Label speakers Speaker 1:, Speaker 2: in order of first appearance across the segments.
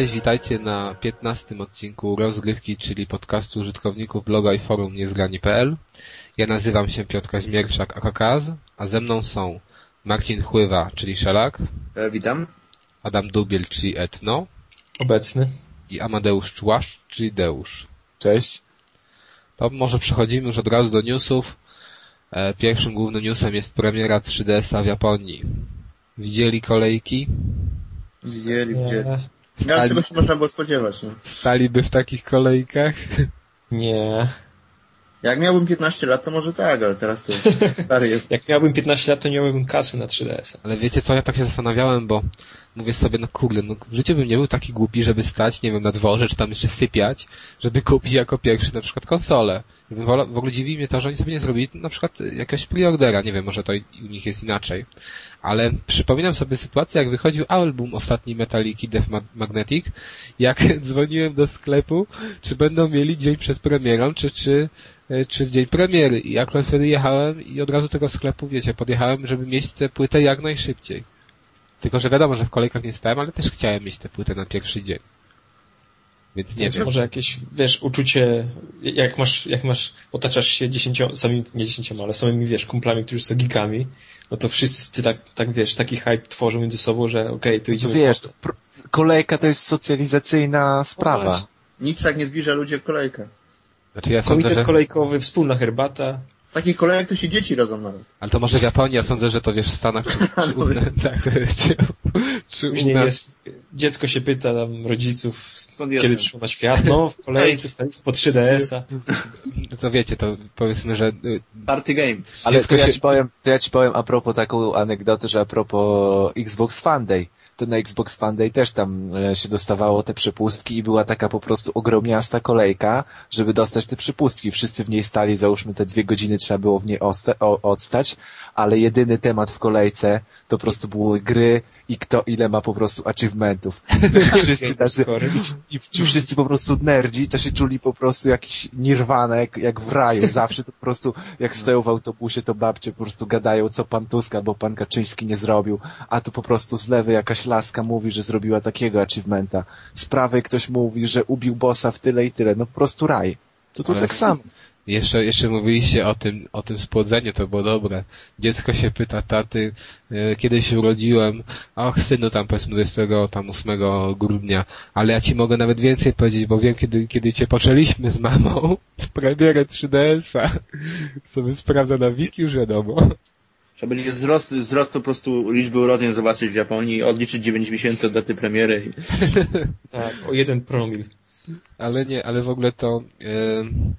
Speaker 1: Cześć, witajcie na 15 odcinku rozgrywki, czyli podcastu użytkowników bloga i forum niezgrani.pl. Ja nazywam się Piotr Kaźmierczak, AKKAZ, a ze mną są Marcin Chływa, czyli Szelak.
Speaker 2: E, witam.
Speaker 1: Adam Dubiel, czyli Etno.
Speaker 3: Obecny.
Speaker 1: I Amadeusz Człaszcz, czyli Deusz.
Speaker 3: Cześć.
Speaker 1: To może przechodzimy już od razu do newsów. E, pierwszym głównym newsem jest premiera 3DS-a w Japonii. Widzieli kolejki?
Speaker 2: Widzieli, widzieli. No, ale czego się można było spodziewać, no.
Speaker 1: Staliby w takich kolejkach?
Speaker 3: Nie.
Speaker 2: Jak miałbym 15 lat, to może tak, ale teraz to już stary jest.
Speaker 3: Jak miałbym 15 lat, to nie miałbym kasy na 3DS.
Speaker 1: Ale wiecie co, ja tak się zastanawiałem, bo mówię sobie, no kurde, no w życiu bym nie był taki głupi, żeby stać, nie wiem, na dworze, czy tam jeszcze sypiać, żeby kupić jako pierwszy na przykład konsolę. W ogóle dziwi mnie to, że oni sobie nie zrobili na przykład jakiegoś preordera, nie wiem, może to u nich jest inaczej. Ale przypominam sobie sytuację, jak wychodził album ostatni Metaliki Death Ma- Magnetic, jak dzwoniłem do sklepu, czy będą mieli dzień przed premierą, czy, czy, e, czy w dzień premiery. I akurat wtedy jechałem i od razu tego sklepu, wiecie, podjechałem, żeby mieć tę płytę jak najszybciej. Tylko, że wiadomo, że w kolejkach nie stałem, ale też chciałem mieć tę płytę na pierwszy dzień. Więc nie
Speaker 3: Więc
Speaker 1: wiem.
Speaker 3: może jakieś, wiesz, uczucie, jak masz, jak masz, otaczasz się dziesięcioma, samymi, nie dziesięcioma, ale samymi, wiesz, kumplami, którzy są geekami, no to wszyscy tak, tak wiesz, taki hype tworzą między sobą, że okej, to
Speaker 4: No
Speaker 3: idziemy.
Speaker 4: wiesz, pr- kolejka to jest socjalizacyjna sprawa.
Speaker 3: właśnie.
Speaker 2: Nic tak nie zbliża ludzi jak kolejka.
Speaker 1: Znaczy ja sądzę,
Speaker 3: Komitet
Speaker 1: że...
Speaker 3: kolejkowy, wspólna herbata.
Speaker 2: Z takich kolejek to się dzieci rodzą nawet.
Speaker 1: Ale to może w Japonii, ja sądzę, że to wiesz w Stanach, czy, czy, u, tak, czy, czy u
Speaker 3: Później
Speaker 1: nas.
Speaker 3: jest, dziecko się pyta tam rodziców,
Speaker 2: Skąd
Speaker 3: kiedy przyszło na świat, no w kolejce stali po 3DS-a.
Speaker 1: To wiecie, to powiedzmy, że y,
Speaker 2: Party game.
Speaker 4: Ale to ja
Speaker 1: się-
Speaker 4: ci powiem, to ja ci powiem a propos taką anegdotę, że a propos Xbox Fan Day. To na Xbox Fan Day też tam e, się dostawało te przepustki i była taka po prostu ogromniasta kolejka, żeby dostać te przepustki. Wszyscy w niej stali, załóżmy te dwie godziny trzeba było w niej odstać, ale jedyny temat w kolejce to po prostu były gry i kto ile ma po prostu achievementów. Wszyscy tacy, i ci wszyscy po prostu nerdzi, to się czuli po prostu jakiś nirwana, jak, w raju. Zawsze to po prostu, jak stoją w autobusie, to babcie po prostu gadają, co pan Tuska, bo pan Kaczyński nie zrobił, a tu po prostu z lewej jakaś laska mówi, że zrobiła takiego achievementa. Z prawej ktoś mówi, że ubił bossa w tyle i tyle. No po prostu raj. To tu tak samo.
Speaker 1: Jeszcze, jeszcze mówiliście o tym, o tym spłodzeniu, to było dobre. Dziecko się pyta taty, y, kiedy się urodziłem, och synu tam powiedzmy 28 grudnia, ale ja ci mogę nawet więcej powiedzieć, bo wiem kiedy, kiedy cię poczęliśmy z mamą w premierę 3DS-a. Sobie sprawdza na wiki, już wiadomo.
Speaker 2: Trzeba będzie wzrost, wzrost po prostu liczby urodzeń zobaczyć w Japonii, odliczyć 9 miesięcy od daty premiery.
Speaker 3: Tak, o jeden promil.
Speaker 1: Ale nie, ale w ogóle to em,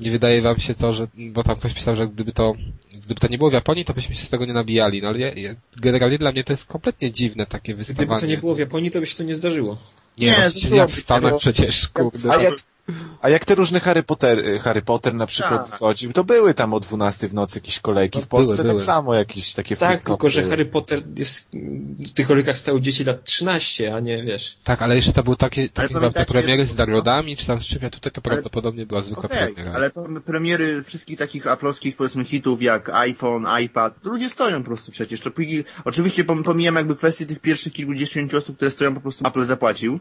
Speaker 1: nie wydaje wam się to, że, bo tam ktoś pisał, że gdyby to, gdyby to nie było w Japonii, to byśmy się z tego nie nabijali, no ale ja, ja, generalnie dla mnie to jest kompletnie dziwne takie wystawanie.
Speaker 3: Gdyby to nie było w Japonii, to by się to nie zdarzyło.
Speaker 1: Nie,
Speaker 2: Nie,
Speaker 1: no, jak w Stanach przecież, kurde.
Speaker 4: A jak, a jak te różne Harry Potter, Harry Potter na przykład
Speaker 2: Tak.
Speaker 4: wchodził, to były tam o 12 w nocy jakieś kolejki.
Speaker 1: No,
Speaker 4: W Polsce
Speaker 1: były,
Speaker 4: tak
Speaker 1: były.
Speaker 4: samo jakieś takie
Speaker 3: Tak,
Speaker 4: flip-flopy
Speaker 3: tylko że. Harry Potter jest, w tych kolejkach stały dzieci lat 13, a nie, wiesz.
Speaker 1: Tak, ale jeszcze to były takie, takie chyba premiery z downloadami, czy tam z czym, ja tutaj to
Speaker 2: Ale-
Speaker 1: prawdopodobnie była zwykła
Speaker 2: Okej,
Speaker 1: premiera.
Speaker 2: ale premiery wszystkich takich aplowskich powiedzmy hitów jak iPhone, iPad, ludzie stoją po prostu przecież. To oczywiście pom- pomijam jakby kwestię tych pierwszych kilkudziesięciu osób, które stoją po prostu Apple zapłacił.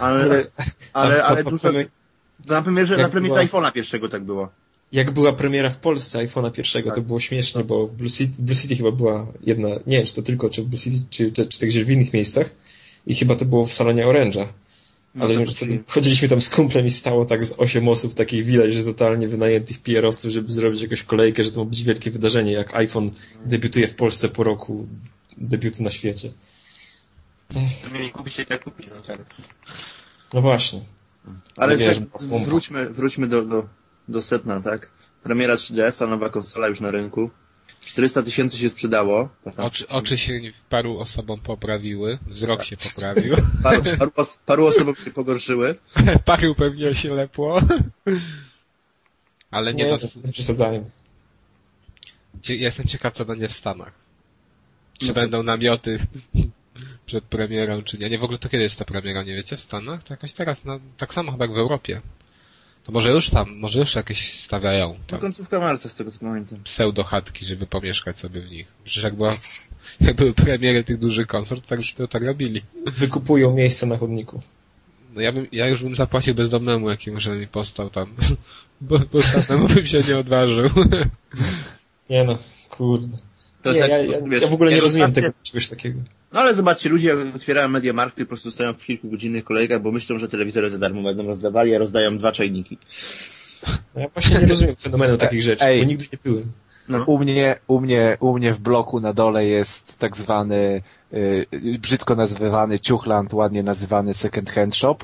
Speaker 2: Ale, ale, ale dużo, na premierze, na premierze
Speaker 3: była-
Speaker 2: iPhone'a pierwszego tak było.
Speaker 3: Jak była premiera w Polsce iPhone'a pierwszego, to
Speaker 2: Tak.
Speaker 3: było śmiesznie, bo w Blue City, w Blue City chyba była jedna, nie wiem, czy to tylko, czy w Blue City, czy, czy, czy także w innych miejscach. I chyba to było w salonie Orange'a.
Speaker 2: No,
Speaker 3: Ale
Speaker 2: to
Speaker 3: że wtedy chodziliśmy tam z kumplem i stało tak z 8 osób, takich widać, że totalnie wynajętych PR-owców, żeby zrobić jakąś kolejkę, że to ma być wielkie wydarzenie, jak iPhone debiutuje w Polsce po roku debiutu na świecie.
Speaker 2: Mieli kupić się tak kupić, no tak.
Speaker 3: No właśnie.
Speaker 2: Ale
Speaker 3: wiesz,
Speaker 2: wróćmy, wróćmy do, do, do setna, tak? Premiera 3DS-a, nowa konsola już na rynku. 400 tysięcy się sprzedało.
Speaker 1: Oczy, oczy się paru osobom poprawiły, wzrok się poprawił,
Speaker 2: Paru, paru, os- paru osobom się pogorszyły.
Speaker 1: paru pewnie się lepło. Ale nie,
Speaker 3: Nie,
Speaker 1: no,
Speaker 3: to nie przesadzają.
Speaker 1: Ja jestem ciekaw, co będzie w Stanach. Czy
Speaker 2: No co-
Speaker 1: będą namioty przed premierą, czy nie. Nie, w ogóle to kiedy jest ta premiera, nie wiecie? W Stanach? To jakoś teraz, no, tak samo chyba jak w Europie. To może już tam, może już jakieś stawiają
Speaker 2: To
Speaker 1: tam
Speaker 2: końcówka marca, z tego co pamiętam.
Speaker 1: pseudo-chatki, żeby pomieszkać sobie w nich. Przecież jak była, jak były premiery tych dużych konsol, to tak, to tak robili.
Speaker 3: Wykupują miejsce na chodniku.
Speaker 1: No ja bym, ja już bym zapłacił bezdomnemu jakiemuś, żeby mi postał tam. Bo, bo bym się nie odważył.
Speaker 3: Nie no, kurde.
Speaker 2: To
Speaker 3: nie,
Speaker 2: jest
Speaker 3: ja, ja,
Speaker 2: wiesz,
Speaker 3: ja w ogóle nie rozumiem
Speaker 2: zobaczcie-
Speaker 3: tego, czegoś takiego.
Speaker 2: No ale zobaczcie, ludzie jak otwierają Mediamarkty, po prostu stoją w kilkugodzinnych kolejkach, bo myślą, że telewizory za darmo będą rozdawali, a rozdają dwa czajniki.
Speaker 3: No Ja właśnie nie rozumiem fenomenu takich rzeczy,
Speaker 4: Ej.
Speaker 3: bo nigdy nie byłem.
Speaker 2: No.
Speaker 4: U mnie, u mnie, u mnie w bloku na dole jest tak zwany, y, brzydko nazywany ciuchland, ładnie nazywany second hand shop.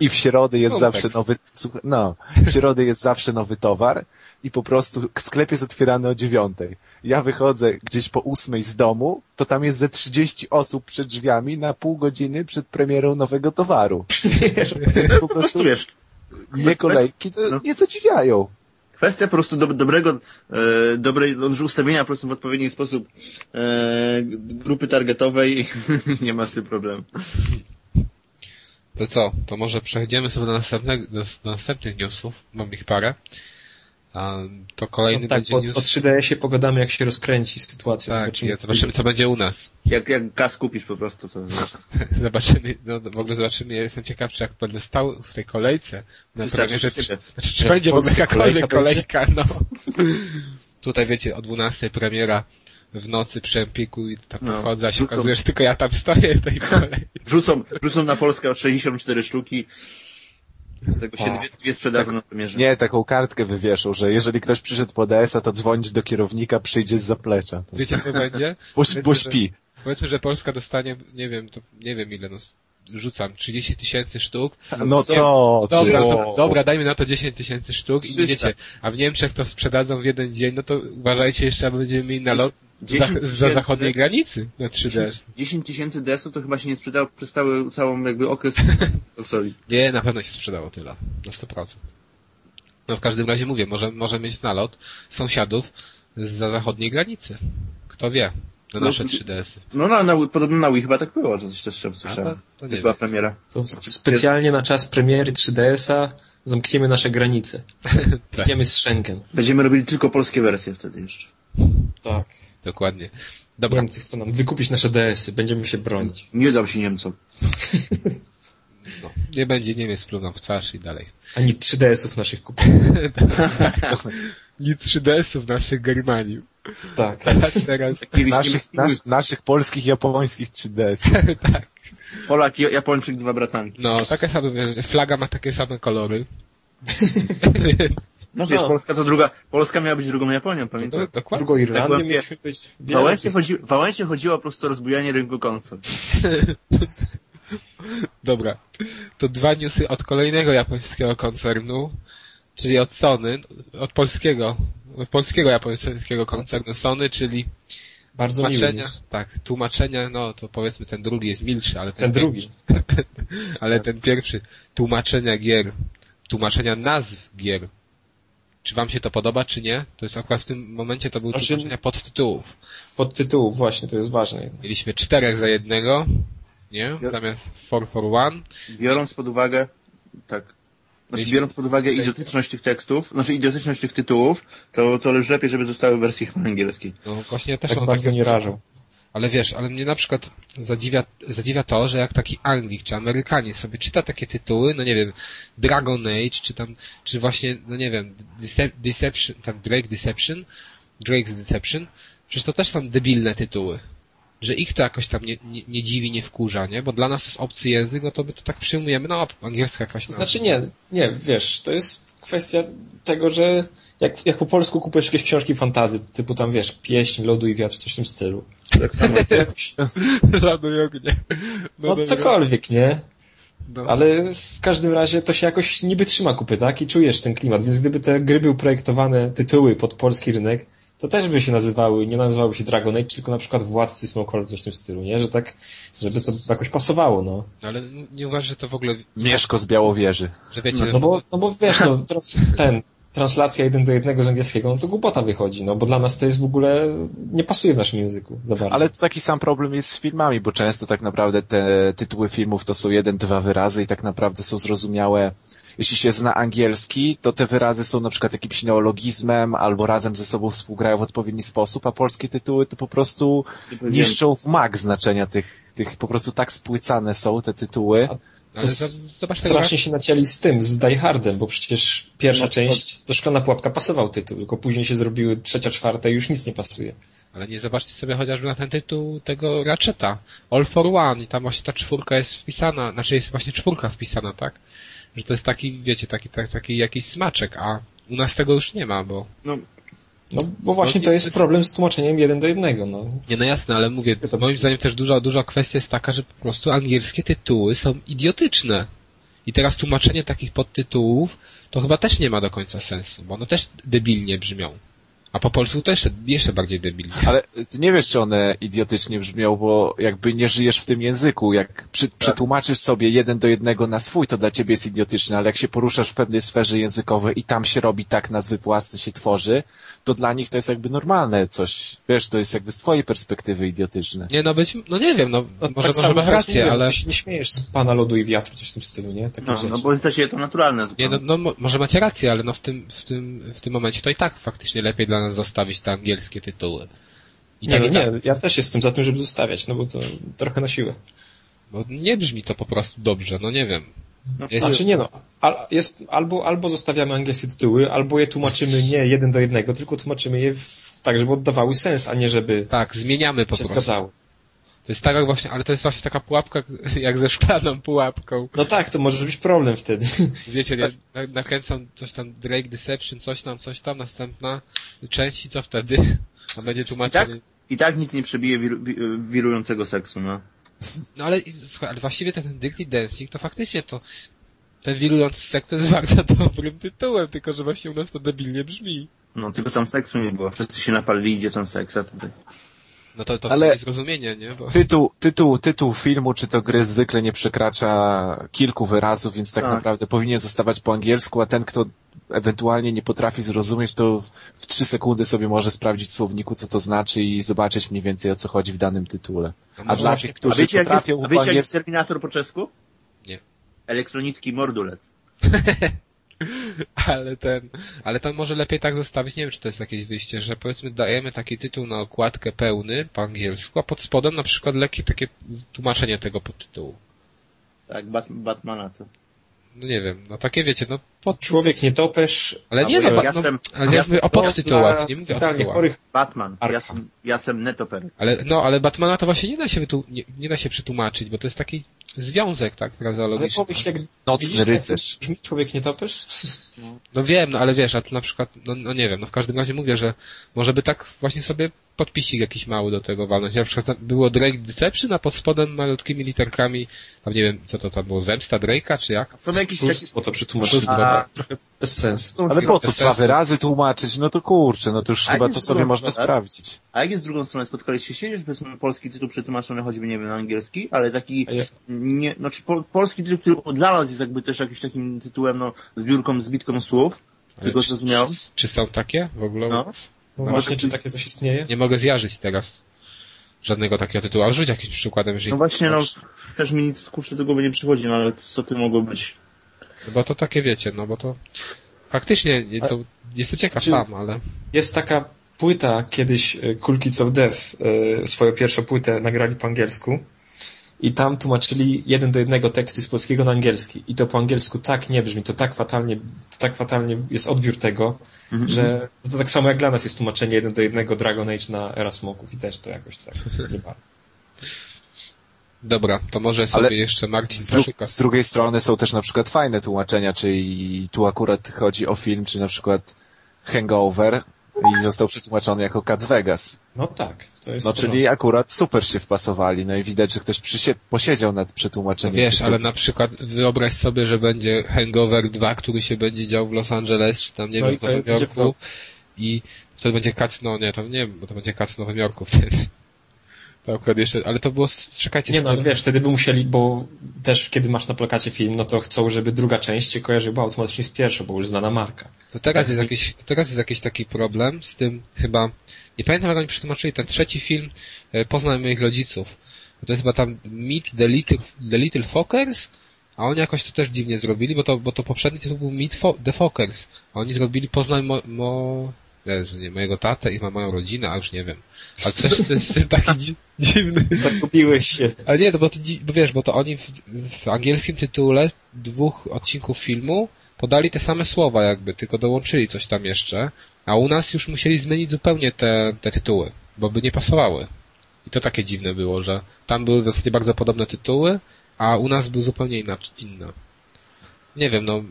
Speaker 4: I w środę jest
Speaker 1: Kontekst.
Speaker 4: zawsze nowy, słuchaj, no, w środę jest zawsze nowy towar i po prostu sklep jest otwierany o dziewiątej. Ja wychodzę gdzieś po ósmej z domu, to tam jest ze 30 osób przed drzwiami na pół godziny przed premierą nowego towaru. Po
Speaker 2: Po prostu wiesz,
Speaker 4: Nie kolejki, to
Speaker 2: No.
Speaker 4: nie zadziwiają.
Speaker 2: kwestia po prostu do, dobrego, e, dobrej, no, ustawienia po prostu w odpowiedni sposób e, grupy targetowej nie ma z tym problemu.
Speaker 1: To co? To może przejdziemy sobie do, następnego, do, do następnych newsów. Mam ich parę. A to kolejny
Speaker 3: No tak,
Speaker 1: będzie
Speaker 3: bo
Speaker 1: news.
Speaker 3: o 3DS-ie pogadamy, jak się rozkręci sytuacja.
Speaker 1: Tak,
Speaker 3: zobaczymy,
Speaker 1: ja, zobaczymy co będzie u nas.
Speaker 2: Jak, jak gaz kupisz po prostu, to
Speaker 1: Zobaczymy, no w ogóle zobaczymy, ja jestem ciekaw, czy jak będę stał w tej kolejce na premierze, czy, znaczy, czy będzie w ogóle jakakolwiek
Speaker 3: kolejka
Speaker 1: kolejka, no. Tutaj wiecie, o 12 premiera w nocy przy Empiku i tam
Speaker 2: No.
Speaker 1: podchodzę, a się
Speaker 2: Rzucą-
Speaker 1: okazuje, że tylko ja tam stoję w tej kolei.
Speaker 2: rzucą, rzucą na Polskę o 64 sztuki, z tego się
Speaker 3: O.
Speaker 2: dwie, dwie sprzedadzą na premierze.
Speaker 4: Nie, taką kartkę wywieszą, że jeżeli ktoś przyszedł po DS-a, to dzwonić do kierownika, przyjdzie z zaplecza. To-
Speaker 1: Wiecie co będzie?
Speaker 4: Bo,
Speaker 1: Powiedzmy,
Speaker 4: bo
Speaker 1: że-
Speaker 4: śpi.
Speaker 1: Powiedzmy, że Polska dostanie, nie wiem, to nie wiem ile, no rzucam, 30 tysięcy sztuk.
Speaker 4: No co?
Speaker 1: Dobra,
Speaker 4: co?
Speaker 1: dobra, dajmy na to 10 tysięcy sztuk i
Speaker 2: 300.
Speaker 1: wiecie, a w Niemczech to sprzedadzą w jeden dzień, no to uważajcie jeszcze, aby będziemy mieli nalot za,
Speaker 2: 10
Speaker 1: za
Speaker 2: tysięcy-
Speaker 1: zachodniej granicy na 3DS.
Speaker 2: 10 tysięcy DS-ów to chyba się nie sprzedało przez cały, całą jakby okres konsoli.
Speaker 1: Nie, na pewno się sprzedało tyle. Na 100%. No w każdym razie mówię, może, może mieć nalot sąsiadów z zachodniej granicy. Kto wie? Na
Speaker 2: No,
Speaker 1: nasze
Speaker 2: to-
Speaker 1: 3DS-y.
Speaker 2: No, na, na, podobno na Wii chyba tak było, to coś też
Speaker 1: A,
Speaker 2: słyszałem.
Speaker 1: to, to
Speaker 2: Jak
Speaker 1: nie
Speaker 2: była
Speaker 1: wiem.
Speaker 2: premiera.
Speaker 3: To specjalnie na czas premiery 3DS-a zamkniemy nasze granice. Idziemy z Schengen.
Speaker 2: Będziemy robili tylko polskie wersje wtedy jeszcze.
Speaker 3: Tak.
Speaker 1: Dokładnie. Dobra,
Speaker 3: Niemcy chcą nam wykupić nasze DS-y, będziemy się bronić.
Speaker 2: Nie dał się Niemcom.
Speaker 1: no, nie będzie Niemiec plunął w twarz i dalej.
Speaker 3: Ani 3DS-ów naszych kupić.
Speaker 1: Nic 3DS-ów naszych Germanii.
Speaker 3: Tak.
Speaker 1: Teraz, teraz
Speaker 4: Naszych, nasz, naszych polskich, japońskich 3DS.
Speaker 2: Polak, Ja- Japończyk, dwa bratanki.
Speaker 1: no, takie same, flaga ma takie same kolory.
Speaker 2: No wiesz,
Speaker 3: No.
Speaker 2: Polska to druga, Polska miała być drugą Japonią,
Speaker 1: No,
Speaker 2: pamiętam?
Speaker 1: dokładnie.
Speaker 3: Drugą Irlandię
Speaker 2: była-
Speaker 3: mieliśmy być.
Speaker 2: W Wałęsie, chodzi, Wałęsie chodziło po prostu o rozbujanie rynku konsol.
Speaker 1: Dobra. To dwa newsy od kolejnego japońskiego koncernu, czyli od Sony, od polskiego, od polskiego japońskiego koncernu Sony, czyli
Speaker 3: Bardzo miły
Speaker 1: tłumaczenia,
Speaker 3: news.
Speaker 1: tak, tłumaczenia, no to powiedzmy ten drugi jest milszy, ale
Speaker 3: Ten drugi.
Speaker 1: ale ten pierwszy, tłumaczenia gier, tłumaczenia nazw gier. Czy wam się to podoba, czy nie? To jest akurat w tym momencie to były
Speaker 3: Znaczy-
Speaker 1: tłumaczenia podtytułów.
Speaker 3: Pod tytułów właśnie, to jest ważne.
Speaker 1: Mieliśmy czterech za jednego, nie? Zamiast four for one.
Speaker 2: Biorąc pod uwagę, tak, znaczy
Speaker 1: Mieliśmy-
Speaker 2: biorąc pod uwagę idiotyczność tych tekstów, znaczy idiotyczność tych tytułów, to, to już lepiej, żeby zostały w wersji chyba angielskiej.
Speaker 1: No właśnie ja też
Speaker 3: Tak bardzo
Speaker 1: takie-
Speaker 3: nie rażą.
Speaker 1: Ale wiesz, ale mnie na przykład zadziwia, zadziwia to, że jak taki Anglik czy Amerykanie sobie czyta takie tytuły, no nie wiem, Dragon Age, czy tam, czy właśnie, no nie wiem, Decep- Deception, tam Drake Deception, Drake's Deception, przecież to też są debilne tytuły. Że ich to jakoś tam nie, nie, nie dziwi, nie wkurza, nie? Bo dla nas to jest obcy język, no to my to tak przyjmujemy, no angielska jakaś
Speaker 3: To
Speaker 1: no,
Speaker 3: znaczy nie, nie, wiesz, to jest kwestia tego, że jak, jak po polsku kupujesz jakieś książki fantazy, typu tam wiesz, pieśń, lodu i wiatr, coś w tym stylu. To jakoś,
Speaker 1: Rady ognie.
Speaker 3: no
Speaker 1: dobra.
Speaker 3: cokolwiek, nie?
Speaker 1: No.
Speaker 3: Ale w każdym razie to się jakoś niby trzyma kupy, tak? I czujesz ten klimat, więc gdyby te gry były projektowane, tytuły pod polski rynek, to też by się nazywały, nie nazywałyby się Dragon Age, tylko na przykład Władcy Smokeholm, coś w tym stylu, nie? Że tak, żeby to jakoś pasowało, no.
Speaker 1: Ale nie uważasz, że to w ogóle,
Speaker 4: Mieszko z Białowieży.
Speaker 1: że wiecie,
Speaker 2: No,
Speaker 3: No bo, no bo wiesz, no teraz ten, translacja jeden do jednego z angielskiego, no to głupota wychodzi, no bo dla nas to jest w ogóle, nie pasuje w naszym języku za bardzo.
Speaker 4: Ale to taki sam problem jest z filmami, bo często tak naprawdę te tytuły filmów to są jeden, dwa wyrazy i tak naprawdę są zrozumiałe. Jeśli się zna angielski, to te wyrazy są na przykład jakimś neologizmem albo razem ze sobą współgrają w odpowiedni sposób, a polskie tytuły to po prostu niszczą w mak znaczenia tych, tych po prostu tak spłycane są te tytuły.
Speaker 1: Ale
Speaker 3: To
Speaker 1: z-
Speaker 3: s-
Speaker 1: zobacz tego,
Speaker 3: Strasznie się nacięli z tym, z Die Hardem, bo przecież pierwsza
Speaker 2: No,
Speaker 3: część, to Szklana Pułapka pasował tytuł, tylko później się zrobiły trzecia, czwarta i już nic nie pasuje.
Speaker 1: ale nie zobaczcie sobie chociażby na ten tytuł tego Ratcheta. All for One i tam właśnie ta czwórka jest wpisana, znaczy jest właśnie czwórka wpisana, tak? Że to jest taki, wiecie, taki, taki, taki jakiś smaczek, a u nas tego już nie ma, bo
Speaker 2: No,
Speaker 3: No bo właśnie
Speaker 1: No,
Speaker 3: to jest problem z tłumaczeniem jeden do jednego, no.
Speaker 1: Nie, no jasne, ale mówię,
Speaker 3: To-
Speaker 1: moim zdaniem też duża, duża kwestia jest taka, że po prostu angielskie tytuły są idiotyczne. I teraz tłumaczenie takich podtytułów to chyba też nie ma do końca sensu, bo one też debilnie brzmią. A po polsku to jeszcze, jeszcze bardziej debilnie.
Speaker 4: Ale ty nie wiesz, czy one idiotycznie brzmią, bo jakby nie żyjesz w tym języku. Jak przy, przetłumaczysz sobie jeden do jednego na swój, to dla ciebie jest idiotyczne, ale jak się poruszasz w pewnej sferze językowej i tam się robi tak, nazwy własne się tworzy, to dla nich to jest jakby normalne coś. Wiesz, to jest jakby z twojej perspektywy idiotyczne.
Speaker 1: Nie, no być, no nie wiem, no,
Speaker 3: no
Speaker 1: może,
Speaker 3: tak
Speaker 1: może masz rację,
Speaker 3: mówię,
Speaker 1: ale...
Speaker 3: Ty się nie śmiejesz z Pana Lodu i Wiatru, coś w tym stylu, nie? Takie
Speaker 2: no,
Speaker 3: rzeczy.
Speaker 2: no bo jest się to naturalne
Speaker 1: Nie, no, no mo- może macie rację, ale no w tym, w tym, w tym momencie to i tak faktycznie lepiej dla nas zostawić te angielskie tytuły. I
Speaker 3: nie,
Speaker 1: tak,
Speaker 3: no
Speaker 1: i
Speaker 3: nie,
Speaker 1: tak,
Speaker 3: ja też jestem za tym, żeby zostawiać, no bo to trochę na siłę.
Speaker 1: bo nie brzmi to po prostu dobrze, no nie wiem.
Speaker 2: No,
Speaker 1: Jest,
Speaker 3: Znaczy nie no, al, jest, albo, albo zostawiamy angielskie tytuły, albo je tłumaczymy nie jeden do jednego, tylko tłumaczymy je w, tak, żeby oddawały sens, a nie żeby
Speaker 1: tak, zmieniamy po
Speaker 3: się
Speaker 1: prostu.
Speaker 3: zgadzały.
Speaker 1: To jest tak jak właśnie, ale to jest właśnie taka pułapka, jak ze szklaną pułapką.
Speaker 3: No tak, to może być problem wtedy.
Speaker 1: Wiecie, nie, na- nakręcam coś tam Drake Deception, coś tam, coś tam, następna część i co wtedy? A będzie
Speaker 2: I tak,
Speaker 1: tłumaczenie.
Speaker 2: I tak nic nie przebije wir, wi, wirującego seksu, no.
Speaker 1: No ale, słuchaj, ale właściwie ten, Dirty Dancing to faktycznie to ten wirujący seks jest bardzo dobrym tytułem, tylko że właśnie u nas to debilnie brzmi.
Speaker 2: No, tylko tam seksu nie było. Wszyscy się napalili, idzie ten seks, a tutaj...
Speaker 1: No to, to
Speaker 4: Ale-
Speaker 1: zrozumienie, nie? Bo...
Speaker 4: Tytuł, tytuł, tytuł filmu czy to gry zwykle nie przekracza kilku wyrazów, więc tak,
Speaker 2: Tak.
Speaker 4: naprawdę powinien zostawać po angielsku, a ten, kto ewentualnie nie potrafi zrozumieć, to w trzy sekundy sobie może sprawdzić w słowniku, co to znaczy i zobaczyć mniej więcej o co chodzi w danym tytule.
Speaker 1: No
Speaker 4: A dla tych,
Speaker 2: A
Speaker 4: którzy
Speaker 2: wiecie, jak jest,
Speaker 4: potrafią
Speaker 2: a
Speaker 4: po
Speaker 2: wiecie, jak jest. Terminator po czesku?
Speaker 1: Nie.
Speaker 2: Elektronicki mordulec.
Speaker 1: Ale ten, ale to może lepiej tak zostawić, nie wiem czy to jest jakieś wyjście, że powiedzmy dajemy taki tytuł na okładkę pełny po angielsku, a pod spodem na przykład lekkie takie tłumaczenie tego podtytułu.
Speaker 2: Tak, Bat Batmana, co?
Speaker 1: No nie wiem, no takie wiecie, no pod...
Speaker 3: Człowiek nietoperz,
Speaker 1: Ale nie no,
Speaker 2: ja
Speaker 1: no ale
Speaker 2: ja
Speaker 1: mówię o podtytułach, nie mówię o
Speaker 3: totalnie
Speaker 1: tytułach.
Speaker 3: chorych.
Speaker 2: Batman. Jasem, jasem netoper.
Speaker 1: Ale, no, ale Batmana to właśnie nie da się wytu- nie, nie da się przetłumaczyć, bo to jest taki związek, tak,
Speaker 3: Ale
Speaker 1: frazeologiczny.
Speaker 3: pomyśl, jak
Speaker 4: Nocny
Speaker 3: widzisz,
Speaker 4: rycerz.
Speaker 3: brzmi człowiek nietoperz?
Speaker 1: No wiem, no ale wiesz, a tu na przykład, no, no nie wiem, no w każdym razie mówię, że może by tak właśnie sobie podpisik jakiś mały do tego walnąć. Na przykład tam było Drake Deception, a pod spodem malutkimi literkami, tam nie wiem, co to tam było, zemsta Drake'a, czy jak?
Speaker 2: A są jakieś takie...
Speaker 3: Bo to
Speaker 2: A-
Speaker 1: tak.
Speaker 3: Trochę bez sensu.
Speaker 4: Ale po co dwa wyrazy tłumaczyć? No to kurczę, no to już
Speaker 2: A
Speaker 4: chyba to sobie można sprawdzić.
Speaker 2: A jak jest z drugą stronę? Spotkaliście się, że powiedzmy polski tytuł przetłumaczony choćby, nie wiem, na angielski, ale taki, nie, znaczy po, polski tytuł, który dla nas jest jakby też jakimś takim tytułem, no, zbiórką, zbitką słów, tylko
Speaker 1: czy,
Speaker 2: zrozumiałem.
Speaker 1: czy, czy są takie w ogóle?
Speaker 2: No.
Speaker 3: No
Speaker 1: No,
Speaker 3: właśnie, czy takie coś istnieje?
Speaker 1: Nie mogę zjarzyć teraz żadnego takiego tytułu, a rzuć jakimś przykładem, jeżeli...
Speaker 2: No właśnie, no, też mi nic kurczę do głowy nie przychodzi, no ale co ty mogło być?
Speaker 1: Bo to takie wiecie, no bo to faktycznie, nie, to jestem ciekaw
Speaker 3: Czy-
Speaker 1: sam, ale...
Speaker 3: Jest taka płyta, kiedyś e, Cool Kids of Death, e, swoją pierwszą płytę nagrali po angielsku i tam tłumaczyli jeden do jednego teksty z polskiego na angielski i to po angielsku tak nie brzmi, to tak fatalnie, to tak fatalnie jest odbiór tego,
Speaker 2: Mhm.
Speaker 3: że to tak samo jak dla nas jest tłumaczenie jeden do jednego Dragon Age na Era Smoków i też to jakoś tak nie bardzo.
Speaker 1: Dobra, to może sobie
Speaker 4: Ale
Speaker 1: jeszcze Marcin
Speaker 4: Z, dru z drugiej strony są też na przykład fajne tłumaczenia, czyli tu akurat chodzi o film, czy na przykład Hangover i został przetłumaczony jako Cats Vegas.
Speaker 3: No tak, to jest
Speaker 4: No
Speaker 3: porządku.
Speaker 4: czyli akurat super się wpasowali, no i widać, że ktoś przysie- posiedział nad
Speaker 1: No
Speaker 4: przetłumaczeniem.
Speaker 1: wiesz,
Speaker 4: tych
Speaker 1: ale na przykład wyobraź sobie, że będzie Hangover 2, który się będzie dział w Los Angeles, czy tam nie
Speaker 3: No
Speaker 1: wiem, w Nowym Jorku
Speaker 3: pro-
Speaker 1: i wtedy będzie Kac, no nie, to nie, bo to będzie Kac w Nowym Jorku wtedy. To akurat jeszcze, ale to było, czekajcie,
Speaker 3: Nie no, ale wiesz, wtedy by musieli, bo też kiedy masz na plakacie film, no to chcą, żeby druga część się kojarzyła automatycznie z pierwszą, bo już znana marka.
Speaker 1: To teraz,
Speaker 3: Tak,
Speaker 1: jest
Speaker 3: z-
Speaker 1: jakiś, to teraz jest jakiś taki problem z tym chyba, nie pamiętam jak oni przetłumaczyli ten trzeci film, e, Poznaj moich rodziców. To jest chyba tam Meet the Little, the Little Fockers, a oni jakoś to też dziwnie zrobili, bo to, bo to poprzedni tytuł był Meet Fo the Fockers, a oni zrobili Poznaj mo, mo Jezu, nie, mojego tatę i ma moją rodzinę, a już nie wiem. Ale coś to jest taki dzi dziwny.
Speaker 3: Zakupiłeś się.
Speaker 1: Ale nie, to bo, to, bo wiesz, bo to oni w, w angielskim tytule dwóch odcinków filmu podali te same słowa jakby, tylko dołączyli coś tam jeszcze, a u nas już musieli zmienić zupełnie te, te tytuły, bo by nie pasowały. I to takie dziwne było, że tam były w zasadzie bardzo podobne tytuły, a u nas był zupełnie inna, inna. Nie wiem, no,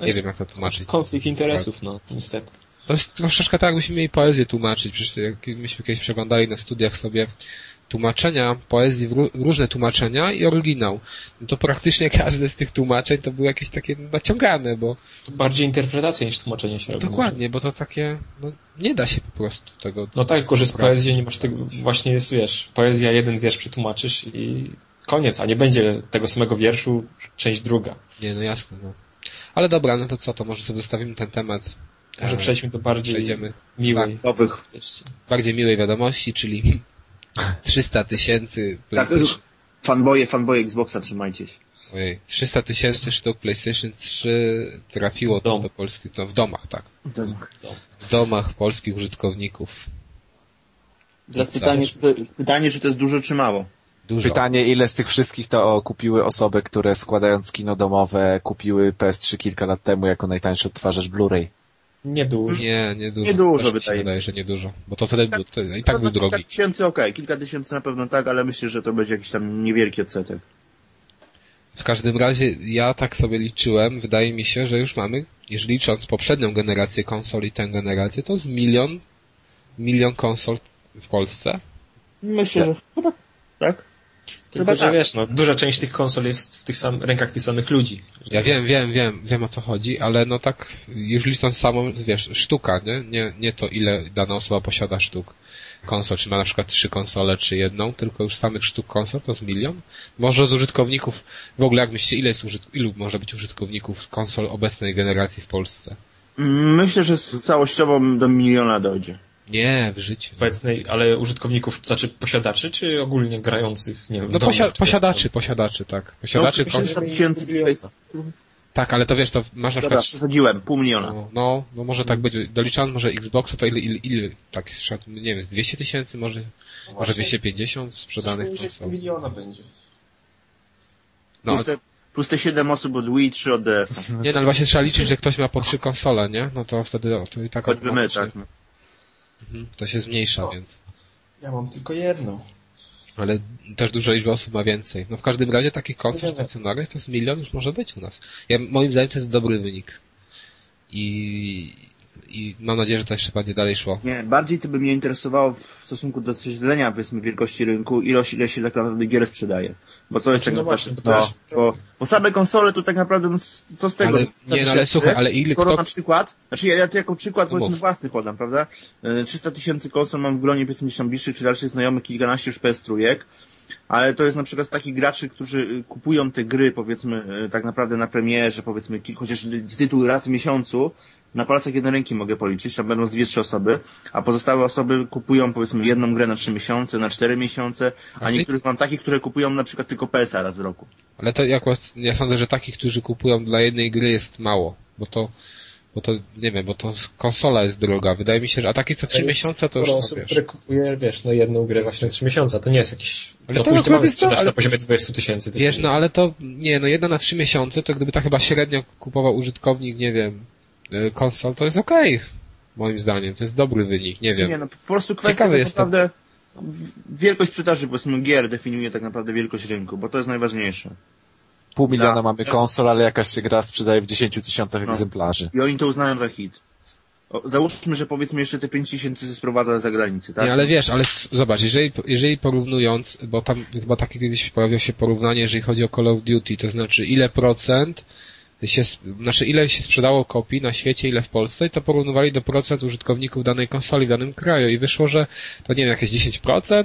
Speaker 1: nie wiem jak to tłumaczyć.
Speaker 3: Konflikt interesów, no, niestety.
Speaker 1: To jest troszeczkę tak, jakbyśmy mieli poezję tłumaczyć. Przecież jak myśmy kiedyś przeglądali na studiach sobie tłumaczenia poezji, różne tłumaczenia i oryginał. No to praktycznie każde z tych tłumaczeń to były jakieś takie naciągane, bo
Speaker 3: To bardziej interpretacja niż tłumaczenie się robi.
Speaker 1: dokładnie, bo to takie, no nie da się po prostu tego.
Speaker 3: No tak, że z poezji nie masz tego, właśnie jest, wiesz, poezja jeden wiersz przetłumaczysz i koniec, a nie będzie tego samego wierszu, część druga.
Speaker 1: Nie, no jasne, no. Ale dobra, no to co, to może sobie zostawimy ten temat.
Speaker 3: Może
Speaker 1: E,
Speaker 3: przejdźmy do bardziej
Speaker 1: Przejdziemy.
Speaker 3: miłej
Speaker 2: Nowych.
Speaker 3: wieści.
Speaker 1: Bardziej miłej wiadomości, czyli 300 tysięcy
Speaker 2: Tak,
Speaker 1: PlayStation.
Speaker 2: fanboje, fanboje Xboxa, trzymajcie się.
Speaker 1: Ojej, 300 tysięcy sztuk PlayStation 3 trafiło
Speaker 3: W
Speaker 1: do polskich, no w domach, tak.
Speaker 2: Tak.
Speaker 1: W domach polskich użytkowników.
Speaker 2: Teraz pytanie, czy to, pytanie, czy to jest dużo, czy mało?
Speaker 1: Dużo.
Speaker 4: Pytanie, ile z tych wszystkich to kupiły osoby, które składając kino domowe kupiły PS3 kilka lat temu jako najtańszy odtwarzacz Blu-ray?
Speaker 3: Nie dużo.
Speaker 1: Nie, nie dużo.
Speaker 2: Nie dużo,
Speaker 1: Też mi się
Speaker 2: wydaje mi
Speaker 1: wydaje,
Speaker 2: się.
Speaker 1: że nie dużo. Bo to wtedy był, to i tak był
Speaker 2: Kilka
Speaker 1: drogi.
Speaker 2: tysięcy okej, kilka tysięcy na pewno tak, ale myślę, że to będzie jakiś tam niewielki odsetek.
Speaker 1: W każdym razie ja tak sobie liczyłem, wydaje mi się, że już mamy, jeżeli licząc poprzednią generację konsol i tę generację, to z milion, milion konsol w Polsce.
Speaker 2: Myślę, że chyba tak.
Speaker 3: Tylko,
Speaker 2: Chyba
Speaker 3: że
Speaker 2: tak.
Speaker 3: wiesz, no, duża część tych konsol jest w tych sam, rękach tych samych ludzi.
Speaker 1: Ja wiem, wiem, wiem, wiem o co chodzi, ale no tak, już licząc samą, wiesz, sztuka, nie? Nie, nie to ile dana osoba posiada sztuk konsol, czy ma na przykład trzy konsole, czy jedną, tylko już samych sztuk konsol to z milion. Może z użytkowników, w ogóle jak myślicie, ile jest użyt, ilu może być użytkowników konsol obecnej generacji w Polsce?
Speaker 2: Myślę, że z całościowo do miliona dojdzie.
Speaker 1: Nie, w życiu.
Speaker 3: Obecnej, ale użytkowników, znaczy posiadaczy, czy ogólnie grających, nie wiem,
Speaker 1: No posia- posiadaczy, posiadaczy, tak. Posiadaczy
Speaker 2: no,
Speaker 1: konsol.
Speaker 2: 300 tysięcy.
Speaker 1: Tak, ale to wiesz, to masz na
Speaker 2: Dobra,
Speaker 1: przykład
Speaker 2: przesadziłem, pół miliona.
Speaker 1: No, no, no może tak być. Doliczając może Xboxa, to ile, ile, ile tak, nie wiem, z 200 tysięcy, może, może 250 sprzedanych konsol.
Speaker 3: miliona będzie.
Speaker 1: No,
Speaker 2: Plus, te, plus te 7 osób od Wii, 3 od DS-a.
Speaker 1: nie, no ale właśnie trzeba liczyć, że ktoś ma po trzy konsole, nie? No to wtedy o, to i tak
Speaker 2: Choćby my, tak. no.
Speaker 1: Mhm, to się zmniejsza, więc.
Speaker 3: Ja mam tylko jedną.
Speaker 1: Ale też duża liczba osób ma więcej. No w każdym razie takich
Speaker 3: No wiadomo.
Speaker 1: stacjonarnych to z milion już może być u nas. Ja, moim zdaniem to jest dobry wynik. I, i mam nadzieję, że to jeszcze będzie dalej szło.
Speaker 2: Nie, bardziej to by mnie interesowało w stosunku do śledzenia, powiedzmy, wielkości rynku, ilość, ile się tak naprawdę gier sprzedaje. Bo to jest
Speaker 3: Znaczy,
Speaker 2: tak
Speaker 3: no
Speaker 2: naprawdę,
Speaker 3: właśnie,
Speaker 2: to bo, bo same konsole to tak naprawdę, no, co z tego?
Speaker 1: Ale,
Speaker 2: że 300
Speaker 1: nie, no ale słuchaj, ale ile
Speaker 2: Skoro
Speaker 1: kto...
Speaker 2: na przykład, znaczy ja, ja to jako przykład
Speaker 1: No
Speaker 2: powiedzmy
Speaker 1: mów.
Speaker 2: własny podam, prawda? E, 300 tysięcy konsol mam w gronie powiedzmy tam bliższych czy dalszych znajomych, kilkanaście już PS trójek, ale to jest na przykład z takich graczy, którzy y, kupują te gry powiedzmy y, tak naprawdę na premierze, powiedzmy chociaż tytuł raz w miesiącu, na palcach jednej ręki mogę policzyć, tam będą z dwie, trzy osoby, a pozostałe osoby kupują powiedzmy jedną grę na trzy miesiące, na cztery miesiące, a
Speaker 1: A ty-
Speaker 2: niektórych mam takich, które kupują na przykład tylko PS-a raz w roku.
Speaker 1: Ale to jakoś, ja sądzę, że takich, którzy kupują dla jednej gry jest mało, bo to, bo to, nie wiem, bo to konsola jest droga. Wydaje mi się, że, a takie co trzy miesiące to już, no,
Speaker 3: osób,
Speaker 1: wiesz.
Speaker 3: które kupuje, wiesz, no jedną grę właśnie na trzy miesiące, to nie jest jakiś...
Speaker 1: Ale
Speaker 3: no
Speaker 1: to
Speaker 3: później mamy
Speaker 1: to,
Speaker 3: sprzedaż
Speaker 1: ale-
Speaker 3: na poziomie 20 tysięcy.
Speaker 1: Wiesz, no ale to, nie, no jedna na trzy miesiące, to gdyby tak chyba średnio kupował użytkownik, nie wiem, konsol, to jest okej. Moim zdaniem, to jest dobry wynik, nie
Speaker 2: Czy
Speaker 1: wiem.
Speaker 2: nie, no po prostu kwestia tak naprawdę wielkość sprzedaży powiedzmy gier definiuje tak naprawdę wielkość rynku, bo to jest najważniejsze.
Speaker 4: Pół miliona
Speaker 2: Tak.
Speaker 4: mamy konsol, ale jakaś się gra sprzedaje w 10 tysiącach
Speaker 2: No.
Speaker 4: egzemplarzy.
Speaker 2: I oni to uznają za hit. O, załóżmy, że powiedzmy jeszcze te 5 tysięcy się sprowadza za granicę, tak?
Speaker 1: Nie, ale wiesz, ale zobacz, jeżeli, jeżeli porównując, bo tam chyba takie kiedyś pojawiło się porównanie, jeżeli chodzi o Call of Duty, to znaczy ile procent się, znaczy ile się sprzedało kopii na świecie, ile w Polsce i to porównywali do procent użytkowników danej konsoli w danym kraju i wyszło, że to nie wiem, jakieś 10%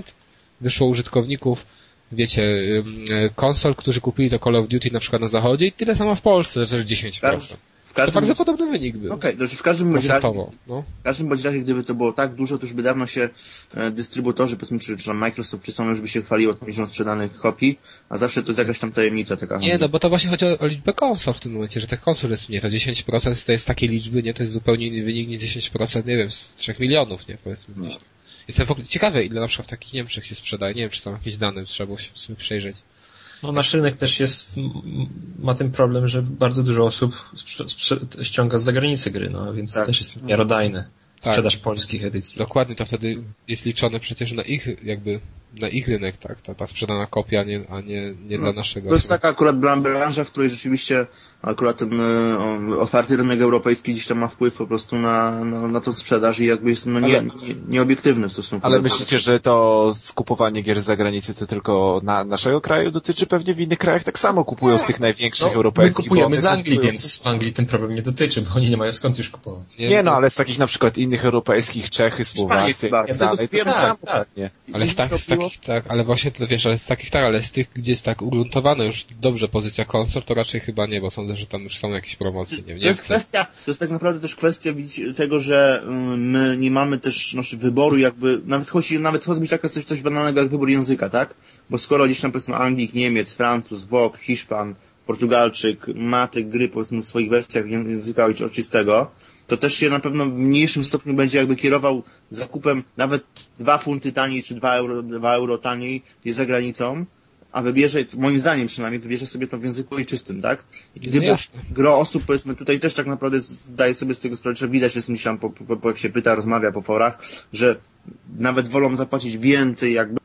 Speaker 1: wyszło użytkowników wiecie, e, konsol, którzy kupili to Call of Duty na przykład na zachodzie i tyle samo w Polsce, że 10%.
Speaker 2: W
Speaker 1: To
Speaker 2: każdym,
Speaker 1: bardzo podobny wynik był.
Speaker 2: Okej, okay, w każdym bądź razie,
Speaker 1: no.
Speaker 2: w każdym bądź razie, gdyby to było tak dużo, to już by dawno się e, dystrybutorzy, powiedzmy, czy, czy Microsoft, czy Sony już by się chwaliło tą liczbą sprzedanych kopii, a zawsze to jest jakaś tam tajemnica taka.
Speaker 1: Nie, no bo to właśnie chodzi o, o liczbę konsol w tym momencie, że tych konsol jest mniej. To 10% to jest takiej liczby, nie? To jest zupełnie inny wynik, nie 10%, nie wiem, z 3 milionów, nie? Powiedzmy gdzieś. Jestem w ogóle ciekawy, ile na przykład w takich Niemczech się sprzedaje. Nie wiem, czy są jakieś dane, trzeba było się przejrzeć.
Speaker 3: No nasz rynek też jest, ma ten problem, że bardzo dużo osób ściąga z zagranicy gry, no więc
Speaker 2: Tak.
Speaker 3: też jest miarodajne.
Speaker 1: Tak.
Speaker 3: Sprzedaż polskich edycji.
Speaker 1: Dokładnie, to wtedy jest liczone przecież na ich, jakby, na ich rynek, tak? Ta, ta sprzedana kopia, a nie, a nie, nie dla naszego.
Speaker 2: To jest taka akurat bran- branża, w której rzeczywiście akurat ten e, o, otwarty rynek europejski gdzieś tam ma wpływ po prostu na, na, na tą sprzedaż i jakby jest no, nie,
Speaker 1: Ale-
Speaker 2: nie, nieobiektywny w stosunku
Speaker 4: Ale
Speaker 2: do
Speaker 4: myślicie, że to skupowanie gier z zagranicy to tylko na naszego kraju dotyczy? Pewnie w innych krajach tak samo kupują z tych największych
Speaker 3: No, my
Speaker 4: europejskich.
Speaker 3: kupujemy
Speaker 4: bo-
Speaker 3: z Anglii,
Speaker 4: kupują-
Speaker 3: więc w Anglii ten problem nie dotyczy, bo oni nie mają skąd już kupować.
Speaker 4: Nie no, ale z takich na przykład innych europejskich, Czechy, Słowacy
Speaker 2: chyba.
Speaker 4: i tak
Speaker 2: wiem,
Speaker 4: tak
Speaker 3: tak, tak.
Speaker 1: Ale z, tak, z takich, tak, ale właśnie to wiesz, ale z takich tak, ale z tych, gdzie jest tak ugruntowana już dobrze pozycja konsol, to raczej chyba nie, bo sądzę, że tam już są jakieś promocje, nie wiem,
Speaker 2: To jest
Speaker 1: Niemcy.
Speaker 2: kwestia, to jest tak naprawdę też kwestia tego, że mm, my nie mamy też nasz wyboru jakby, nawet chodzi, nawet chodzi taka coś, coś banalnego jak wybór języka, tak? Bo skoro gdzieś tam powiedzmy Anglik, Niemiec, Francuz, Włoch, Hiszpan, Portugalczyk ma te gry powiedzmy w swoich wersjach ję- języka ojczystego, to też się na pewno w mniejszym stopniu będzie jakby kierował zakupem nawet dwa funty taniej czy dwa euro, dwa euro taniej jest za granicą, a wybierze, moim zdaniem przynajmniej, wybierze sobie to w języku ojczystym, tak? I
Speaker 1: No
Speaker 2: gdyby
Speaker 1: jasne.
Speaker 2: gro osób, powiedzmy, tutaj też tak naprawdę zdaję sobie z tego sprawę, że widać, jest myślałem, po, po, po, jak się pyta, rozmawia po forach, że nawet wolą zapłacić więcej jakby,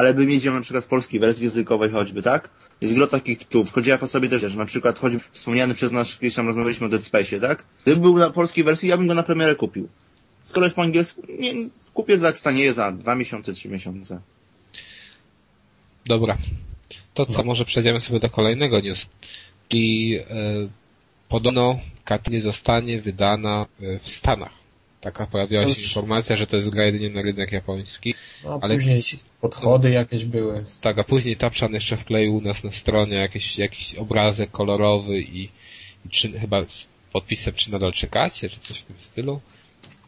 Speaker 2: ale by mieć ją na przykład w polskiej wersji językowej choćby, tak? Jest gro takich tytułów. Chodziła po sobie też, że na przykład choćby wspomniany przez nas, kiedyś tam rozmawialiśmy o Dead Space'ie, tak? Gdyby był na polskiej wersji, ja bym go na premierę kupił. Skoro jest po angielsku, nie, kupię za, stanieje za dwa miesiące, trzy miesiące.
Speaker 1: Dobra. To co, może przejdziemy sobie do kolejnego news. I e, podobno Katyn zostanie wydana w Stanach. Taka pojawiła się informacja, że to jest gra jedynie na rynek japoński.
Speaker 3: No,
Speaker 1: Ale
Speaker 3: później podchody jakieś były.
Speaker 1: Tak, a później Tapczan jeszcze wkleił u nas na stronie jakiś, jakiś obrazek kolorowy i, i czy, chyba z podpisem, czy nadal czekacie, czy coś w tym stylu.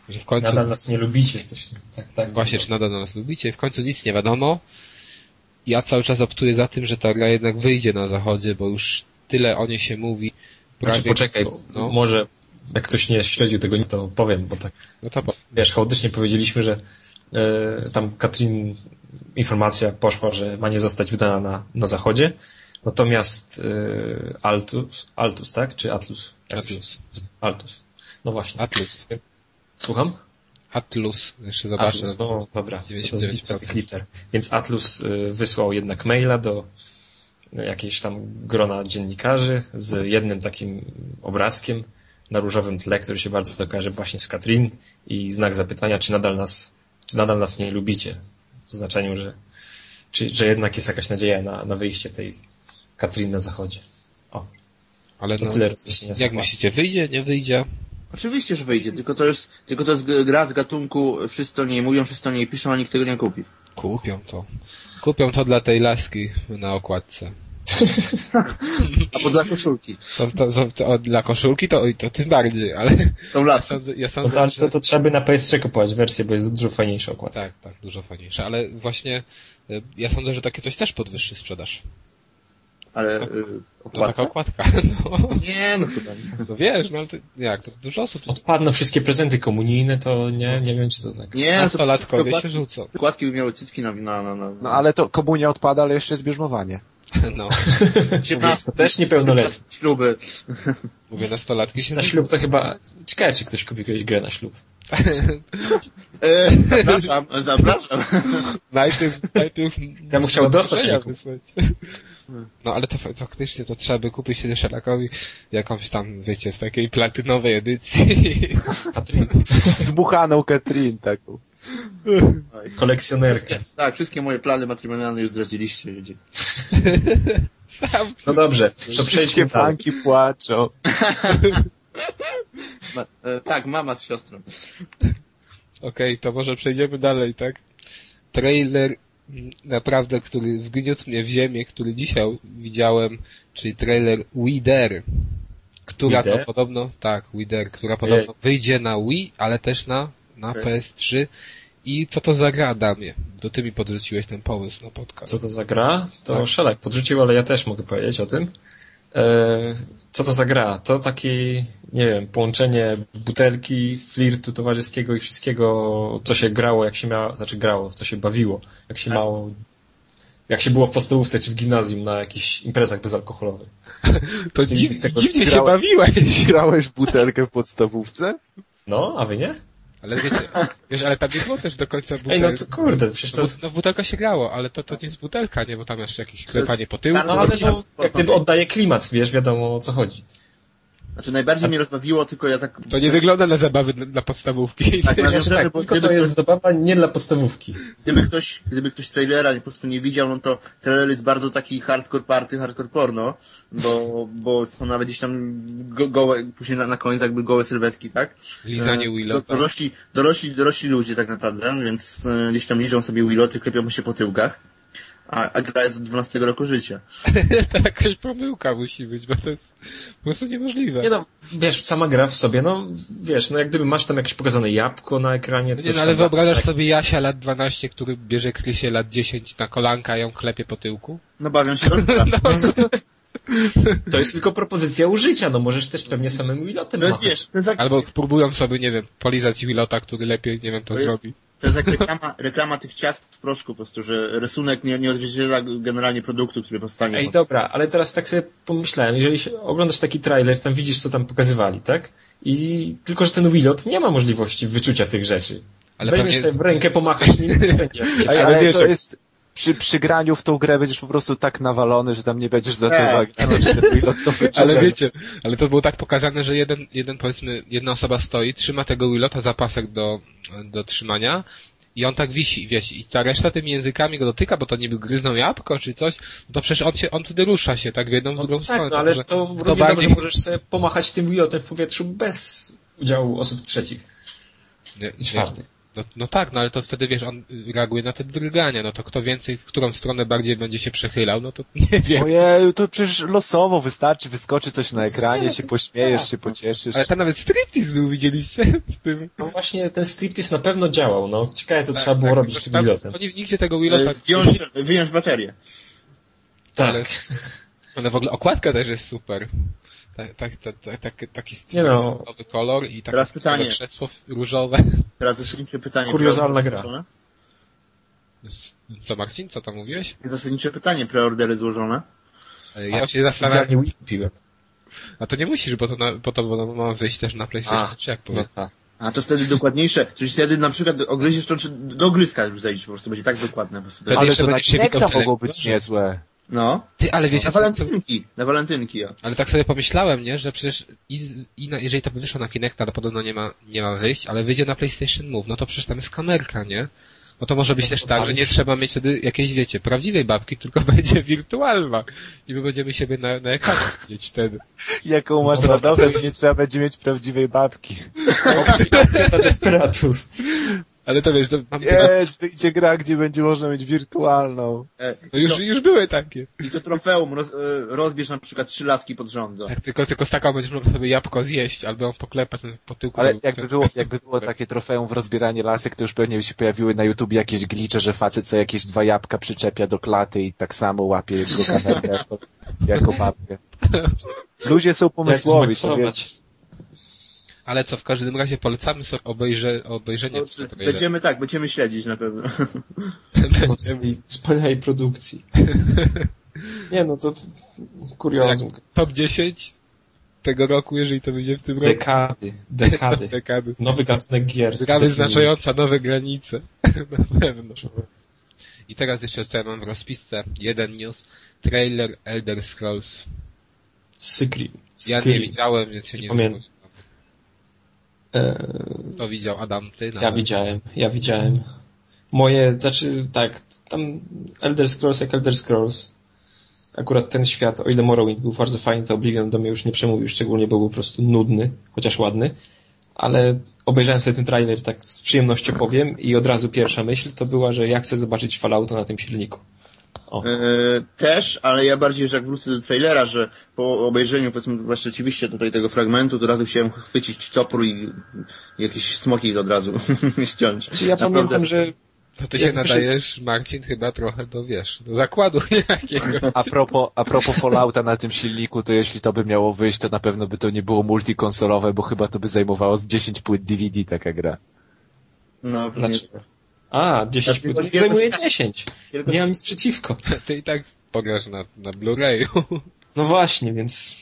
Speaker 1: Że w końcu,
Speaker 3: Nadal nas nie lubicie, coś tak, tak.
Speaker 1: właśnie, czy nadal nas lubicie. I w końcu nic nie wiadomo. Ja cały czas optuję za tym, że ta gra jednak wyjdzie na zachodzie, bo już tyle o niej się mówi.
Speaker 3: Znaczy, poczekaj,
Speaker 1: no,
Speaker 3: może jak ktoś nie śledził tego, to powiem, bo tak
Speaker 1: no to
Speaker 3: wiesz, chaotycznie powiedzieliśmy, że e, tam Katrin informacja poszła, że ma nie zostać wydana na, na zachodzie, natomiast e, Altus, Altus, tak? Czy Atlus?
Speaker 1: Atlus.
Speaker 3: Altus. No właśnie.
Speaker 1: Atlus.
Speaker 3: Słucham?
Speaker 1: Atlus. Jeszcze zobaczę.
Speaker 3: Atlus, no dobra. To
Speaker 1: 99%.
Speaker 3: zbita tych liter. Więc Atlus y, wysłał jednak maila do y, jakiejś tam grona dziennikarzy z jednym takim obrazkiem na różowym tle, który się bardzo kojarzy właśnie z Katrin i znak zapytania, czy nadal nas, czy nadal nas nie lubicie. W znaczeniu, że, czy, że jednak jest jakaś nadzieja na, na wyjście tej Katrin na zachodzie. O,
Speaker 1: Ale
Speaker 3: to
Speaker 1: no,
Speaker 3: tyle rozjaśnienia
Speaker 1: jak
Speaker 3: sytuacji.
Speaker 1: myślicie, wyjdzie, nie wyjdzie?
Speaker 2: Oczywiście, że wyjdzie, tylko to jest, tylko to jest gra z gatunku, wszyscy o niej mówią, wszyscy o niej piszą, a nikt tego nie kupi.
Speaker 1: Kupią to. Kupią to dla tej laski na okładce.
Speaker 2: Albo dla koszulki.
Speaker 1: To, to, to, to dla koszulki to, to tym bardziej, ale
Speaker 2: Tą
Speaker 1: ja sądzę, ja
Speaker 3: No
Speaker 1: sądzę
Speaker 3: to, ale
Speaker 1: że...
Speaker 3: to, to trzeba by na PS3 kupować wersję, bo jest dużo fajniejsza okładka.
Speaker 1: Tak, tak, dużo fajniejsze, ale właśnie y, ja sądzę, że takie coś też podwyższy sprzedaż.
Speaker 2: Ale y,
Speaker 1: No taka
Speaker 2: okładka?
Speaker 1: okładka, no.
Speaker 2: Nie, no chyba nie.
Speaker 1: No wiesz, no ale to, jak, to dużo osób,
Speaker 3: Odpadną wszystkie prezenty komunijne, to nie, nie wiem, czy to tak.
Speaker 2: Nie, to
Speaker 1: nastolatkowie
Speaker 2: wszystko
Speaker 1: się rzucą.
Speaker 2: Okładki by miały cycki na, na, na, na
Speaker 4: No ale to komunia odpada, ale jeszcze jest bierzmowanie.
Speaker 1: No,
Speaker 2: 18
Speaker 3: Też niepełnoletni.
Speaker 2: śluby.
Speaker 1: mówię, nastolatki się
Speaker 3: Na ślub to chyba... Ciekawe, czy ktoś kupi kiedyś grę na ślub.
Speaker 2: E, zapraszam, zapraszam.
Speaker 1: Najpierw, najpierw...
Speaker 3: Ja bym chciał dostać
Speaker 1: Ja
Speaker 3: jako-
Speaker 1: wysłać. No ale to fa- faktycznie to trzeba by kupić się Szelakowi jakąś tam, wiecie, w takiej platynowej edycji.
Speaker 3: Katrin,
Speaker 4: Z dmuchaną Katrin taką.
Speaker 3: Kolekcjonerkę.
Speaker 2: Tak, wszystkie moje plany matrymonialne już zdradziliście. ludzie.
Speaker 1: Sam.
Speaker 3: No dobrze, to
Speaker 4: Wszystkie fanki płaczą.
Speaker 2: Ma, e, tak, mama z siostrą.
Speaker 1: Okej, to może przejdziemy dalej, tak? Trailer naprawdę, który wgniótł mnie w ziemię, który dzisiaj widziałem, czyli trailer Wider, która
Speaker 3: Wider?
Speaker 1: to podobno, tak, Wider, która podobno wyjdzie na Wii, ale też na, na
Speaker 2: PS.
Speaker 1: PS3. I co to za gra, Adamie? To ty mi podrzuciłeś ten pomysł na podcast.
Speaker 3: Co to za gra? To
Speaker 1: Tak.
Speaker 3: Szelek podrzucił, ale ja też mogę powiedzieć o tym. E, co to za gra? To takie, nie wiem, połączenie butelki, flirtu towarzyskiego i wszystkiego, co się grało, jak się miało, znaczy grało, co się bawiło, jak się mało, jak się było w podstawówce czy w gimnazjum na jakichś imprezach bezalkoholowych.
Speaker 1: To dziw,
Speaker 3: tego
Speaker 1: dziwnie się
Speaker 4: grałem.
Speaker 1: bawiłeś.
Speaker 4: Grałeś w butelkę w podstawówce?
Speaker 3: No, a wy nie?
Speaker 1: Ale wiecie, wiesz, ale tam nie było też do końca
Speaker 3: Ej,
Speaker 1: butelki.
Speaker 3: no to kurde, przecież to...
Speaker 1: No, no w butelkę się grało, ale to, to nie jest butelka, nie? Bo tam jeszcze jakieś klepanie po tyłku.
Speaker 3: No ale no, jak gdyby oddaje klimat, wiesz, wiadomo o co chodzi.
Speaker 2: Znaczy najbardziej mnie rozbawiło, tylko ja tak...
Speaker 1: To nie wygląda na zabawy dla, dla podstawówki.
Speaker 2: Tak, Znaczy,
Speaker 3: tak,
Speaker 2: bo
Speaker 3: tylko
Speaker 2: gdyby
Speaker 3: to jest
Speaker 2: ktoś-
Speaker 3: zabawa nie dla podstawówki.
Speaker 2: Gdyby ktoś, gdyby ktoś trailera po prostu nie widział, no to trailer jest bardzo taki hardcore party, hardcore porno, bo, bo są nawet gdzieś tam go, gołe, później na, na koniec jakby gołe sylwetki, tak?
Speaker 1: Lizanie
Speaker 2: E,
Speaker 1: Willota.
Speaker 2: do- Dorośli, dorośli, dorośli ludzie tak naprawdę, więc e, gdzieś tam liżą sobie Willoty, klepią się po tyłkach. A, a gra jest od 12 roku życia.
Speaker 1: to jakaś pomyłka musi być, bo to jest po prostu niemożliwe.
Speaker 3: Nie no, wiesz, sama gra w sobie, no wiesz, no jak gdyby masz tam jakieś pokazane jabłko na ekranie,
Speaker 1: No
Speaker 3: coś
Speaker 1: nie, no ale wyobrażasz
Speaker 3: tak,
Speaker 1: sobie Jasia lat 12, który bierze Krysię lat 10 na kolanka, ją klepie po tyłku?
Speaker 2: No bawią się dobrze.
Speaker 3: To jest tylko propozycja użycia, no możesz też pewnie samym Willotem machać.
Speaker 2: wiesz, to jest jak,
Speaker 1: Albo próbują sobie, nie wiem, polizać Willota, który lepiej, nie wiem, to,
Speaker 2: To jest-
Speaker 1: zrobi.
Speaker 2: To jest jak reklama, reklama tych ciast w proszku po prostu, że rysunek nie, nie odzwierciedla generalnie produktu, który powstanie.
Speaker 3: Ej, dobra, ale teraz tak sobie pomyślałem, jeżeli się oglądasz taki trailer, tam widzisz, co tam pokazywali, tak? I tylko, że ten Willot nie ma możliwości wyczucia tych rzeczy.
Speaker 1: Ale
Speaker 3: Weźmiesz
Speaker 1: pewnie-
Speaker 3: sobie w rękę, pomachasz nim, nie będzie.
Speaker 1: Ale
Speaker 4: ale,
Speaker 1: wiesz,
Speaker 4: to jest... Przy, przy graniu w tą grę będziesz po prostu tak nawalony, że tam nie będziesz zwracał
Speaker 2: Tak.
Speaker 4: uwagi to, to.
Speaker 1: Ale wiecie, ale to było tak pokazane, że jeden, jeden powiedzmy, jedna osoba stoi, trzyma tego Willota za pasek do, do trzymania i on tak wisi, wiesz, i ta reszta tymi językami go dotyka, bo to niby gryzną jabłko czy coś, no to przecież on się, on wtedy rusza się, tak, w jedną, w
Speaker 3: No
Speaker 1: drugą
Speaker 3: tak,
Speaker 1: stronę.
Speaker 3: no ale
Speaker 1: także
Speaker 3: to równie
Speaker 1: bardziej-
Speaker 3: dobrze możesz sobie pomachać tym Willotem w powietrzu bez udziału osób trzecich
Speaker 1: nie,
Speaker 3: i
Speaker 1: nie,
Speaker 3: czwartych.
Speaker 1: No, no tak, no ale to wtedy wiesz, on reaguje na te drgania, no to kto więcej, w którą stronę bardziej będzie się przechylał, no to nie wiem.
Speaker 4: Ojej, to przecież losowo wystarczy, wyskoczy coś na ekranie, się pośmiejesz,
Speaker 3: tak,
Speaker 4: się
Speaker 3: no.
Speaker 4: pocieszysz.
Speaker 1: Ale tam nawet striptease był, widzieliście? W tym.
Speaker 3: No właśnie ten striptease na pewno działał, no. Ciekawe co
Speaker 1: Tak,
Speaker 3: trzeba było
Speaker 1: tak,
Speaker 3: robić
Speaker 1: to
Speaker 3: z tym Willotem.
Speaker 1: Nigdzie tego
Speaker 2: E,
Speaker 1: Willota...
Speaker 2: Zdjąć, wyjąć baterię.
Speaker 3: Tak.
Speaker 1: Ale, ale w ogóle okładka też jest super. Tak, tak, tak, tak, tak, taki
Speaker 3: Nie no.
Speaker 1: kolor i takie
Speaker 2: Teraz pytanie.
Speaker 1: krzesło różowe.
Speaker 2: Teraz zasadnicze pytanie.
Speaker 3: Kuriozalna gra.
Speaker 2: złożone?
Speaker 1: Co Marcin, co tam mówiłeś?
Speaker 2: Zasadnicze pytanie, preordery złożone?
Speaker 1: E, Ja się
Speaker 3: Specjalnie
Speaker 1: zastanawiam, a to nie musisz, bo to, na, po to bo ma wyjść też na PlayStation
Speaker 3: A,
Speaker 1: 3, jak
Speaker 3: No
Speaker 1: powiem.
Speaker 3: tak.
Speaker 2: A to wtedy dokładniejsze, czyli wtedy na przykład ogryziesz to, czy do ogryzka już zejdziesz, po prostu będzie tak dokładne. Po prostu.
Speaker 4: Ale
Speaker 1: jeszcze
Speaker 4: to na
Speaker 1: się
Speaker 4: Kinecta mogło być niezłe.
Speaker 2: No.
Speaker 1: Ty, ale wiecie
Speaker 2: Na
Speaker 1: co, co,
Speaker 2: walentynki, na walentynki, ja.
Speaker 1: ale tak sobie pomyślałem, nie, że przecież i, i na, jeżeli to by wyszło na Kinecta, ale podobno nie ma, nie ma wyjść, ale wyjdzie na PlayStation Move, no to przecież tam jest kamerka, nie? No to może być
Speaker 3: No
Speaker 1: też tak, że nie trzeba mieć wtedy jakiejś, wiecie, prawdziwej babki, tylko będzie wirtualna. I my będziemy siebie na, na ekranie widzieć wtedy.
Speaker 4: Jaką masz
Speaker 3: No,
Speaker 4: radość, że nie trzeba będzie mieć prawdziwej babki.
Speaker 3: Opcja dla desperatów.
Speaker 1: Ale to wiesz, to mam
Speaker 4: Jest, wyjdzie gra, gdzie będzie można mieć wirtualną.
Speaker 2: E,
Speaker 1: no już, już były takie.
Speaker 2: I to trofeum roz, e, rozbierz na przykład trzy laski pod rząd.
Speaker 1: Tak, tylko, tylko z taką będziesz mógł sobie jabłko zjeść, albo ją poklepać po tyłku.
Speaker 4: Ale
Speaker 1: to-
Speaker 4: jakby było, jakby było takie trofeum w rozbieranie lasek, to już pewnie by się pojawiły na YouTube jakieś glicze, że facet co jakieś dwa jabłka przyczepia do klaty i tak samo łapie jego kamerę jako, jako babkę. Ludzie są pomysłowi, to
Speaker 3: zmaksować.
Speaker 1: Ale co, w każdym razie polecamy sobie obejrze, obejrzenie
Speaker 2: No,
Speaker 1: tego
Speaker 2: czy-
Speaker 1: trailera.
Speaker 2: będziemy tak, będziemy śledzić na pewno.
Speaker 3: Wspaniałej produkcji. Nie no, to kuriozum.
Speaker 1: Top 10 tego roku, jeżeli to będzie w tym roku.
Speaker 3: Dekady, dekady.
Speaker 1: Dekady.
Speaker 3: Nowy gatunek gier.
Speaker 1: Gra wyznaczająca nowe granice. Na pewno. I teraz jeszcze tutaj mam w rozpisce jeden news. Trailer Elder Scrolls.
Speaker 3: Sykri.
Speaker 1: Ja nie widziałem, więc się nie
Speaker 3: Pamiętam. Eee,
Speaker 1: To widział Adam, ty?
Speaker 3: Ja
Speaker 1: nawet.
Speaker 3: widziałem, ja widziałem. Moje, znaczy tak, tam Elder Scrolls jak Elder Scrolls. Akurat ten świat, o ile Morrowind był bardzo fajny, to Oblivion do mnie już nie przemówił, szczególnie był po prostu nudny, chociaż ładny. Ale obejrzałem sobie ten trailer, tak z przyjemnością powiem, i od razu pierwsza myśl to była, że ja chcę zobaczyć Fallouta na tym silniku. O.
Speaker 2: E, też, ale ja bardziej, że jak wrócę do trailera, że po obejrzeniu, powiedzmy, właśnie rzeczywiście tutaj tego fragmentu, to razu chciałem chwycić topór i jakieś smoki od razu ściąć.
Speaker 3: Znaczy ja
Speaker 2: Naprawdę.
Speaker 3: pamiętam, że
Speaker 1: To ty się
Speaker 3: Jak
Speaker 1: nadajesz, Marcin, chyba trochę do, wiesz, do zakładu jakiego.
Speaker 4: A propos, a propos Fallouta na tym silniku, to jeśli to by miało wyjść, to na pewno by to nie było multikonsolowe, bo chyba to by zajmowało z 10 płyt DVD taka gra.
Speaker 2: No,
Speaker 3: Znaczy-
Speaker 2: znaczy...
Speaker 3: A, 10
Speaker 2: Znaczy,
Speaker 3: płyt.
Speaker 2: nie-
Speaker 3: Zajmuje 10.
Speaker 2: Tylko-
Speaker 3: Nie mam nic przeciwko.
Speaker 1: Ty i tak pograsz na, na Blu-rayu.
Speaker 3: No właśnie, więc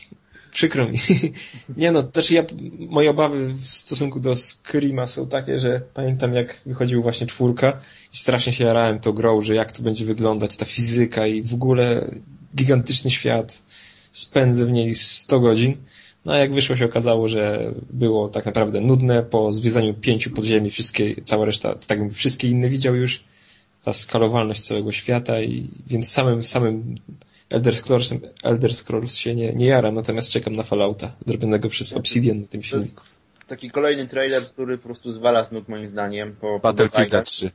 Speaker 3: przykro mi. Nie no, znaczy ja, moje obawy w stosunku do Screama są takie, że pamiętam jak wychodził właśnie czwórka i strasznie się jarałem tą grą, że jak to będzie wyglądać, ta fizyka i w ogóle gigantyczny świat. Spędzę w niej 100 godzin. No a jak wyszło się okazało, że było tak naprawdę nudne po zwiedzaniu pięciu podziemi, wszystkie, cała reszta, tak jakbym wszystkie inne widział już, ta skalowalność całego świata i więc samym, samym Elder Scrolls, Elder Scrolls się nie, nie jaram, natomiast czekam na Fallouta, zrobionego przez Obsidian na tym silniku.
Speaker 2: taki kolejny trailer, który po prostu zwala z nóg moim zdaniem. Po, Dead
Speaker 4: 3.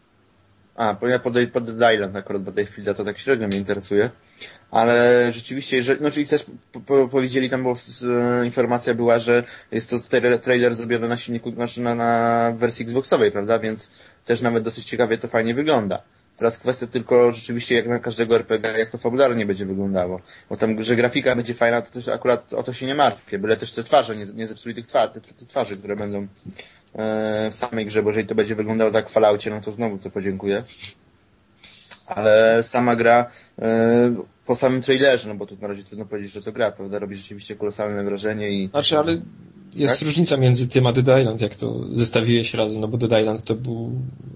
Speaker 2: A, bo ja pod, pod Dead Island akurat Battlefielda to tak średnio mnie interesuje. Ale rzeczywiście, jeżeli, no czyli też po, po, powiedzieli tam, s- e, informacja była, że jest to trailer, trailer zrobiony na silniku, znaczy na, na wersji Xboxowej, prawda? Więc też nawet dosyć ciekawie to fajnie wygląda. Teraz kwestia tylko rzeczywiście jak na każdego RPG, jak to fabularnie będzie wyglądało. Bo tam, że grafika będzie fajna, to też akurat o to się nie martwię. Byle też te twarze, nie, nie zepsuli tych te, te twarzy, które będą w samej grze, bo jeżeli to będzie wyglądało tak w Falloutie, no to znowu to podziękuję. Ale sama gra e, po samym trailerze, no bo tu na razie trudno powiedzieć, że to gra, prawda? Robi rzeczywiście kolosalne wrażenie i
Speaker 3: Znaczy, ale jest
Speaker 2: Tak?
Speaker 3: różnica między tym a Dead Island, jak to zestawiłeś razem, no bo Dead Island to był,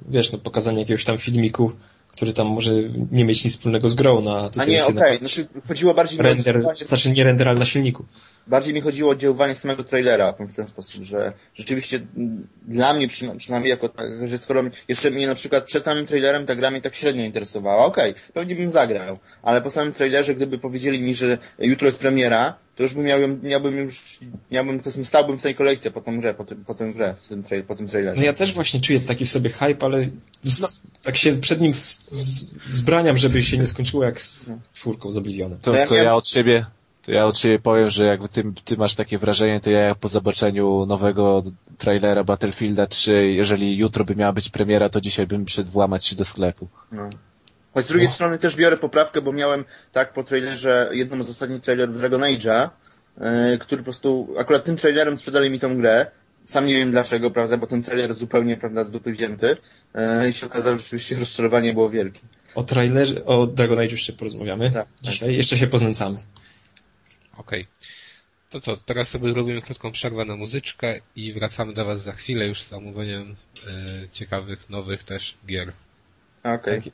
Speaker 3: wiesz, no pokazanie jakiegoś tam filmiku, który tam może nie mieć nic wspólnego z grą, no a
Speaker 2: A
Speaker 3: tutaj
Speaker 2: nie,
Speaker 3: jest jednak
Speaker 2: znaczy chodziło bardziej mi
Speaker 3: render,
Speaker 2: oddziaływanie-
Speaker 3: znaczy nie render, ale na silniku.
Speaker 2: bardziej mi chodziło o oddziaływanie samego trailera w ten sposób, że rzeczywiście dla mnie przyna- przynajmniej jako tak, że skoro jeszcze mnie na przykład przed samym trailerem ta gra mnie tak średnio interesowała, okej, pewnie bym zagrał, ale po samym trailerze gdyby powiedzieli mi, że jutro jest premiera, to już bym miał, ją- miałbym już, miałbym, powiedzmy, stałbym w tej kolejce po tą grę, po, tym, po tę grę, w tym po tym trailerze.
Speaker 3: No ja też właśnie czuję taki w sobie hype, ale z, tak się przed nim wzbraniam, żeby się nie skończyło jak z czwórką z Oblivionem.
Speaker 4: To,
Speaker 2: To ja
Speaker 4: to ja
Speaker 2: miałem-
Speaker 4: od siebie, to ja od siebie powiem, że jak ty, ty masz takie wrażenie, to ja po zobaczeniu nowego trailera Battlefielda 3, jeżeli jutro by miała być premiera, to dzisiaj bym przyszedł włamać się do sklepu.
Speaker 2: No. Choć z drugiej strony też biorę poprawkę, bo miałem tak po trailerze, jednym z ostatnich trailerów Dragon Age'a, yy, który po prostu, akurat tym trailerem sprzedali mi tą grę. Sam nie wiem dlaczego, prawda, bo ten trailer zupełnie, prawda, z dupy wzięty. Yy, I się okazało, że rzeczywiście rozczarowanie było wielkie.
Speaker 3: O trailerze, o Dragon Age jeszcze porozmawiamy
Speaker 2: Tak, tak.
Speaker 3: dzisiaj, jeszcze się poznęcamy.
Speaker 1: Okej. To co, teraz sobie zrobimy krótką przerwę na muzyczkę i wracamy do Was za chwilę już z omówieniem e, ciekawych, nowych też gier.
Speaker 2: Okej.
Speaker 3: Tak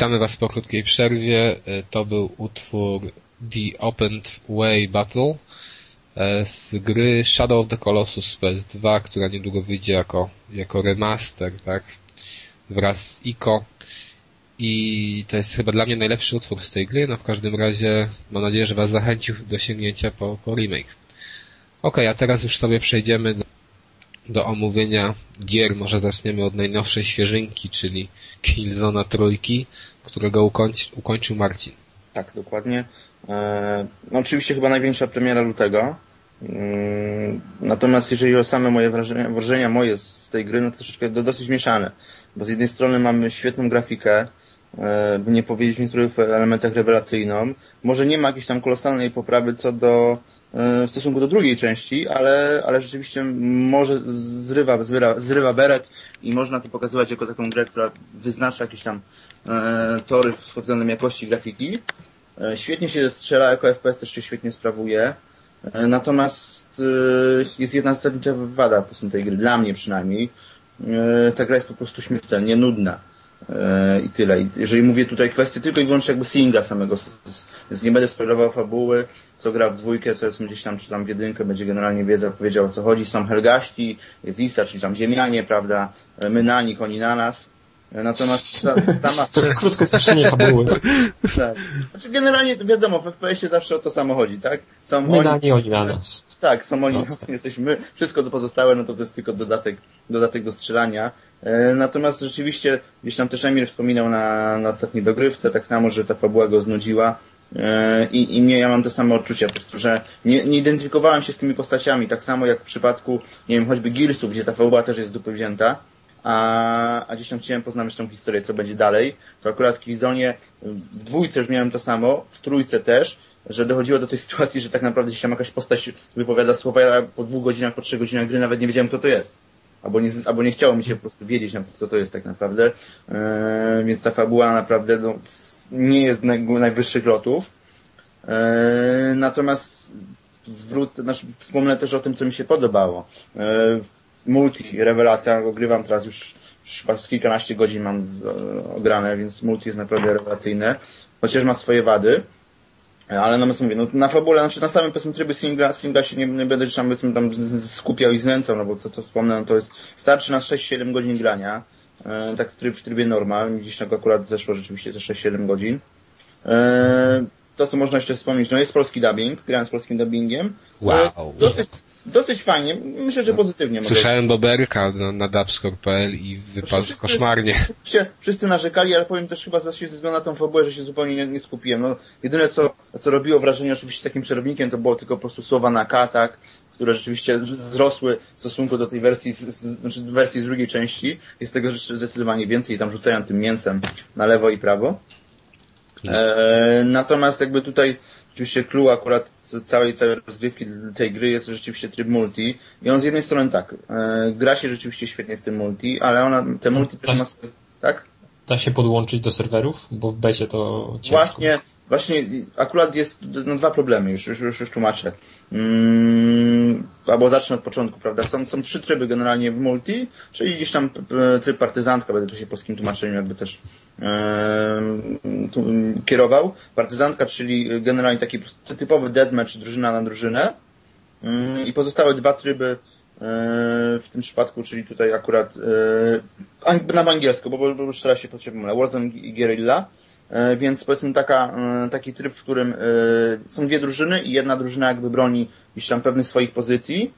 Speaker 1: Witamy Was po krótkiej przerwie. E, To był utwór The Opened Way Battle e, z gry Shadow of the Colossus z PS2, która niedługo wyjdzie jako, jako remaster, tak? Wraz z ICO. I to jest chyba dla mnie najlepszy utwór z tej gry, no w każdym razie mam nadzieję, że Was zachęcił do sięgnięcia po, po remake. Ok, a teraz już sobie przejdziemy do, do omówienia gier. Może zaczniemy od najnowszej świeżynki, czyli Killzona trójki, którego ukończy, ukończył Marcin.
Speaker 2: Tak, dokładnie. E, no oczywiście chyba największa premiera lutego. Mm, Natomiast jeżeli o same moje wrażenia, wrażenia moje z tej gry, no to troszeczkę do, dosyć mieszane. Bo z jednej strony mamy świetną grafikę, e, by nie powiedzieć w niektórych elementach rewelacyjną. Może nie ma jakiejś tam kolosalnej poprawy co do e, w stosunku do drugiej części, ale, ale rzeczywiście może zrywa, zrywa, zrywa beret i można to pokazywać jako taką grę, która wyznacza jakieś tam e, tory pod względem jakości grafiki. E, Świetnie się strzela, jako FPS też się świetnie sprawuje. E, Natomiast e, jest jedna zasadnicza wada po tej gry, dla mnie przynajmniej. E, Ta gra jest po prostu śmiertelnie nudna. E, I tyle. Jeżeli mówię tutaj kwestie tylko i wyłącznie jakby singa samego, więc nie będę spoilował fabuły, kto gra w dwójkę, to jest gdzieś tam, czy tam w jedynkę, będzie generalnie wiedział, wiedział o co chodzi. Są Helgaści, jest Isa, czyli tam ziemianie, prawda, my na nich, oni na nas. Natomiast ta, ta ma...
Speaker 3: To krótko streszczenie fabuły.
Speaker 2: Tak. Znaczy generalnie wiadomo, w FPS-ie zawsze o to samo chodzi, tak? Są
Speaker 3: My na nie, oni na nas.
Speaker 2: tak, są oni,
Speaker 3: No, tak.
Speaker 2: jesteśmy my. Wszystko to pozostałe, no to to jest tylko dodatek, dodatek do strzelania. E, Natomiast rzeczywiście, gdzieś tam też Emir wspominał na, na ostatniej dogrywce, tak samo, że ta fabuła go znudziła. E, I, I mnie, ja mam te same odczucia po prostu, że nie, nie identyfikowałem się z tymi postaciami, tak samo jak w przypadku, nie wiem, choćby Gearsów, gdzie ta fabuła też jest dupy wzięta. A, a gdzieś tam chciałem poznać tą historię, co będzie dalej. To akurat w Killzonie w dwójce już miałem to samo, w trójce też, że dochodziło do tej sytuacji, że tak naprawdę gdzieś tam jakaś postać wypowiada słowa, ja po dwóch godzinach, po trzech godzinach gry nawet nie wiedziałem, kto to jest. Albo nie, albo nie chciało mi się po prostu wiedzieć, kto to jest tak naprawdę. Eee, więc ta fabuła naprawdę no, nie jest naj, najwyższych lotów. Eee, natomiast wrócę, znaczy wspomnę też o tym, co mi się podobało. Eee, multi, rewelacja, ogrywam teraz już, już kilkanaście godzin mam z, ograne, więc multi jest naprawdę rewelacyjne. Chociaż ma swoje wady. Ale no mówię, no na fabule, znaczy na samym powiedzmy trybie singla, singla się nie, nie będę tam, powiedzmy, tam z- skupiał i znęcał, no bo to co wspomnę, no to jest, starczy na 6-7 godzin grania, e, tak w, tryb, w trybie normal, mi dziś tak akurat zeszło rzeczywiście te 6-7 godzin. E, to co można jeszcze wspomnieć, no jest polski dubbing, grałem z polskim dubbingiem.
Speaker 1: Wow.
Speaker 2: E, dosyć, dosyć fajnie, myślę, że pozytywnie. mogę
Speaker 1: Słyszałem Boberka na, na dubscore.pl i wypadł
Speaker 2: Wszyscy-
Speaker 1: koszmarnie.
Speaker 2: Wszyscy, wszyscy narzekali, ale powiem też chyba właściwie ze względu na tą fabułę, że się zupełnie nie, nie skupiłem. No, jedyne co, co robiło wrażenie oczywiście takim przerwnikiem, to było tylko po prostu słowa na K, tak, które rzeczywiście wzrosły w stosunku do tej wersji, z, z, znaczy wersji z drugiej części. Jest tego zdecydowanie więcej i tam rzucają tym mięsem na lewo i prawo. E, natomiast jakby tutaj oczywiście clue akurat całej, całej rozgrywki tej gry jest rzeczywiście tryb multi i on z jednej strony tak, e, gra się rzeczywiście świetnie w tym multi, ale ona, te multi też ma swoje, tak?
Speaker 3: Da się podłączyć do serwerów, bo w becie to ciężko.
Speaker 2: Właśnie, właśnie akurat jest no, dwa problemy, już, już, już, już tłumaczę. Mm, albo zacznę od początku, prawda? Są, są trzy tryby generalnie w multi, czyli gdzieś tam tryb partyzantka, będę tu się polskim tłumaczeniem jakby też tu, kierował. Partyzantka, czyli generalnie taki typowy deathmatch, drużyna na drużynę. Mm, I pozostałe dwa tryby e, w tym przypadku, czyli tutaj akurat e, na angielsku, bo, bo już teraz się potrzebuje, Warzone i Guerrilla. E, Więc powiedzmy taka, e, taki tryb, w którym e, są dwie drużyny i jedna drużyna jakby broni gdzieś tam pewnych swoich pozycji,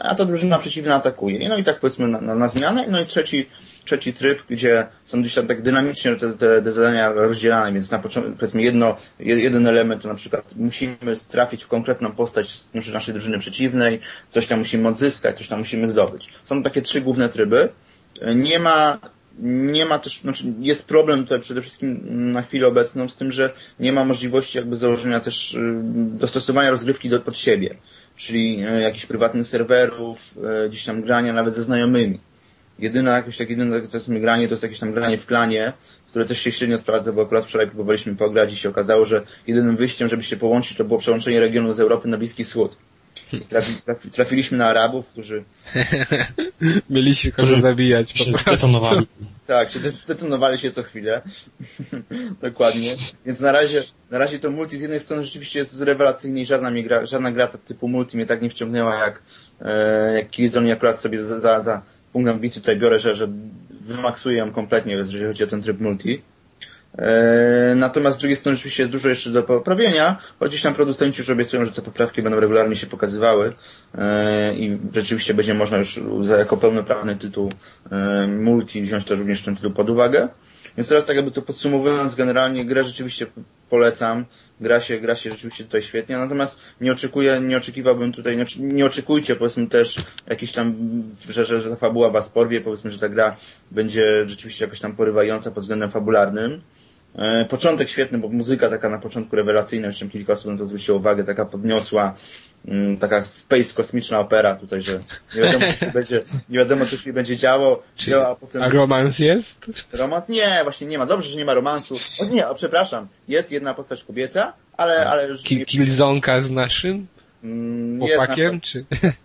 Speaker 2: a ta drużyna przeciwna atakuje. No i tak powiedzmy na, na, zmianę. No i trzeci, trzeci tryb, gdzie są gdzieś tam tak dynamicznie te, te, te zadania rozdzielane, więc na początku powiedzmy jedno, jed- jeden element to na przykład musimy trafić w konkretną postać naszej- drużyny przeciwnej, coś tam musimy odzyskać, coś tam musimy zdobyć. Są takie trzy główne tryby. Nie ma nie ma też, znaczy jest problem tutaj przede wszystkim na chwilę obecną z tym, że nie ma możliwości jakby założenia też y, dostosowania rozgrywki do, pod siebie. Czyli y, jakichś prywatnych serwerów, y, gdzieś tam grania nawet ze znajomymi. Jedyna jakieś takie jedyne granie to jest jakieś tam granie w klanie, które też się średnio sprawdza, bo akurat wczoraj próbowaliśmy pograć i się okazało, że jedynym wyjściem, żeby się połączyć, to było przełączenie regionu z Europy na Bliski Wschód. Trafi, trafi, trafiliśmy na Arabów, którzy
Speaker 1: Mieliście kogo zabijać. po
Speaker 3: się zdetonowali.
Speaker 2: Tak, się de- detonowali się co chwilę. Dokładnie. Więc na razie, na razie to multi z jednej strony rzeczywiście jest rewelacyjnie i żadna, mi gra, żadna gra typu multi mnie tak nie wciągnęła jak, e, jak Killzone i akurat sobie za, za, za punkt ambicji tutaj biorę, że, że wymaksuję ją kompletnie, jeżeli chodzi o ten tryb multi. E, natomiast z drugiej strony rzeczywiście jest dużo jeszcze do poprawienia, chociaż tam producenci już obiecują, że te poprawki będą regularnie się pokazywały e, i rzeczywiście będzie można już jako pełnoprawny tytuł e, multi wziąć to również ten tytuł pod uwagę. Więc teraz tak jakby to podsumowując, generalnie grę rzeczywiście polecam. Gra się, gra się rzeczywiście tutaj świetnie, natomiast nie oczekuję, nie oczekiwałbym tutaj, nie, nie oczekujcie powiedzmy też jakiś tam, że, że, że ta fabuła was porwie, powiedzmy, że ta gra będzie rzeczywiście jakoś tam porywająca pod względem fabularnym. E, początek świetny, bo muzyka taka na początku rewelacyjna, jeszcze kilka osób na to zwróciło uwagę, taka podniosła, mm, taka space kosmiczna opera tutaj, że nie wiadomo, co się będzie, nie wiadomo, co się będzie działo, działa, a potem...
Speaker 1: A romans jest?
Speaker 2: Romans? Nie, właśnie nie ma. Dobrze, że nie ma romansu. O nie, o, przepraszam. Jest jedna postać kobieca, ale, ale już
Speaker 1: Kil
Speaker 2: nie,
Speaker 1: Killzonka z naszym chłopakiem,
Speaker 2: na,
Speaker 1: czy...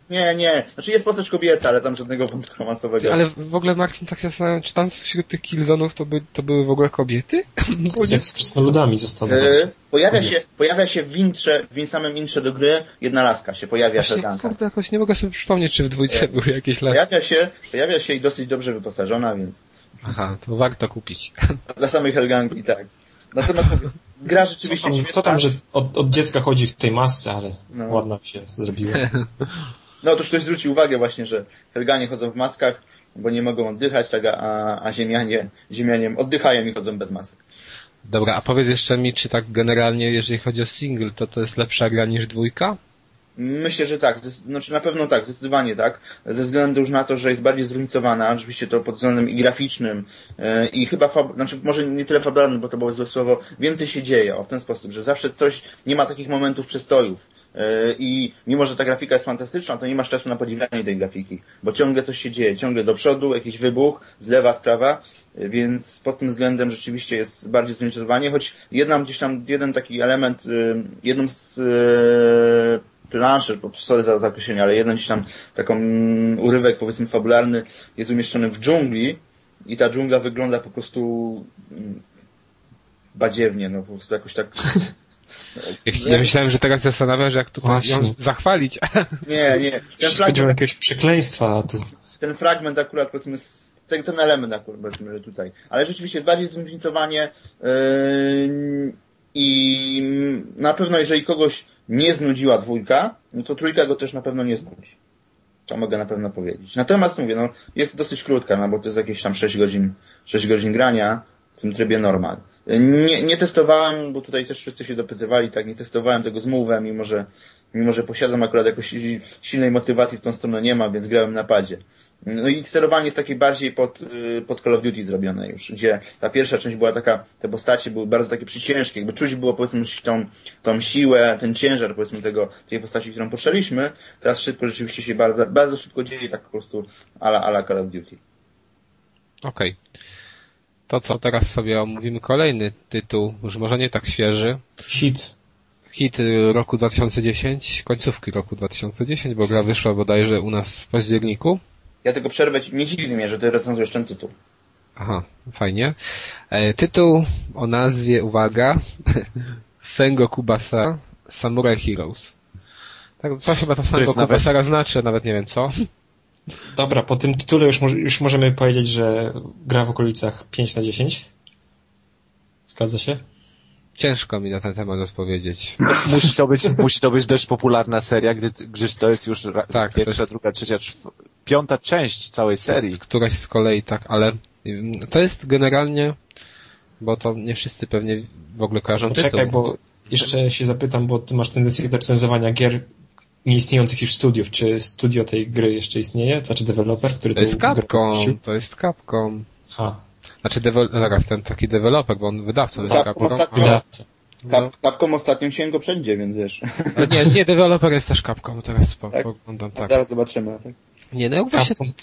Speaker 2: Nie, nie. Znaczy jest postać kobieca, ale tam żadnego wątku romansowego.
Speaker 1: Ale w ogóle Marcin tak się zastanawiam, czy tam wśród tych Killzonów to, by, to były w ogóle kobiety?
Speaker 3: Jak z krasnoludami zostało.
Speaker 2: E, pojawia się, pojawia się w intrze, w samym intrze do gry jedna laska się pojawia
Speaker 1: Właśnie,
Speaker 2: Helganka.
Speaker 1: kurde, jakoś nie mogę sobie przypomnieć, czy w dwójce były jakieś lasy.
Speaker 2: Pojawia się, pojawia się i dosyć dobrze wyposażona, więc
Speaker 1: Aha, to warto kupić.
Speaker 2: dla samej Helganki tak. Natomiast gra
Speaker 3: Co
Speaker 2: rzeczywiście
Speaker 3: tam,
Speaker 2: świetna.
Speaker 3: co tam, że od, od dziecka chodzi w tej masce, ale
Speaker 2: No.
Speaker 3: ładna mi się zrobiła.
Speaker 2: No otóż ktoś zwrócił uwagę właśnie, że Helganie chodzą w maskach, bo nie mogą oddychać, tak, a, a ziemianie, ziemianie oddychają i chodzą bez masek.
Speaker 1: Dobra, a powiedz jeszcze mi, czy tak generalnie, jeżeli chodzi o single, to to jest lepsza gra niż dwójka?
Speaker 2: Myślę, że tak. Znaczy na pewno tak, zdecydowanie tak. Ze względu już na to, że jest bardziej zróżnicowana, oczywiście to pod względem i graficznym e, i chyba, fab- znaczy może nie tyle fabularnym, bo to było złe słowo, więcej się dzieje, o w ten sposób, że zawsze coś, nie ma takich momentów przestojów. E, I mimo, że ta grafika jest fantastyczna, to nie masz czasu na podziwianie tej grafiki, bo ciągle coś się dzieje, ciągle do przodu, jakiś wybuch, z lewa sprawa, e, więc pod tym względem rzeczywiście jest bardziej zróżnicowanie, choć jedna gdzieś tam, jeden taki element, jedną z planszy, bo sorry za zakreślenie, ale jeden gdzieś tam taką mm, urywek powiedzmy fabularny jest umieszczony w dżungli i ta dżungla wygląda po prostu mm, badziewnie, no po prostu jakoś tak
Speaker 1: Ja, myślałem, że teraz zastanawiam, że jak tu ją zachwalić.
Speaker 2: nie, nie. Ten fragment,
Speaker 3: jakiegoś przekleństwa, tu
Speaker 2: ten fragment akurat powiedzmy z- ten, ten element akurat powiedzmy że tutaj. Ale rzeczywiście jest bardziej zróżnicowanie yy, i na pewno jeżeli kogoś nie znudziła dwójka, no to trójka go też na pewno nie znudzi. To mogę na pewno powiedzieć. Natomiast mówię, no, jest dosyć krótka, no bo to jest jakieś tam 6 godzin, 6 godzin grania w tym trybie normal. Nie, nie testowałem, bo tutaj też wszyscy się dopytywali, tak, nie testowałem tego z Move'em, mimo że, mimo że posiadam akurat jakoś silnej motywacji w tą stronę nie ma, więc grałem na padzie. No i sterowanie jest takie bardziej pod, y, pod Call of Duty zrobione już, gdzie ta pierwsza część była taka, te postacie były bardzo takie przyciężkie, jakby czuć było powiedzmy tą, tą siłę, ten ciężar powiedzmy tego, tej postaci, którą poszliśmy. Teraz szybko rzeczywiście się bardzo, bardzo szybko dzieje tak po prostu ala, ala Call of Duty.
Speaker 1: Okej. To co, teraz sobie omówimy kolejny tytuł, już może nie tak świeży.
Speaker 3: hit.
Speaker 1: Hit y, roku 2010, końcówki roku 2010, bo gra wyszła bodajże u nas w październiku.
Speaker 2: Ja tylko przerwę, ci- nie dziwi mnie, że ty recenzujesz ten tytuł.
Speaker 1: Aha, fajnie. E, tytuł o nazwie, uwaga, Sengoku Basara Samurai Heroes. Tak, co chyba to Sengoku
Speaker 4: nawet-
Speaker 1: Basara znaczy, nawet nie wiem co.
Speaker 3: Dobra, po tym tytule już, już możemy powiedzieć, że gra w okolicach 5 na 10. Zgadza się?
Speaker 1: Ciężko mi na ten temat odpowiedzieć.
Speaker 4: Musi to być, musi to być dość popularna seria, gdy, gdyż to jest już
Speaker 1: Tak,
Speaker 4: pierwsza,
Speaker 1: jest-
Speaker 4: druga, trzecia, czw- piąta część całej serii.
Speaker 1: Któraś z kolei tak, ale ym, to jest generalnie, bo to nie wszyscy pewnie w ogóle kojarzą
Speaker 3: Poczekaj,
Speaker 1: tytuł.
Speaker 3: bo jeszcze się zapytam, bo ty masz tendencję do recenzowania gier nieistniejących już studiów. Czy studio tej gry jeszcze istnieje? Znaczy deweloper, który
Speaker 1: To jest Capcom, to jest Capcom.
Speaker 3: Ha,
Speaker 1: Znaczy, zaraz, ten taki deweloper, bo on wydawcą jest
Speaker 2: Capcom ostatnio-
Speaker 3: wydawca.
Speaker 1: No.
Speaker 2: Cap, Capcom ostatnio sięgo wszędzie, więc wiesz.
Speaker 1: Ale Nie, nie, deweloper jest też Capcom, teraz
Speaker 2: Tak?
Speaker 1: poglądam, tak.
Speaker 2: Zaraz zobaczymy. Tak?
Speaker 1: Nie, no właśnie,
Speaker 3: Capcom,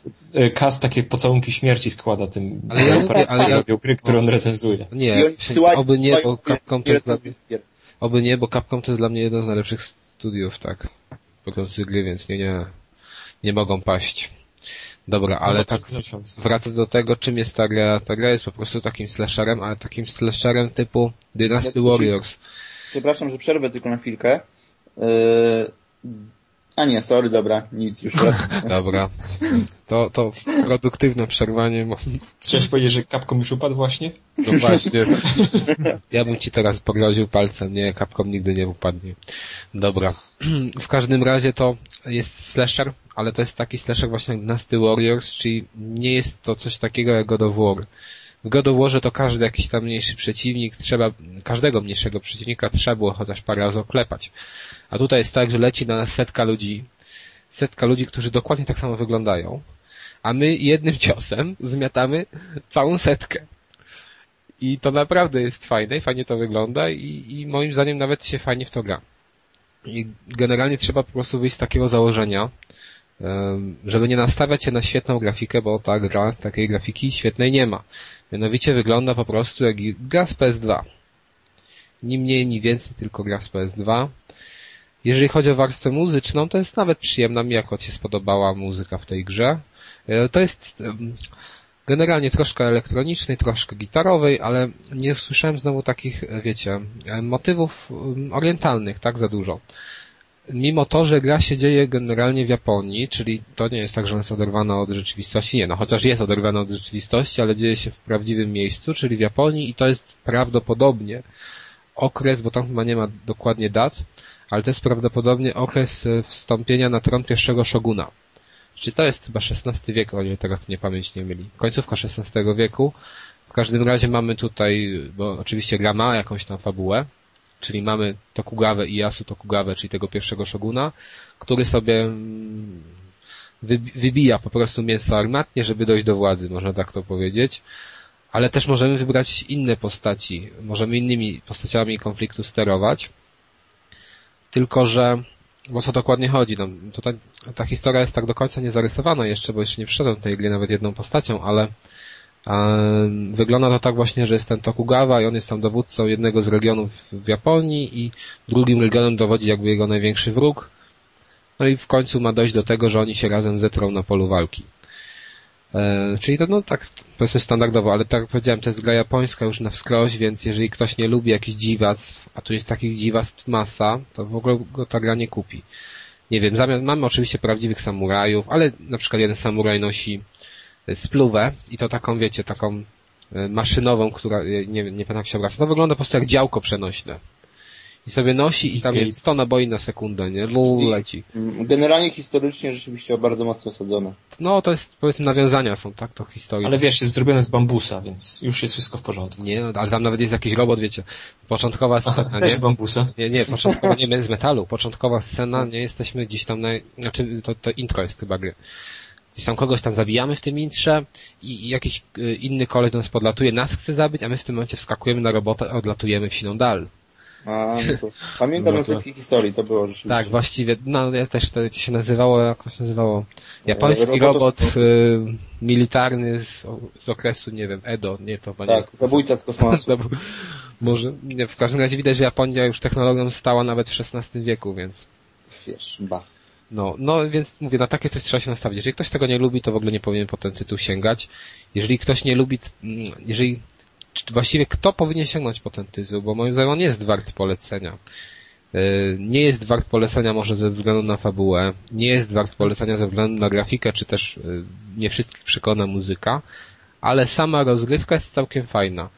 Speaker 3: y, Cast takie pocałunki śmierci składa tym
Speaker 1: Ale ja ale
Speaker 3: którzy
Speaker 1: ja-
Speaker 3: robią gry, które on recenzuje.
Speaker 1: nie, się-
Speaker 2: wysyłają-
Speaker 1: oby nie, bo Capcom to jest dla,
Speaker 2: gier.
Speaker 1: oby nie, bo Capcom to jest dla mnie jedno z najlepszych studiów, tak, robiących gry, więc nie, nie, nie mogą paść. Dobra, ale tak, wracając do tego, czym jest ta gra, ta gra jest po prostu takim slasherem, ale takim slasherem typu Dynasty Warriors.
Speaker 2: Przepraszam, że przerwę tylko na chwilkę. Yy, A nie, sorry, dobra, nic, już raz.
Speaker 1: Dobra. To, to produktywne przerwanie.
Speaker 3: Chciałeś powiedzieć, że Capcom już upadł właśnie?
Speaker 1: No właśnie. Ja bym ci teraz pogroził palcem, nie, Capcom nigdy nie upadnie. Dobra. W każdym razie to jest slasher, ale to jest taki slasher właśnie jak Nasty Warriors, czyli nie jest to coś takiego jak God of War. W God of Warze to każdy jakiś tam mniejszy przeciwnik, trzeba, każdego mniejszego przeciwnika trzeba było chociaż parę razy oklepać. A tutaj jest tak, że leci na nas setka ludzi, setka ludzi, którzy dokładnie tak samo wyglądają, a my jednym ciosem zmiatamy całą setkę. I to naprawdę jest fajne fajnie to wygląda i, i moim zdaniem nawet się fajnie w to gra. I generalnie trzeba po prostu wyjść z takiego założenia, żeby nie nastawiać się na świetną grafikę, bo ta gra takiej grafiki świetnej nie ma. Mianowicie wygląda po prostu jak gra z PS2. Ni mniej, ni więcej, tylko gra z PS2. Jeżeli chodzi o warstwę muzyczną, to jest nawet przyjemna mi akurat się spodobała muzyka w tej grze. E, To jest generalnie troszkę elektronicznej, troszkę gitarowej, ale nie słyszałem znowu takich, e, wiecie, e, motywów orientalnych tak za dużo. Mimo to, że gra się dzieje generalnie w Japonii, czyli to nie jest tak, że jest oderwana od rzeczywistości, nie, no chociaż jest oderwana od rzeczywistości, ale dzieje się w prawdziwym miejscu, czyli w Japonii i to jest prawdopodobnie okres, bo tam chyba nie ma dokładnie dat, ale to jest prawdopodobnie okres e, wstąpienia na tron pierwszego szoguna. Czy to jest chyba XVI wiek, o ile teraz mnie pamięć nie myli. Końcówka XVI wieku. W każdym razie mamy tutaj, bo oczywiście gra ma jakąś tam fabułę, czyli mamy Tokugawę i Yasu Tokugawę, czyli tego pierwszego szoguna, który sobie mm, wy- wybija po prostu mięso armatnie, żeby dojść do władzy, można tak to powiedzieć. Ale też możemy wybrać inne postaci, możemy innymi postaciami konfliktu sterować. Tylko, że o co dokładnie chodzi? No, tutaj ta historia jest tak do końca nie zarysowana jeszcze, bo jeszcze nie przyszedłem tej gry nawet jedną postacią, ale wygląda to tak właśnie, że jest ten Tokugawa i on jest tam dowódcą jednego z regionów w Japonii i drugim regionem dowodzi jakby jego największy wróg. No i w końcu ma dojść do tego, że oni się razem zetrą na polu walki. E, czyli to no tak powiedzmy standardowo, ale tak jak powiedziałem, to jest gra japońska już na wskroś, więc jeżeli ktoś nie lubi jakichś dziwactw, a tu jest takich dziwactw masa, to w ogóle go ta gra nie kupi. Nie wiem, zamiast, mamy oczywiście prawdziwych samurajów, ale na przykład jeden samuraj nosi spluwę i to taką, wiecie, taką e, maszynową, która, e, nie, nie pamiętam jak się obraca. To wygląda po prostu jak działko przenośne. I sobie nosi i tam jest 100 naboi na sekundę, nie? Lul, leci.
Speaker 2: Generalnie historycznie rzeczywiście bardzo mocno osadzone.
Speaker 1: No to jest, powiedzmy, nawiązania są, tak, to historia.
Speaker 3: Ale wiesz, jest zrobione z bambusa, więc już jest wszystko w porządku.
Speaker 1: Nie, no, ale tam nawet jest jakiś robot, wiecie. Początkowa
Speaker 3: Aha,
Speaker 1: scena,
Speaker 3: też
Speaker 1: nie?
Speaker 3: z bambusa.
Speaker 1: Nie, nie, początkowa nie z metalu. Początkowa scena, nie jesteśmy gdzieś tam na, znaczy to, to intro jest chyba gry. Gdzieś tam kogoś tam zabijamy w tym intrze i, i jakiś y, inny koleś do nas podlatuje, nas chce zabić, a my w tym momencie wskakujemy na robota, odlatujemy w siną dal.
Speaker 2: A, no to... Pamiętam
Speaker 1: No to-
Speaker 2: historii, to było rzeczywiście.
Speaker 1: Tak, właściwie, no ja też to się nazywało, jak to się nazywało? Japoński
Speaker 2: E,
Speaker 1: robot
Speaker 2: robotów-
Speaker 1: y, militarny z, z okresu, nie wiem, Edo, nie to chyba nie.
Speaker 2: Tak, zabójca z kosmosu.
Speaker 1: Może, nie, w każdym razie widać, że Japonia już technologią stała nawet w XVI wieku, więc
Speaker 2: Wiesz, ba.
Speaker 1: No, no więc mówię, na takie coś trzeba się nastawić. Jeżeli ktoś tego nie lubi, to w ogóle nie powinien po ten tytuł sięgać. Jeżeli ktoś nie lubi, mm, jeżeli, właściwie kto powinien sięgnąć po ten tytuł, bo moim zdaniem on jest wart polecenia. Yy, Nie jest wart polecenia może ze względu na fabułę, nie jest wart polecenia ze względu na grafikę, czy też yy, nie wszystkich przekona muzyka, ale sama rozgrywka jest całkiem fajna.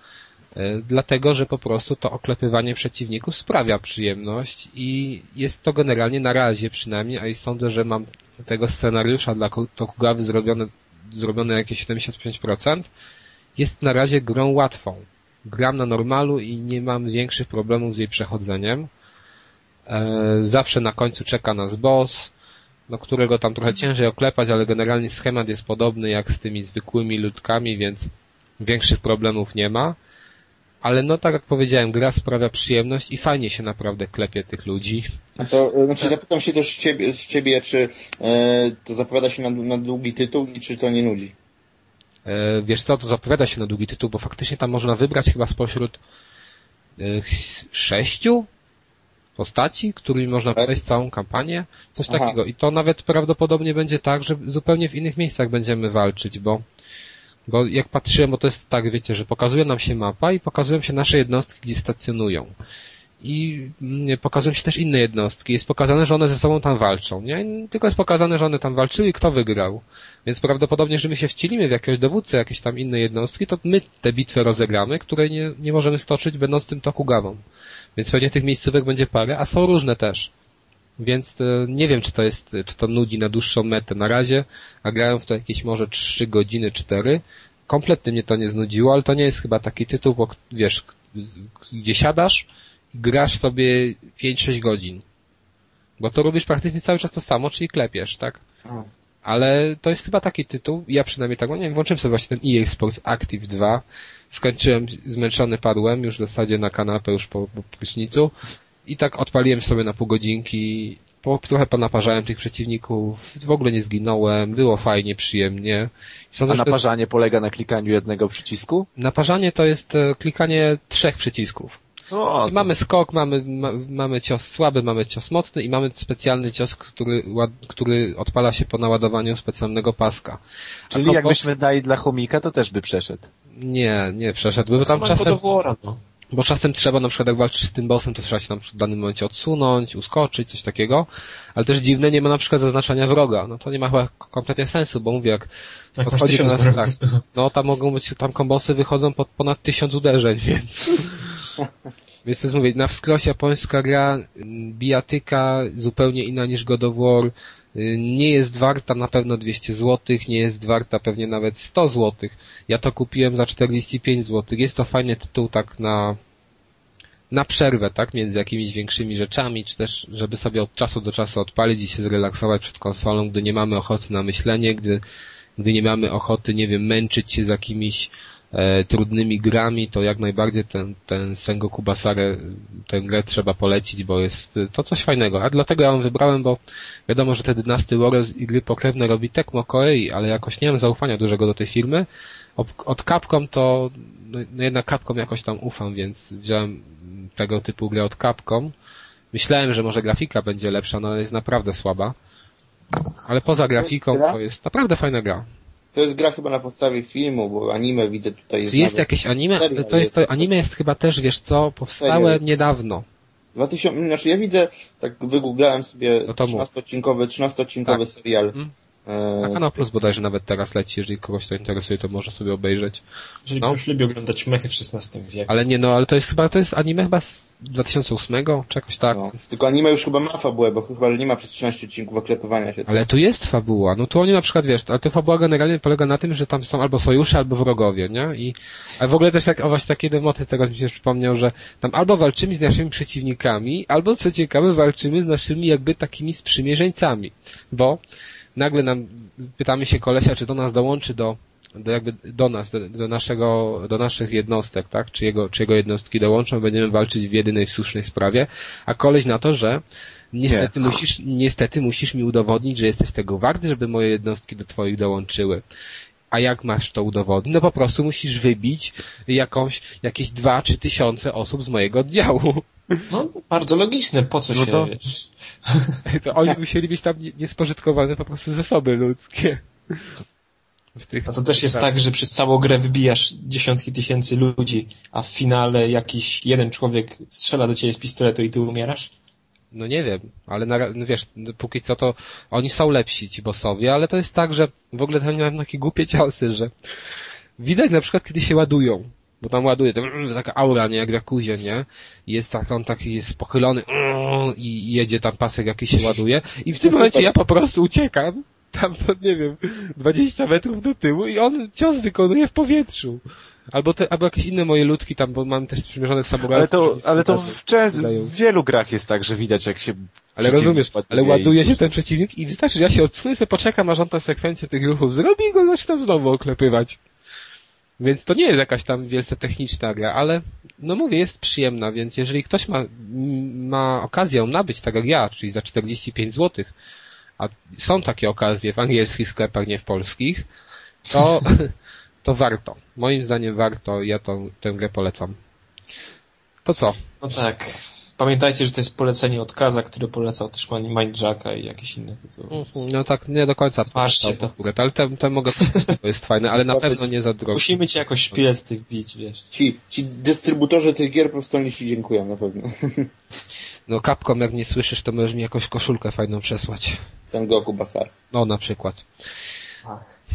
Speaker 1: Yy, Dlatego, że po prostu to oklepywanie przeciwników sprawia przyjemność i jest to generalnie na razie przynajmniej, a i sądzę, że mam tego scenariusza dla Tokugawy zrobione, zrobione jakieś 75%, jest na razie grą łatwą. Gram na normalu i nie mam większych problemów z jej przechodzeniem. E, zawsze na końcu czeka nas boss, no którego tam trochę ciężej oklepać, ale generalnie schemat jest podobny jak z tymi zwykłymi ludkami, więc większych problemów nie ma. Ale no tak jak powiedziałem, gra sprawia przyjemność i fajnie się naprawdę klepie tych ludzi.
Speaker 2: No to, e, znaczy zapytam się też ciebie, z ciebie, czy e, to zapowiada się na, na długi tytuł i czy to nie nudzi?
Speaker 1: E, Wiesz co, to zapowiada się na długi tytuł, bo faktycznie tam można wybrać chyba spośród e, sześciu postaci, którymi można
Speaker 2: Tak.
Speaker 1: przejść całą kampanię, coś
Speaker 2: Aha.
Speaker 1: takiego. I to nawet prawdopodobnie będzie tak, że zupełnie w innych miejscach będziemy walczyć, bo bo jak patrzyłem, bo to jest tak, wiecie, że pokazuje nam się mapa i pokazują się nasze jednostki, gdzie stacjonują. i mm, pokazują się też inne jednostki. Jest pokazane, że one ze sobą tam walczą, nie? Tylko jest pokazane, że one tam walczyły i kto wygrał. Więc prawdopodobnie, że my się wcielimy w jakiegoś dowódcę jakieś tam innej jednostki, to my tę bitwę rozegramy, której nie, nie możemy stoczyć, będąc tym Tokugawą. Więc pewnie tych miejscówek będzie parę, a są różne też. Więc e, nie wiem, czy to jest, czy to nudzi na dłuższą metę. Na razie, a grałem w to jakieś może 3 godziny, 4. Kompletnie mnie to nie znudziło, ale to nie jest chyba taki tytuł, bo wiesz, gdzie siadasz, grasz sobie 5-6 godzin. Bo to robisz praktycznie cały czas to samo, czyli klepiesz, tak? Ale to jest chyba taki tytuł, ja przynajmniej tak, no nie wiem, włączyłem sobie właśnie ten EA Sports Active 2, skończyłem, zmęczony padłem, już w zasadzie na kanapę, już po, po prysznicu i tak odpaliłem sobie na pół godzinki, po, trochę ponaparzałem tych przeciwników, w ogóle nie zginąłem, było fajnie, przyjemnie.
Speaker 4: Sądzę, A naparzanie to... polega na klikaniu jednego przycisku?
Speaker 1: Naparzanie to jest e, klikanie trzech przycisków. No, to... Mamy skok, mamy, ma, mamy cios słaby, mamy cios mocny i mamy specjalny cios, który, który odpala się po naładowaniu specjalnego paska.
Speaker 4: Czyli kompos... jakbyśmy dali dla chomika, to też by przeszedł.
Speaker 1: Nie, nie przeszedł, bo tam czasem... no. Bo czasem trzeba, na przykład jak walczysz z tym bossem, to trzeba się tam w danym momencie odsunąć, uskoczyć, coś takiego. Ale też dziwne, nie ma na przykład zaznaczania wroga. No to nie ma chyba kompletnie sensu, bo mówię, jak
Speaker 3: tak, podchodzi do nas tak,
Speaker 1: no tam mogą być, tam kombosy wychodzą pod ponad tysiąc uderzeń, więc... Więc to jest mówię, na wskroś japońska gra, bijatyka zupełnie inna niż God of War, nie jest warta na pewno 200 zł, nie jest warta pewnie nawet 100 zł. Ja to kupiłem za 45 zł. Jest to fajny tytuł tak na na przerwę, tak, między jakimiś większymi rzeczami, czy też, żeby sobie od czasu do czasu odpalić i się zrelaksować przed konsolą, gdy nie mamy ochoty na myślenie, gdy, gdy nie mamy ochoty, nie wiem, męczyć się z jakimiś e, trudnymi grami, to jak najbardziej ten, ten Sengoku Basare, tę grę trzeba polecić, bo jest to coś fajnego. A dlatego ja ją wybrałem, bo wiadomo, że te Dynasty Warriors i gry pokrewne robi Tecmo Koei, ale jakoś nie mam zaufania dużego do tej firmy. Od Capcom to, no, no jednak Capcom jakoś tam ufam, więc wziąłem tego typu grę od Capcom. Myślałem, że może grafika będzie lepsza, no ale jest naprawdę słaba. Ale poza grafiką to jest naprawdę fajna gra.
Speaker 2: To jest gra chyba na podstawie filmu, bo anime widzę tutaj
Speaker 1: jest. Czy jest jakieś anime? To jest to, anime jest chyba też, wiesz co, powstałe Serio? niedawno.
Speaker 2: 2000, znaczy ja widzę, tak wygooglałem sobie no 13-odcinkowy, 13-odcinkowy tak. serial. Hmm?
Speaker 1: Na Kanał Plus bodajże nawet teraz leci, jeżeli kogoś to interesuje, to może sobie obejrzeć.
Speaker 3: Jeżeli no. ktoś lubi oglądać mechy w XVI wieku.
Speaker 1: Ale nie, no, ale to jest chyba, to jest anime chyba z 2008, czy jakoś tak. No.
Speaker 2: Tylko anime już chyba ma fabułę, bo chyba, że nie ma przez 13 odcinków oklepywania się.
Speaker 1: Co? Ale tu jest fabuła. No tu oni na przykład, wiesz, ale to fabuła generalnie polega na tym, że tam są albo sojusze, albo wrogowie, nie? I, a w ogóle też tak, o właśnie taki motyw tego mi się przypomniał, że tam albo walczymy z naszymi przeciwnikami, albo co ciekawe, walczymy z naszymi jakby takimi sprzymierzeńcami. Bo nagle nam pytamy się kolesia, czy do nas dołączy do, do jakby do nas, do, do, naszego, do naszych jednostek, tak? Czy jego, czy jego jednostki dołączą, będziemy walczyć w jedynej w słusznej sprawie, a koleś na to, że niestety Nie. musisz, niestety musisz mi udowodnić, że jesteś tego wart, żeby moje jednostki do twoich dołączyły. A jak masz to udowodnić? No po prostu musisz wybić jakąś, jakieś dwa, czy tysiące osób z mojego oddziału.
Speaker 3: No, bardzo logiczne, po co no się, to, wiesz?
Speaker 1: To oni musieli być tam niespożytkowane po prostu zasoby ludzkie.
Speaker 3: A to też jest tak, że przez całą grę wybijasz dziesiątki tysięcy ludzi, a w finale jakiś jeden człowiek strzela do ciebie z pistoletu i ty umierasz?
Speaker 1: No nie wiem, ale na, no wiesz, póki co to oni są lepsi, ci bossowie, ale to jest tak, że w ogóle to oni mają takie głupie ciosy, że widać na przykład, kiedy się ładują bo tam ładuje, to, taka aura, nie, jak w Jakuzie, nie? Jest tak, on taki jest pochylony i jedzie tam pasek jakiś się ładuje i w tym momencie ja po prostu uciekam tam, nie wiem, 20 metrów do tyłu i on cios wykonuje w powietrzu. Albo, te, albo jakieś inne moje ludki tam, bo mam też sprzymierzonych samurajów.
Speaker 4: Ale to, ale to w, często, w wielu grach jest tak, że widać jak się
Speaker 1: Ale rozumiesz, ale ładuje się ten przeciwnik i wystarczy, że ja się odsunę sobie poczekam, aż on tę sekwencję tych ruchów zrobi i go zaczynam znowu oklepywać. Więc to nie jest jakaś tam wielce techniczna gra, ale no mówię, jest przyjemna, więc jeżeli ktoś ma, ma okazję nabyć, tak jak ja, czyli za 45 zł, a są takie okazje w angielskich sklepach, nie w polskich, to, to warto. Moim zdaniem warto, ja to, tę grę polecam. To co?
Speaker 3: No tak. Pamiętajcie, że to jest polecenie od Kaza, który polecał też Mindjacka i jakieś inne tytuły.
Speaker 1: Mhm, No tak, nie do końca.
Speaker 3: Ważcie to.
Speaker 1: Ale ten, ten mogę powiedzieć, to jest fajne, ale na pewno nie za drogo.
Speaker 3: Musimy cię jakoś szpiec tych bić, wiesz.
Speaker 2: Ci, ci dystrybutorzy tych gier po oni ci dziękują na pewno.
Speaker 1: No Capcom, jak nie słyszysz, to możesz mi jakąś koszulkę fajną przesłać.
Speaker 2: Sengoku Basar.
Speaker 1: No na przykład.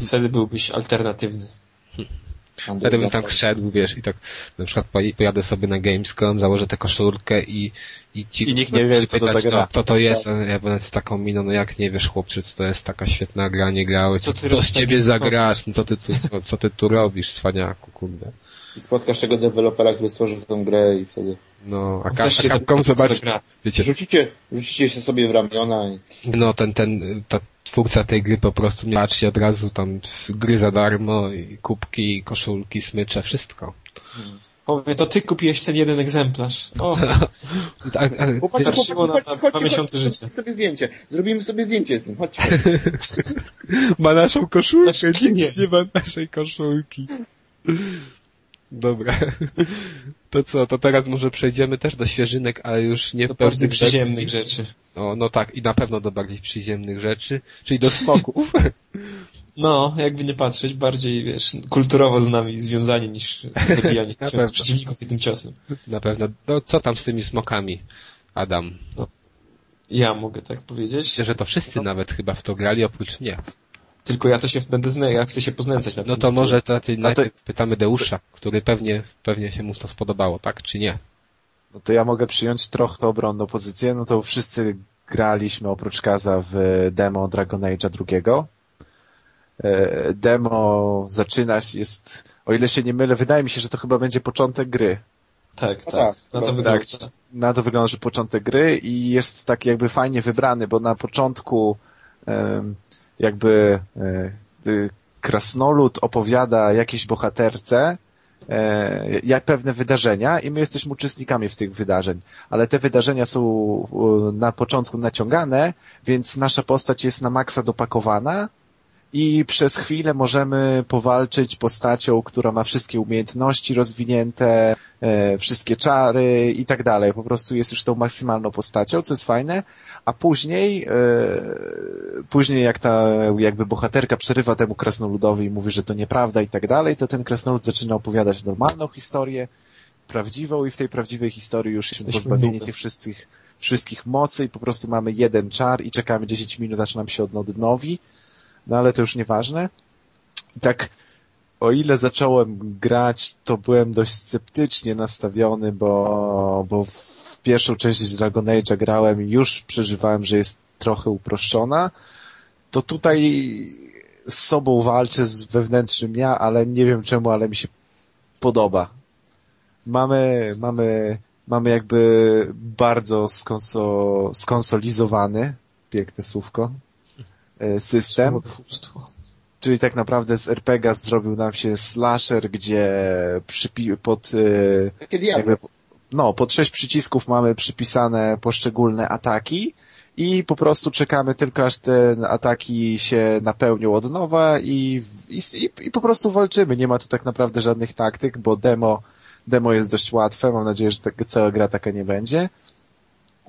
Speaker 3: Wtedy byłbyś alternatywny.
Speaker 1: Wtedy bym tak szedł, wiesz, i tak na przykład poj- pojadę sobie na Gamescom, założę tę koszulkę i, i ci...
Speaker 4: I nikt nie wie, co to za
Speaker 1: pytać,
Speaker 4: gra.
Speaker 1: No, kto to jest, a ja będę z taką miną, no jak nie wiesz, chłopcze, co to jest taka świetna gra, nie grałeś,
Speaker 3: Co ty
Speaker 1: co z ciebie zagrasz, no co ty tu, co, co ty tu robisz, cwaniaku, kurde.
Speaker 2: I spotkasz tego dewelopera, który stworzył tę grę i wtedy...
Speaker 1: No, a, Ka-
Speaker 3: Też cię
Speaker 1: a Capcom
Speaker 3: zapytam, co
Speaker 1: zobacz,
Speaker 3: za gra.
Speaker 1: wiecie,
Speaker 2: Rzucicie, rzucicie się sobie w ramiona i...
Speaker 1: no ten, ten, ta twórca tej gry po prostu nie patrzcie od razu tam gry za darmo, i kubki, koszulki, smycze, wszystko.
Speaker 3: Powie, to ty kupiłeś ten jeden egzemplarz. O,
Speaker 1: A, a,
Speaker 2: Chłopaki,
Speaker 3: Ty-
Speaker 2: chłopaki,
Speaker 3: na- dwa miesiące
Speaker 2: chodźcie,
Speaker 3: życia.
Speaker 2: sobie zdjęcie. Zrobimy sobie zdjęcie z tym, chodźcie.
Speaker 1: Ma naszą koszulkę,
Speaker 3: Znaczy,
Speaker 1: nikt
Speaker 3: nie.
Speaker 1: nie ma naszej koszulki. Dobra. To co, to teraz może przejdziemy też do świeżynek, ale już nie pełnym
Speaker 3: bardziej przyziemnych rzeczy.
Speaker 1: No, no tak, i na pewno do bardziej przyziemnych rzeczy, czyli do smoków.
Speaker 3: No, jakby nie patrzeć, bardziej, wiesz, kulturowo z nami związani niż zabijanie
Speaker 1: pewno.
Speaker 3: przeciwników jednym ciosem.
Speaker 1: na pewno. No co tam z tymi smokami, Adam?
Speaker 3: Ja mogę tak powiedzieć.
Speaker 1: Myślę, że to wszyscy nawet chyba w to grali, oprócz mnie.
Speaker 3: Tylko ja to się będę znał, ja chcę się poznęcać nad
Speaker 1: No
Speaker 3: tym
Speaker 1: to
Speaker 3: tytułem.
Speaker 1: może to, ty
Speaker 4: to-
Speaker 1: najpierw pytamy Deusza, który pewnie, pewnie się mu to spodobało, tak czy nie?
Speaker 4: No to ja mogę przyjąć trochę obronną pozycję. No to wszyscy graliśmy oprócz Kaza w demo Dragon Age'a drugiego. E, Demo zaczyna się, jest, o ile się nie mylę, wydaje mi się, że to chyba będzie początek gry.
Speaker 3: Tak,
Speaker 2: No
Speaker 3: tak.
Speaker 2: tak,
Speaker 3: Na to
Speaker 2: tak,
Speaker 3: wygląda.
Speaker 4: Tak, na to wygląda, że początek gry i jest tak jakby fajnie wybrany, bo na początku em, jakby e, y, krasnolud opowiada jakiejś bohaterce e, jak pewne wydarzenia i my jesteśmy uczestnikami w tych wydarzeń, ale te wydarzenia są na początku naciągane, więc nasza postać jest na maksa dopakowana i przez chwilę możemy powalczyć postacią, która ma wszystkie umiejętności rozwinięte, e, wszystkie czary i tak dalej. Po prostu jest już tą maksymalną postacią, co jest fajne, a później, e, później jak ta jakby bohaterka przerywa temu krasnoludowi i mówi, że to nieprawda i tak dalej, to ten krasnolud zaczyna opowiadać normalną historię, prawdziwą i w tej prawdziwej historii już jesteśmy pozbawieni tych wszystkich, wszystkich mocy i po prostu mamy jeden czar i czekamy 10 minut, aż nam się odnowi, no ale to już nieważne. I tak, o ile zacząłem grać, to byłem dość sceptycznie nastawiony, bo, bo w pierwszą część Dragon Age'a grałem i już przeżywałem, że jest trochę uproszczona, to tutaj z sobą walczę z wewnętrznym ja, ale nie wiem czemu, ale mi się podoba. Mamy, mamy, mamy jakby bardzo skonso, skonsolizowany, piękne słówko, e, system. Czyli tak naprawdę z RPG zrobił nam się slasher, gdzie przypi- pod, e,
Speaker 2: Takie
Speaker 4: jakby, no, pod sześć przycisków mamy przypisane poszczególne ataki i po prostu czekamy tylko aż te ataki się napełnią od nowa i, i, i, po prostu walczymy. Nie ma tu tak naprawdę żadnych taktyk, bo demo, demo jest dość łatwe. Mam nadzieję, że tak, cała gra taka nie będzie.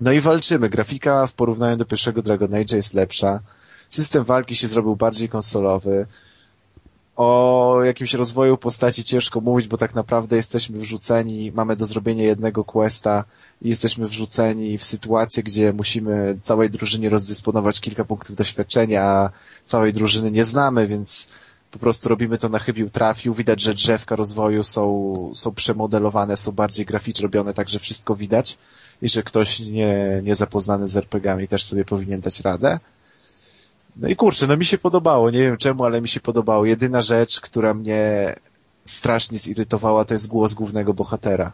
Speaker 4: No i walczymy. Grafika w porównaniu do pierwszego Dragon Age'a jest lepsza. System walki się zrobił bardziej konsolowy. O jakimś rozwoju postaci ciężko mówić, bo tak naprawdę jesteśmy wrzuceni, mamy do zrobienia jednego questa i jesteśmy wrzuceni w sytuację, gdzie musimy całej drużynie rozdysponować kilka punktów doświadczenia, a całej drużyny nie znamy, więc po prostu robimy to na chybił trafił. Widać, że drzewka rozwoju są, są przemodelowane, są bardziej graficznie robione, także wszystko widać i że ktoś nie, nie zapoznany z RPGami też sobie powinien dać radę. No i kurczę, no mi się podobało, nie wiem czemu, ale mi się podobało. Jedyna rzecz, która mnie strasznie zirytowała, to jest głos głównego bohatera.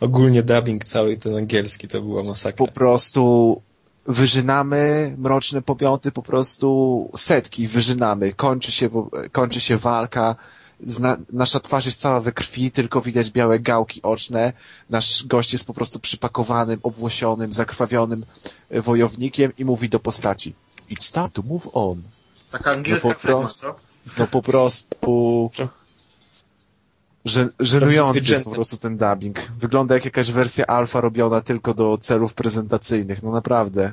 Speaker 3: Ogólnie dubbing cały ten angielski to była masakra.
Speaker 4: Po prostu wyżynamy mroczne pomioty, po prostu setki wyżynamy. Kończy się, kończy się walka, Zna, nasza twarz jest cała we krwi, tylko widać białe gałki oczne. Nasz gość jest po prostu przypakowanym, obwłosionym, zakrwawionym wojownikiem i mówi do postaci. It's time to move on.
Speaker 2: Taka angielska
Speaker 4: No po
Speaker 2: firma,
Speaker 4: prostu.
Speaker 2: co?
Speaker 4: No po prostu... Że, żenujący jest po prostu ten dubbing. Wygląda jak jakaś wersja alfa robiona tylko do celów prezentacyjnych. No naprawdę.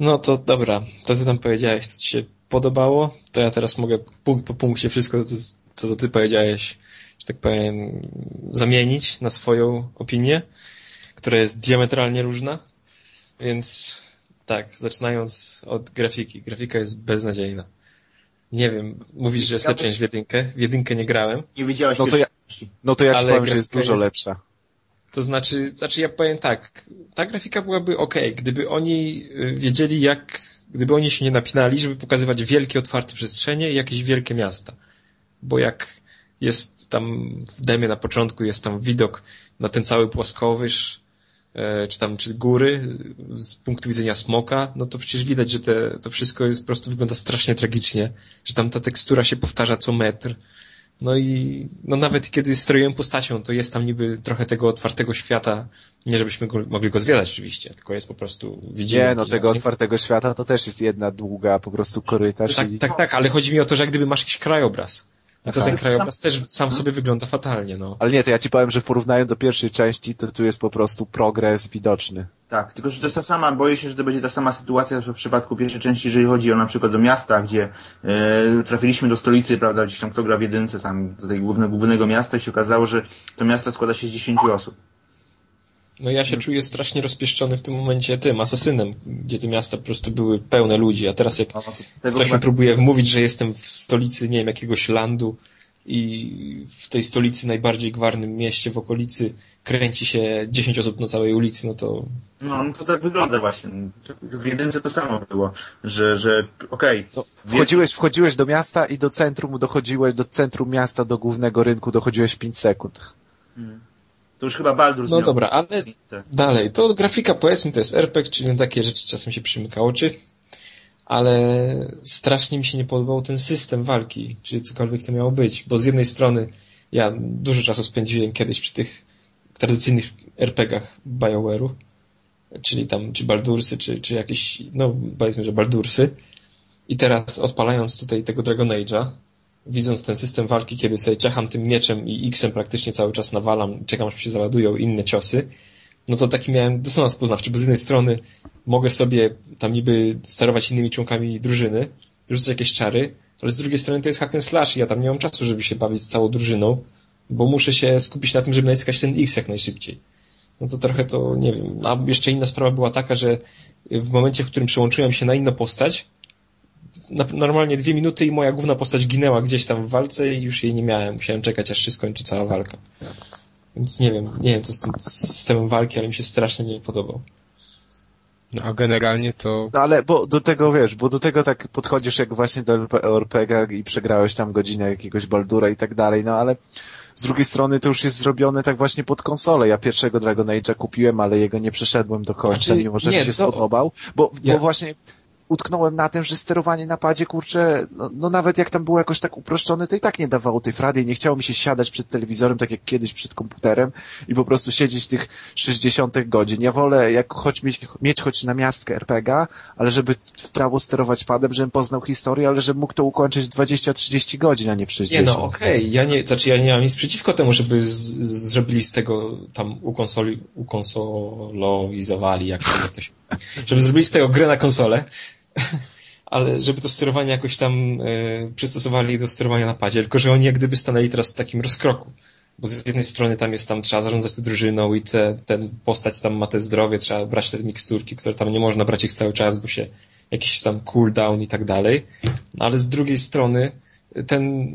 Speaker 3: No to dobra, to ty tam powiedziałeś, co ci się podobało, to ja teraz mogę punkt po punkcie wszystko, co, co to ty powiedziałeś, że tak powiem, zamienić na swoją opinię, która jest diametralnie różna. Więc tak, zaczynając od grafiki. Grafika jest beznadziejna. Nie wiem, mówisz, że jest
Speaker 2: by-
Speaker 3: niż w jedynkę. W jedynkę nie grałem.
Speaker 2: Nie widziałeś
Speaker 4: No to ja-. No to ja ci powiem, że jest dużo
Speaker 3: jest-
Speaker 4: lepsza.
Speaker 3: To znaczy, znaczy ja powiem tak, ta grafika byłaby ok, gdyby oni y, wiedzieli jak, gdyby oni się nie napinali, żeby pokazywać wielkie otwarte przestrzenie i jakieś wielkie miasta. Bo jak jest tam w demie na początku, jest tam widok na ten cały płaskowyż, czy tam, czy góry, z punktu widzenia smoka, no to przecież widać, że te, to wszystko jest po prostu wygląda strasznie tragicznie, że tam ta tekstura się powtarza co metr, no i no nawet kiedy stroiłem postacią, to jest tam niby trochę tego otwartego świata. Nie żebyśmy go, mogli go zwiedzać oczywiście, tylko jest po prostu widzimy.
Speaker 4: Nie, no tego
Speaker 3: widocznie.
Speaker 4: otwartego świata to też jest jedna długa po prostu korytarz
Speaker 3: Tak,
Speaker 4: i...
Speaker 3: tak, tak, ale chodzi mi o to, że jak gdyby masz jakiś krajobraz. No to
Speaker 4: Aha.
Speaker 3: ten krajobraz też sam sobie wygląda fatalnie, no.
Speaker 4: Ale nie, to ja ci powiem, że w porównaniu do pierwszej części, to tu jest po prostu progres widoczny.
Speaker 2: Tak, tylko że to jest ta sama, boję się, że to będzie ta sama sytuacja w przypadku pierwszej części, jeżeli chodzi o na przykład do miasta, gdzie e, trafiliśmy do stolicy, prawda, gdzieś tam kto gra w jedynce, tam do tego główne, głównego miasta i się okazało, że to miasto składa się z 10 osób.
Speaker 3: No ja się czuję strasznie rozpieszczony w tym momencie tym, asasynem, gdzie te miasta po prostu były pełne ludzi, a teraz jak
Speaker 2: No,
Speaker 3: Ktoś mi próbuje wmówić, że jestem w stolicy, nie wiem, jakiegoś landu i w tej stolicy, najbardziej gwarnym mieście w okolicy kręci się 10 osób na całej ulicy, no to
Speaker 2: No, no to tak wygląda właśnie. W jedynce to samo było, że, że okej,
Speaker 4: No, wchodziłeś, wchodziłeś do miasta i do centrum dochodziłeś, do centrum miasta, do głównego rynku dochodziłeś w 5 sekund.
Speaker 2: To już chyba Baldur
Speaker 3: No dobra, ale dalej, to grafika powiedzmy to jest RPG, czyli na takie rzeczy czasem się przymyka oczy, ale strasznie mi się nie podobał ten system walki, czyli cokolwiek to miało być, bo z jednej strony ja dużo czasu spędziłem kiedyś przy tych tradycyjnych RPGach BioWare'u, czyli tam czy Baldursy, czy, czy jakieś, no powiedzmy, że Baldursy. I teraz odpalając tutaj tego Dragon Age'a, widząc ten system walki, kiedy sobie ciacham tym mieczem i X-em praktycznie cały czas nawalam, czekam aż się załadują inne ciosy, no to taki miałem dysonans poznawczy, bo z jednej strony mogę sobie tam niby sterować innymi członkami drużyny, rzucać jakieś czary, ale z drugiej strony to jest hack and slash i ja tam nie mam czasu, żeby się bawić z całą drużyną, bo muszę się skupić na tym, żeby naciskać ten X jak najszybciej. No to trochę to, nie wiem. A jeszcze inna sprawa była taka, że w momencie, w którym przełączyłem się na inną postać, normalnie dwie minuty i moja główna postać ginęła gdzieś tam w walce i już jej nie miałem. Musiałem czekać, aż się skończy cała walka. Więc nie wiem, nie wiem co z tym systemem walki, ale mi się strasznie nie podobał.
Speaker 1: No a generalnie to
Speaker 4: No ale bo do tego wiesz, bo do tego tak podchodzisz jak właśnie do RPG i przegrałeś tam godzinę jakiegoś Baldura i tak dalej, no ale z drugiej strony to już jest zrobione tak właśnie pod konsolę. Ja pierwszego Dragon Age'a kupiłem, ale jego nie przeszedłem do końca,
Speaker 3: Znaczy,
Speaker 4: mimo że
Speaker 3: nie,
Speaker 4: mi się
Speaker 3: to-
Speaker 4: spodobał, bo,
Speaker 3: Ja-
Speaker 4: bo właśnie utknąłem na tym, że sterowanie na padzie, kurczę, no, no nawet jak tam było jakoś tak uproszczone, to i tak nie dawało tej frady i nie chciało mi się siadać przed telewizorem, tak jak kiedyś przed komputerem i po prostu siedzieć tych 60 godzin. Ja wolę jak choć mieć, mieć choć na miastkę RPGa, ale żeby dało sterować padem, żebym poznał historię, ale żebym mógł to ukończyć w 20-30 godzin, a nie w
Speaker 3: Nie
Speaker 4: 60.
Speaker 3: no, okej, ja nie, znaczy ja nie mam nic przeciwko temu, żeby zrobili z tego tam ukonsoli, ukonsolowizowali, jak to się żeby zrobili z tego grę na konsolę, ale żeby to sterowanie jakoś tam e, przystosowali do sterowania na padzie, tylko że oni jak gdyby stanęli teraz w takim rozkroku. Bo z jednej strony tam jest tam, trzeba zarządzać tą drużyną i te, ten postać tam ma te zdrowie, trzeba brać te miksturki, które tam nie można brać ich cały czas, bo się jakiś tam cooldown i tak dalej. Ale z drugiej strony ten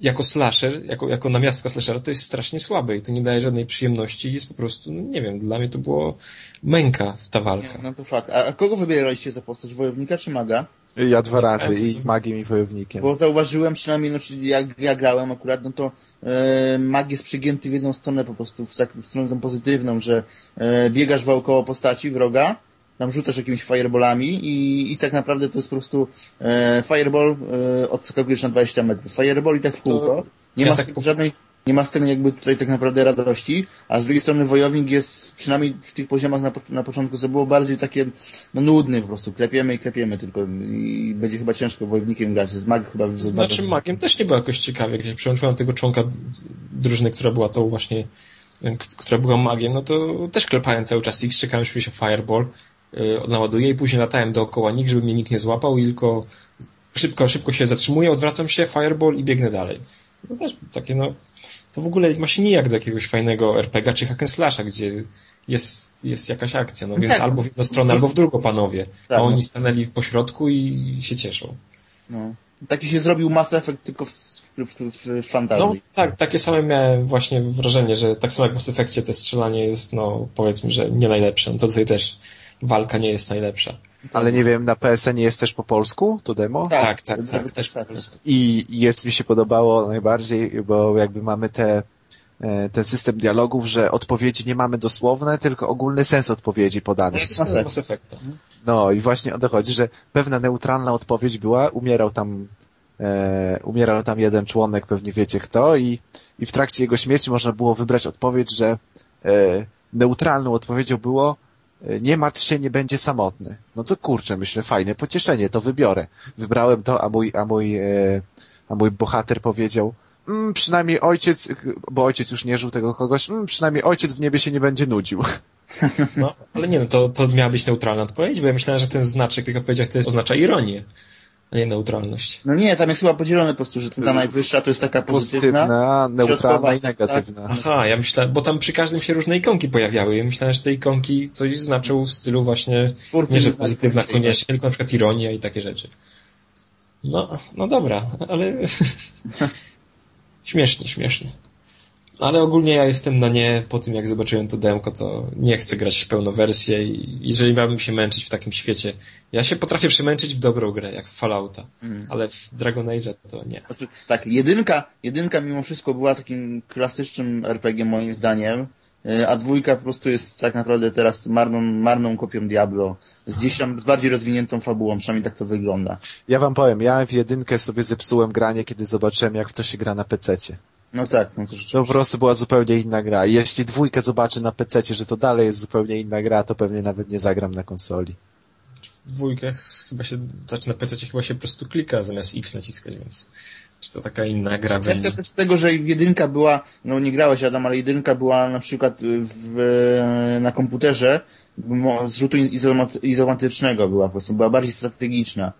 Speaker 3: jako slasher, jako, jako namiastka slashera to jest strasznie słabe i to nie daje żadnej przyjemności i jest po prostu, no nie wiem, dla mnie to było męka w ta walka.
Speaker 2: Nie, no to fakt. A, a kogo wybieraliście za postać? Wojownika czy maga?
Speaker 4: Ja dwa razy i magiem i wojownikiem.
Speaker 2: Bo zauważyłem przynajmniej, no, czyli jak ja grałem akurat, no to e, mag jest przygięty w jedną stronę po prostu, w, tak, w stronę tą pozytywną, że e, biegasz wokoło postaci wroga, tam rzucasz jakimiś fireballami i, i tak naprawdę to jest po prostu e, fireball, e, odskakujesz na 20 metrów. Fireball i tak w kółko. Nie
Speaker 3: ja
Speaker 2: ma
Speaker 3: tak
Speaker 2: żadnej, nie ma z tego jakby tutaj tak naprawdę radości, a z drugiej strony wojownik jest przynajmniej w tych poziomach na, po- na początku, co było bardziej takie no, nudny po prostu, klepiemy i klepiemy tylko i będzie chyba ciężko wojownikiem grać, z mag chyba
Speaker 3: Znaczy magiem też nie było jakoś ciekawie. Jak się przyłączyłem tego członka drużyny, która była tą właśnie, która była magiem, no to też klepałem cały czas X, czekałem, się Fireball yy, naładuje i później latałem dookoła nikt, żeby mnie nikt nie złapał i tylko szybko, szybko się zatrzymuję, odwracam się, Fireball i biegnę dalej. No też takie no, to w ogóle ma się nijak do jakiegoś fajnego RPG czy hack and slasha, gdzie jest, jest jakaś akcja, no
Speaker 2: No
Speaker 3: więc
Speaker 2: tak.
Speaker 3: albo w jedną stronę, albo w drugą panowie.
Speaker 2: Tak,
Speaker 3: a
Speaker 2: no.
Speaker 3: oni stanęli po środku i się cieszą.
Speaker 2: No. Taki się zrobił Mass Effect tylko w, w, w, w fantazji.
Speaker 3: No tak, takie same miałem właśnie wrażenie, że tak samo jak w Mass Effectie te strzelanie jest, no powiedzmy, że nie najlepsze. No to tutaj też walka nie jest najlepsza.
Speaker 4: Ale nie wiem, na PSN nie jest też po polsku to demo?
Speaker 3: Tak, tak,
Speaker 2: żeby-
Speaker 3: tak, też po polsku.
Speaker 4: I jest mi się podobało najbardziej, bo jakby mamy te, e, ten system dialogów, że odpowiedzi nie mamy dosłowne, tylko ogólny sens odpowiedzi podany.
Speaker 3: Effecta.
Speaker 4: No i właśnie o to chodzi, że pewna neutralna odpowiedź była, umierał tam, e, umierał tam jeden członek, pewnie wiecie kto, i, i w trakcie jego śmierci można było wybrać odpowiedź, że e, neutralną odpowiedzią było nie martw się, nie będzie samotny. No to kurczę, myślę, fajne pocieszenie, to wybiorę. Wybrałem to, a mój, a mój, e, a mój bohater powiedział, mm, przynajmniej ojciec, bo ojciec już nie żył tego kogoś, mm, przynajmniej ojciec w niebie się nie będzie nudził.
Speaker 3: No, ale nie no, to, to miała być neutralna odpowiedź, bo ja myślałem, że ten znaczek w tych odpowiedziach to jest, oznacza ironię, a nie neutralność.
Speaker 2: No nie, tam jest chyba podzielone po prostu, że ta najwyższa to jest taka pozytywna.
Speaker 4: Pozytywna, neutralna i
Speaker 2: środkowa, tak,
Speaker 4: negatywna.
Speaker 3: Aha, ja myślałem, bo tam przy każdym się różne ikonki pojawiały. Ja myślałem, że te ikonki coś znaczą w stylu właśnie,
Speaker 2: Twórcy
Speaker 3: nie że pozytywna koniecznie, tylko na przykład ironia i takie rzeczy. No, no dobra, ale śmiesznie, śmiesznie. Ale ogólnie ja jestem na nie, po tym jak zobaczyłem to demko, to nie chcę grać w pełną wersję i jeżeli miałbym się męczyć w takim świecie, ja się potrafię przemęczyć w dobrą grę, jak w Fallouta,
Speaker 2: Mm.
Speaker 3: ale w Dragon Age'a to nie.
Speaker 2: Znaczy, tak, jedynka, jedynka mimo wszystko była takim klasycznym RPG moim zdaniem, y, a dwójka po prostu jest tak naprawdę teraz marną, marną kopią Diablo, z gdzieś tam z bardziej rozwiniętą fabułą, przynajmniej tak to wygląda.
Speaker 4: Ja wam powiem, ja w jedynkę sobie zepsułem granie, kiedy zobaczyłem, jak w to się gra na pececie.
Speaker 2: No tak, no to
Speaker 4: To
Speaker 2: rzeczywiście.
Speaker 4: po prostu była zupełnie inna gra. I jeśli dwójkę zobaczę na pececie, że to dalej jest zupełnie inna gra, to pewnie nawet nie zagram na konsoli.
Speaker 3: W dwójkę chyba się, znaczy na PC chyba się po prostu klika zamiast X naciskać, więc czy to taka inna gra
Speaker 2: Ja
Speaker 3: będzie?
Speaker 2: z tego, że jedynka była, no nie grałeś Adam, ale jedynka była na przykład w, na komputerze z rzutu izomat- izometrycznego była po prostu, była bardziej strategiczna.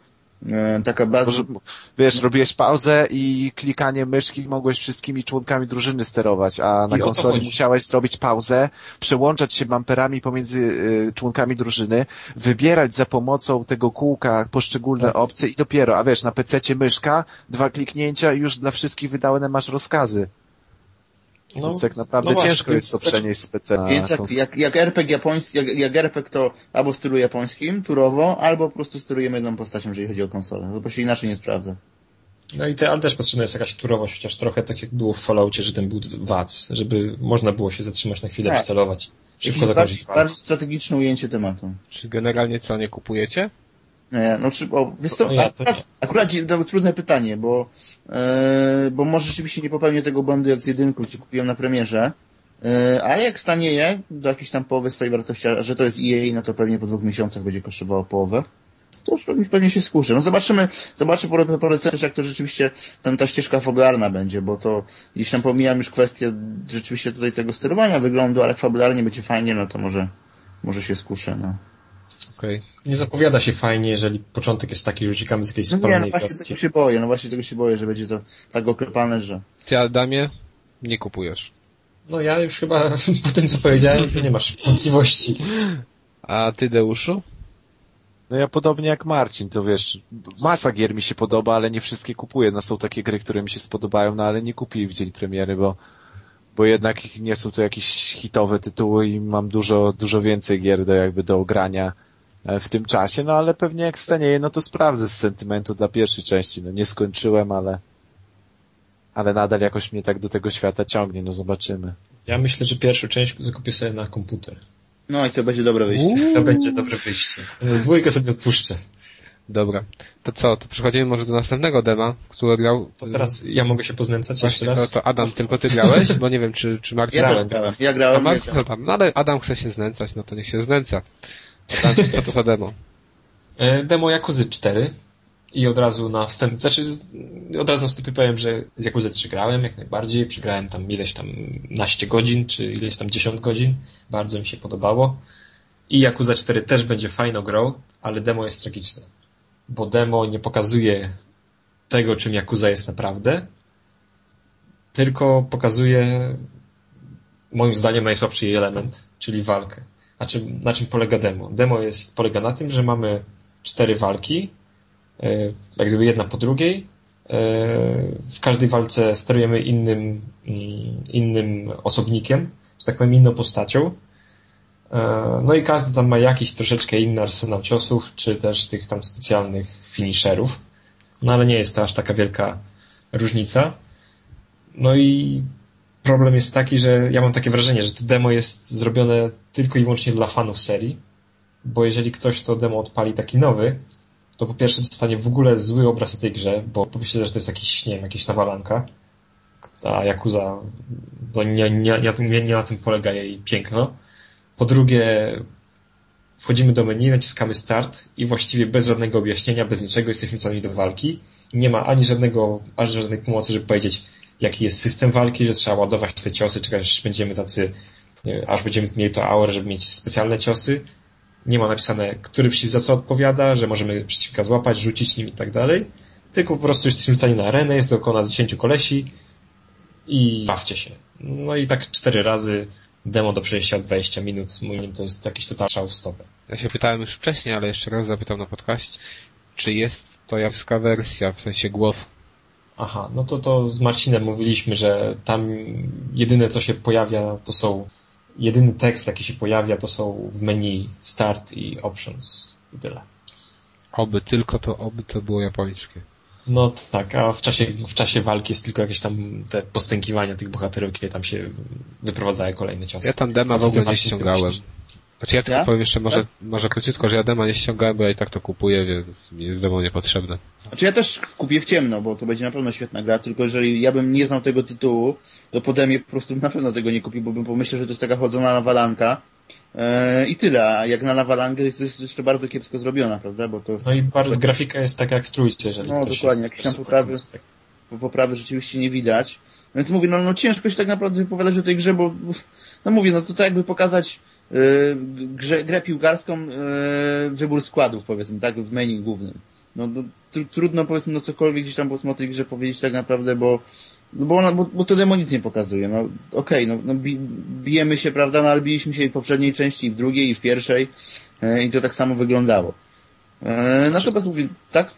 Speaker 2: E, Taka bardzo...
Speaker 4: Może, wiesz, robiłeś pauzę i klikanie myszki mogłeś wszystkimi członkami drużyny sterować, a na
Speaker 3: I
Speaker 4: konsoli musiałeś zrobić pauzę, przełączać się bumperami pomiędzy y, członkami drużyny, wybierać za pomocą tego kółka poszczególne
Speaker 3: Tak.
Speaker 4: opcje i dopiero, a wiesz, na pececie myszka, dwa kliknięcia i już dla wszystkich wydane masz rozkazy.
Speaker 3: No,
Speaker 4: Więc tak naprawdę
Speaker 3: no właśnie,
Speaker 4: ciężko jest to
Speaker 3: więc-
Speaker 4: przenieść z PC
Speaker 2: Więc jak, jak, jak RPG japoński, jak, jak RPG to albo w stylu japońskim, turowo, albo po prostu sterujemy jedną postacią, jeżeli chodzi o konsolę. To się inaczej nie sprawdza.
Speaker 3: No i te, ale też potrzebna jest jakaś turowość, chociaż trochę tak jak było w Falloutie, że ten był wac, żeby można było się zatrzymać na chwilę,
Speaker 2: Tak.
Speaker 3: wcelować. Szybko
Speaker 2: bardziej, bardziej strategiczne ujęcie tematu.
Speaker 1: Czy generalnie co, nie kupujecie?
Speaker 2: Nie, no czy, o, wiesz co,
Speaker 3: ja
Speaker 2: akurat, trudne pytanie, bo, e, bo może rzeczywiście nie popełnię tego błędu jak z jedynką, gdzie kupiłem na premierze, e, ale jak stanieje do jakiejś tam połowy swojej wartości, a że to jest EA, no to pewnie po dwóch miesiącach będzie kosztowało połowę. To już pewnie, pewnie się skuszę. No zobaczymy, zobaczymy po, po recenzjach, jak to rzeczywiście tam ta ścieżka fabularna będzie, bo to gdzieś tam pomijam już kwestię rzeczywiście tutaj tego sterowania wyglądu, ale jak fabularnie będzie fajnie, no to może, może się skuszę, no.
Speaker 1: Okej.
Speaker 3: Nie zapowiada się fajnie, jeżeli początek jest taki, że uciekamy z jakiejś
Speaker 2: No nie, no
Speaker 3: spalonej
Speaker 2: właśnie
Speaker 3: wioski.
Speaker 2: tego się boję, no właśnie tego się boję, że będzie to tak oklepane, że...
Speaker 1: Ty, Adamie, nie kupujesz.
Speaker 3: No ja już chyba po tym, co powiedziałem, nie masz wątpliwości.
Speaker 1: A ty, Deuszu?
Speaker 4: No ja podobnie jak Marcin, to wiesz, masa gier mi się podoba, ale nie wszystkie kupuję. No są takie gry, które mi się spodobają, no ale nie kupię w dzień premiery, bo, bo jednak nie są to jakieś hitowe tytuły i mam dużo, dużo więcej gier do jakby do ogrania w tym czasie, no ale pewnie jak stanieje, no to sprawdzę z sentymentu dla pierwszej części. No nie skończyłem, ale, ale nadal jakoś mnie tak do tego świata ciągnie, no zobaczymy.
Speaker 3: Ja myślę, że pierwszą część zakupię sobie na komputer.
Speaker 2: No i to będzie dobre wyjście.
Speaker 3: To będzie dobre wyjście. Z dwójkę sobie odpuszczę.
Speaker 1: Dobra. To co, to przechodzimy może do następnego dema, który grał...
Speaker 3: To teraz ja mogę się poznęcać
Speaker 1: Właśnie,
Speaker 3: jeszcze
Speaker 1: to,
Speaker 3: raz?
Speaker 1: to Adam, tylko ty grałeś? Bo nie wiem, czy, czy Marcin...
Speaker 2: Ja
Speaker 3: Grałem.
Speaker 2: też grałem. Ja
Speaker 1: A
Speaker 2: grałem.
Speaker 1: Marcin
Speaker 2: ja
Speaker 1: co tam? No ale Adam chce się znęcać, no to niech się znęca. Co to za demo?
Speaker 3: E, Demo Yakuzy 4 i od razu na wstęp, znaczy od razu na wstępie powiem, że z Yakuzy 3 grałem jak najbardziej, przegrałem tam ileś tam naście godzin, czy ileś tam 10 godzin, bardzo mi się podobało i Yakuza 4 też będzie fajną grą, ale demo jest tragiczne, bo demo nie pokazuje tego, czym Yakuza jest naprawdę, tylko pokazuje moim zdaniem najsłabszy element, czyli walkę. Na czym, polega demo? Demo jest, polega na tym, że mamy cztery walki, e, jak gdyby jedna po drugiej. E, W każdej walce sterujemy innym, mm, innym osobnikiem, że tak powiem inną postacią. E, No i każdy tam ma jakiś troszeczkę inny arsenał ciosów, czy też tych tam specjalnych finisherów. No ale nie jest to aż taka wielka różnica. No i problem jest taki, że ja mam takie wrażenie, że to demo jest zrobione tylko i wyłącznie dla fanów serii, bo jeżeli ktoś to demo odpali taki nowy, to po pierwsze dostanie w ogóle zły obraz o tej grze, bo pomyślę, że to jest jakiś, nie wiem, jakaś nawalanka, a Yakuza, to nie, nie, nie, nie, nie na tym polega jej piękno. Po drugie, wchodzimy do menu, naciskamy start i właściwie bez żadnego objaśnienia, bez niczego jesteśmy całani do walki. Nie ma ani żadnego, aż żadnej pomocy, żeby powiedzieć, jaki jest system walki, że trzeba ładować te ciosy, czekać, aż będziemy tacy, aż będziemy mieli to aurę, żeby mieć specjalne ciosy. Nie ma napisane, który przycisk za co odpowiada, że możemy przeciwnika złapać, rzucić nim i tak dalej. Tylko po prostu jesteśmy rzucani na arenę, jest dookoła nas 10 kolesi i bawcie się. No i tak cztery razy demo do przejścia 20 minut. Moim to jest jakiś total szał w stopę.
Speaker 1: Ja się pytałem już wcześniej, ale jeszcze raz zapytam na podcast, czy jest to japońska wersja, w sensie głow.
Speaker 3: Aha, no to to z Marcinem mówiliśmy, że tam jedyne co się pojawia to są, jedyny tekst jaki się pojawia to są w menu start i options i tyle.
Speaker 1: Oby tylko to, oby to było japońskie.
Speaker 3: No tak, a w czasie, w czasie walki jest tylko jakieś tam te postękiwania tych bohaterów, kiedy tam się wyprowadzają kolejne ciosy.
Speaker 1: Ja tam dema w ogóle nie ściągałem. Znaczy ja tylko
Speaker 2: Ja?
Speaker 1: powiem jeszcze może, może króciutko, że ja dema nie ściągałem, bo ja i tak to kupuję, więc mi jest demo niepotrzebne.
Speaker 2: Znaczy ja też kupię w ciemno, bo to będzie na pewno świetna gra, tylko jeżeli ja bym nie znał tego tytułu, to pode mnie po prostu na pewno tego nie kupił, bo bym pomyślał, że to jest taka chodzona nawalanka. Eee, I tyle, a jak na nawalankę jest, jest jeszcze bardzo kiepsko zrobiona, prawda? Bo to
Speaker 3: No i bardzo, grafika jest taka jak w trójce, jeżeli
Speaker 2: No,
Speaker 3: ktoś
Speaker 2: dokładnie, jakieś tam poprawy. po poprawy rzeczywiście nie widać. Więc mówię, no, no ciężko się tak naprawdę wypowiadać o tej grze, bo no mówię, no to tak jakby pokazać grze, grę piłkarską yy, wybór składów, powiedzmy, tak, w menu głównym. No, no tr trudno powiedzmy no cokolwiek gdzieś tam powiedzmy o tej grze powiedzieć tak naprawdę, bo no bo, ona, bo, bo to demo nic nie pokazuje. No okej, no, no bi, bijemy się, prawda, no ale biliśmy się i w poprzedniej części, i w drugiej, i w pierwszej yy, i to tak samo wyglądało. Yy, natomiast mówię, tak?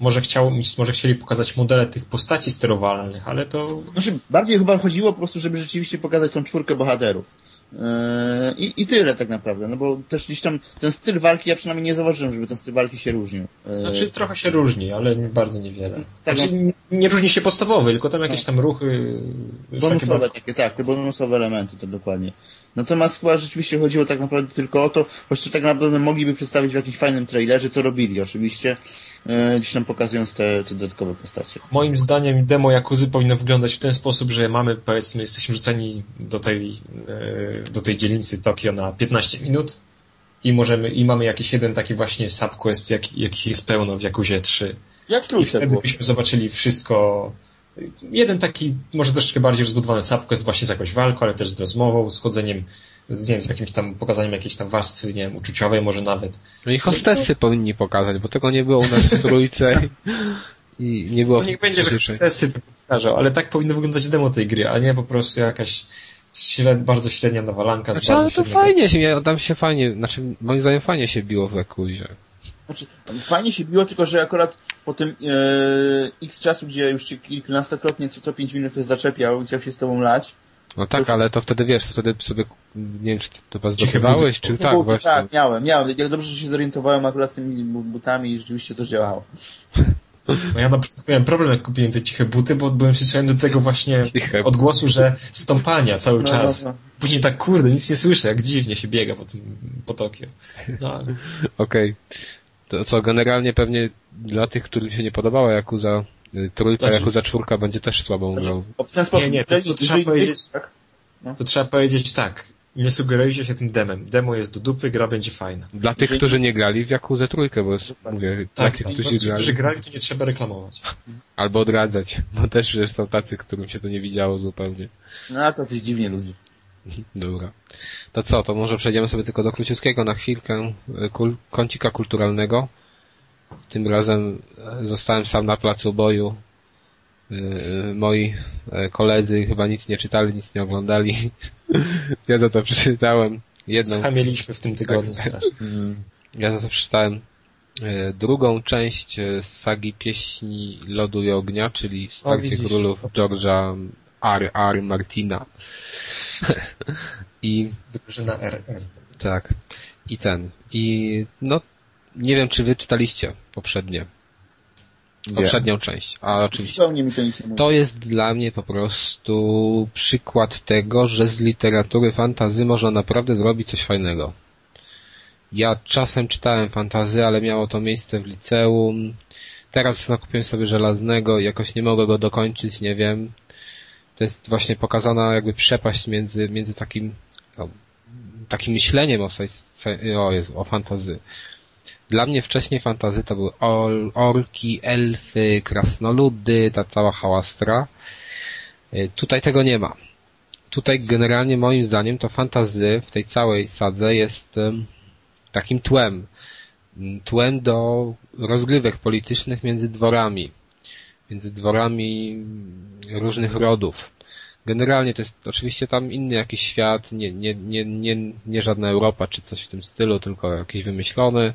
Speaker 3: Może, chciał, może chcieli pokazać modele tych postaci sterowalnych, ale to
Speaker 2: Znaczy, bardziej chyba chodziło po prostu, żeby rzeczywiście pokazać tą czwórkę bohaterów. Yy, I, I tyle tak naprawdę, no bo też gdzieś tam ten styl walki, ja przynajmniej nie zauważyłem, żeby ten styl walki się różnił. Yy,
Speaker 3: Znaczy trochę się różni, ale bardzo niewiele.
Speaker 2: Tak,
Speaker 3: Znaczy, nie- nie różni się podstawowy, tylko tam jakieś tam ruchy. już takie
Speaker 2: bonusowe
Speaker 3: bardzo-
Speaker 2: takie, tak, te bonusowe elementy, to dokładnie. Natomiast chyba rzeczywiście chodziło tak naprawdę tylko o to, choć tak naprawdę mogliby przedstawić w jakimś fajnym trailerze, co robili oczywiście, yy, gdzieś tam pokazując te, te dodatkowe postacie.
Speaker 3: Moim zdaniem demo Jakuzy powinno wyglądać w ten sposób, że mamy, powiedzmy, jesteśmy rzuceni do tej, e, do tej dzielnicy Tokio na 15 minut i możemy, i mamy jakiś jeden taki właśnie subquest, jak, jakich jest pełno w Jakuzie 3.
Speaker 2: Jak w
Speaker 3: I
Speaker 2: trójce
Speaker 3: wtedy
Speaker 2: było.
Speaker 3: byśmy zobaczyli wszystko. Jeden taki, może troszeczkę bardziej rozbudowany subquest właśnie z jakąś walką, ale też z rozmową, z chodzeniem, z, nie wiem, z jakimś tam pokazaniem jakiejś tam warstwy, nie wiem, uczuciowej może nawet.
Speaker 1: No i hostessy powinni pokazać, bo tego nie było u nas w trójce i nie było
Speaker 3: No niech będzie, że stresy to pokażą, ale tak powinno wyglądać demo tej gry, a nie po prostu jakaś śred, bardzo średnia nawalanka. z
Speaker 1: Znaczy, ale
Speaker 3: bardzo
Speaker 1: to
Speaker 3: średniego-
Speaker 1: fajnie się, ja tam się fajnie, znaczy moim zdaniem fajnie się biło w Ekuzie.
Speaker 2: Znaczy, fajnie się biło, tylko że akurat po tym e, x czasu, gdzie już cię kilkunastokrotnie co, co pięć minut ktoś zaczepiał i chciał się z tobą lać,
Speaker 1: No tak,
Speaker 2: To-
Speaker 1: ale to wtedy wiesz, to wtedy sobie, nie wiem, czy to zdobywałeś,
Speaker 3: buty.
Speaker 1: czy tak właśnie.
Speaker 2: Tak, miałem, miałem. Jak dobrze, że się zorientowałem akurat z tymi bu- butami i rzeczywiście to działało.
Speaker 3: No ja na przykład miałem problem, jak kupiłem te ciche buty, bo byłem przyzwyczajony do tego właśnie
Speaker 1: Ciche
Speaker 3: odgłosu, że stąpania cały
Speaker 2: No,
Speaker 3: czas.
Speaker 2: no, no.
Speaker 3: Później tak, kurde, nic nie słyszę, jak dziwnie się biega po tym, po Tokio. No, ale
Speaker 1: Okej. To co generalnie pewnie dla tych, którym się nie podobała Jakuza y, trójka,
Speaker 3: Znaczy-
Speaker 1: Jakuza czwórka będzie też słabą grą.
Speaker 2: O, w ten sposób.
Speaker 3: nie, to-
Speaker 2: jeżeli-
Speaker 3: to trzeba powiedzieć-
Speaker 2: tak?
Speaker 3: To trzeba powiedzieć tak. Nie sugerujcie się tym demem. Demo jest do dupy, gra będzie fajna.
Speaker 1: Dla tych,
Speaker 2: Jeżeli-
Speaker 1: którzy nie grali w Jakuzę trójkę, bo jest, mówię,
Speaker 3: Tak,
Speaker 1: tych,
Speaker 3: tak.
Speaker 1: którzy
Speaker 3: Ci,
Speaker 1: grali,
Speaker 3: którzy grali, to nie trzeba reklamować.
Speaker 1: albo odradzać, bo też są tacy, którym się to nie widziało zupełnie.
Speaker 2: No a to coś dziwnie ludzi.
Speaker 1: Dobra. To co, to może przejdziemy sobie tylko do króciutkiego na chwilkę y, kul kącika kulturalnego. Tym razem e, zostałem sam na placu boju. Y, Moi e, koledzy chyba nic nie czytali, nic nie oglądali. Ja za to przeczytałem jedną,
Speaker 3: Schamieliśmy w tym tygodniu strasznie.
Speaker 1: ja za to przeczytałem e, drugą część e, sagi Pieśni Lodu i Ognia, czyli
Speaker 3: widzisz.
Speaker 1: królów George'a R. R. Martina. I
Speaker 3: Drużyna RR.
Speaker 1: Tak. I ten. I no, nie wiem, czy wy czytaliście poprzednie. Poprzednią część. A oczywiście.
Speaker 2: To nic nie mówi.
Speaker 1: To jest dla mnie po prostu przykład tego, że z literatury fantazy można naprawdę zrobić coś fajnego. Ja czasem czytałem fantazy, ale miało to miejsce w liceum. Teraz nakupiłem sobie żelaznego i jakoś nie mogę go dokończyć, nie wiem. To jest właśnie pokazana jakby przepaść między, między takim, o, takim myśleniem o, o, o fantazy. Dla mnie wcześniej fantazy to były or, orki, elfy, krasnoludy, ta cała hałastra. Y, Tutaj tego nie ma. Tutaj generalnie moim zdaniem to fantazy w tej całej sadze jest takim tłem. Tłem do rozgrywek politycznych między dworami. Między dworami różnych rodów. Generalnie to jest oczywiście tam inny jakiś świat, nie, nie, nie, nie, nie żadna Europa czy coś w tym stylu, tylko jakiś wymyślony.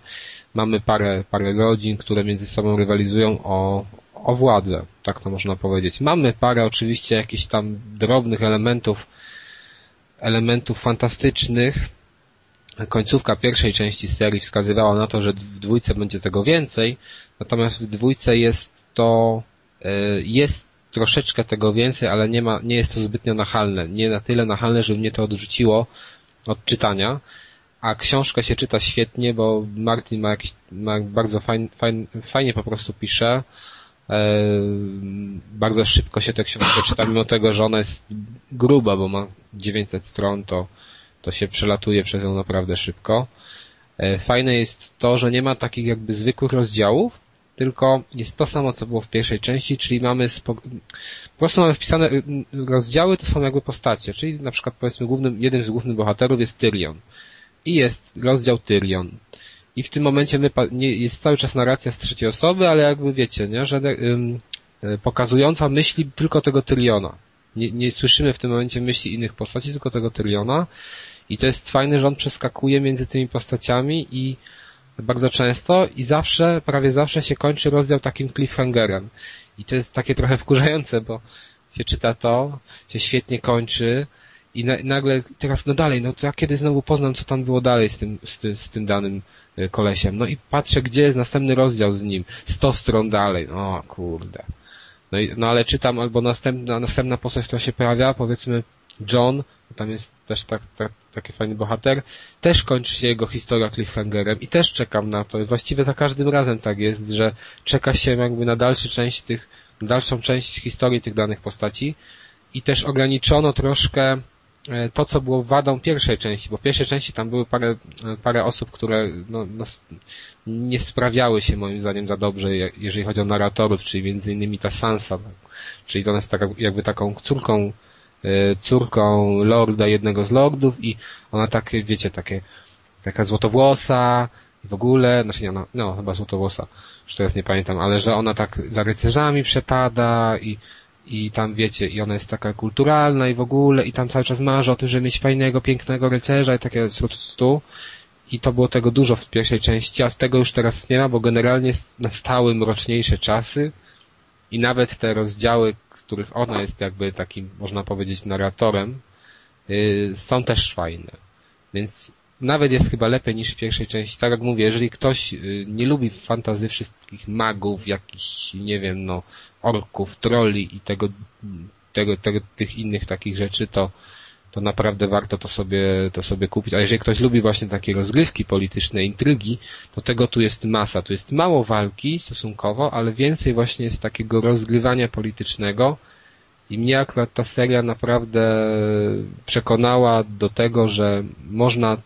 Speaker 1: Mamy parę, parę rodzin, które między sobą rywalizują o, o władzę, tak to można powiedzieć. Mamy parę oczywiście jakichś tam drobnych elementów, elementów fantastycznych. Końcówka pierwszej części serii wskazywała na to, że w dwójce będzie tego więcej, natomiast w dwójce jest to, jest troszeczkę tego więcej, ale nie ma, nie jest to zbytnio nachalne. Nie na tyle nachalne, żeby mnie to odrzuciło od czytania. A książkę się czyta świetnie, bo Martin ma jakiś, ma bardzo fajn, fajn, fajnie po prostu pisze. E, bardzo szybko się tę książkę czyta, mimo tego, że ona jest gruba, bo ma 900 stron, to, to się przelatuje przez nią naprawdę szybko. E, fajne jest to, że nie ma takich jakby zwykłych rozdziałów, tylko jest to samo, co było w pierwszej części, czyli mamy po prostu mamy wpisane y, y, rozdziały, to są jakby postacie, czyli na przykład powiedzmy głównym, jednym z głównych bohaterów jest Tyrion i jest rozdział Tyrion. I w tym momencie my, nie, jest cały czas narracja z trzeciej osoby, ale jakby wiecie, nie, że ym, y, pokazująca myśli tylko tego Tyriona. Nie, nie słyszymy w tym momencie myśli innych postaci, tylko tego Tyriona. I to jest fajne, że on przeskakuje między tymi postaciami i bardzo często i zawsze, prawie zawsze się kończy rozdział takim cliffhangerem. I to jest takie trochę wkurzające, bo się czyta to, się świetnie kończy i na, nagle teraz, no dalej, no to ja kiedy znowu poznam, co tam było dalej z tym, z tym, z tym danym y, kolesiem. No i patrzę, gdzie jest następny rozdział z nim. 100 stron dalej. O kurde. No, i, no ale czytam albo następna, następna postać, która się pojawia, powiedzmy John, tam jest też tak, tak, taki fajny bohater, też kończy się jego historia cliffhangerem i też czekam na to. Właściwie za każdym razem tak jest, że czeka się jakby na dalszy część tych, dalszą część historii tych danych postaci i też ograniczono troszkę e, to, co było wadą pierwszej części, bo w pierwszej części tam były parę, e, parę osób, które no, no, nie sprawiały się moim zdaniem za dobrze, je- jeżeli chodzi o narratorów, czyli między innymi ta Sansa, czyli ona jest taka, jakby taką córką córką lorda, jednego z lordów i ona takie, wiecie, takie, taka złotowłosa w ogóle, znaczy nie, ona, no chyba złotowłosa, już teraz nie pamiętam, ale że ona tak za rycerzami przepada i, i tam wiecie, i ona jest taka kulturalna i w ogóle, i tam cały czas marzy o tym, żeby mieć fajnego, pięknego rycerza i takie stu, stu. I to było tego dużo w pierwszej części, a tego już teraz nie ma, bo generalnie na stałe mroczniejsze czasy i nawet te rozdziały, w których ona jest jakby takim, można powiedzieć, narratorem, yy, są też fajne. Więc nawet jest chyba lepiej niż w pierwszej części. Tak jak mówię, jeżeli ktoś yy, nie lubi fantazy wszystkich magów, jakichś, nie wiem, no, orków, trolli i tego, tego, tego, tych innych takich rzeczy, to, to naprawdę warto to sobie, to sobie kupić. A jeżeli ktoś lubi właśnie takie rozgrywki polityczne, intrygi, to tego tu jest masa. Tu jest mało walki stosunkowo, ale więcej właśnie jest takiego rozgrywania politycznego. I mnie akurat ta seria naprawdę przekonała do tego, że można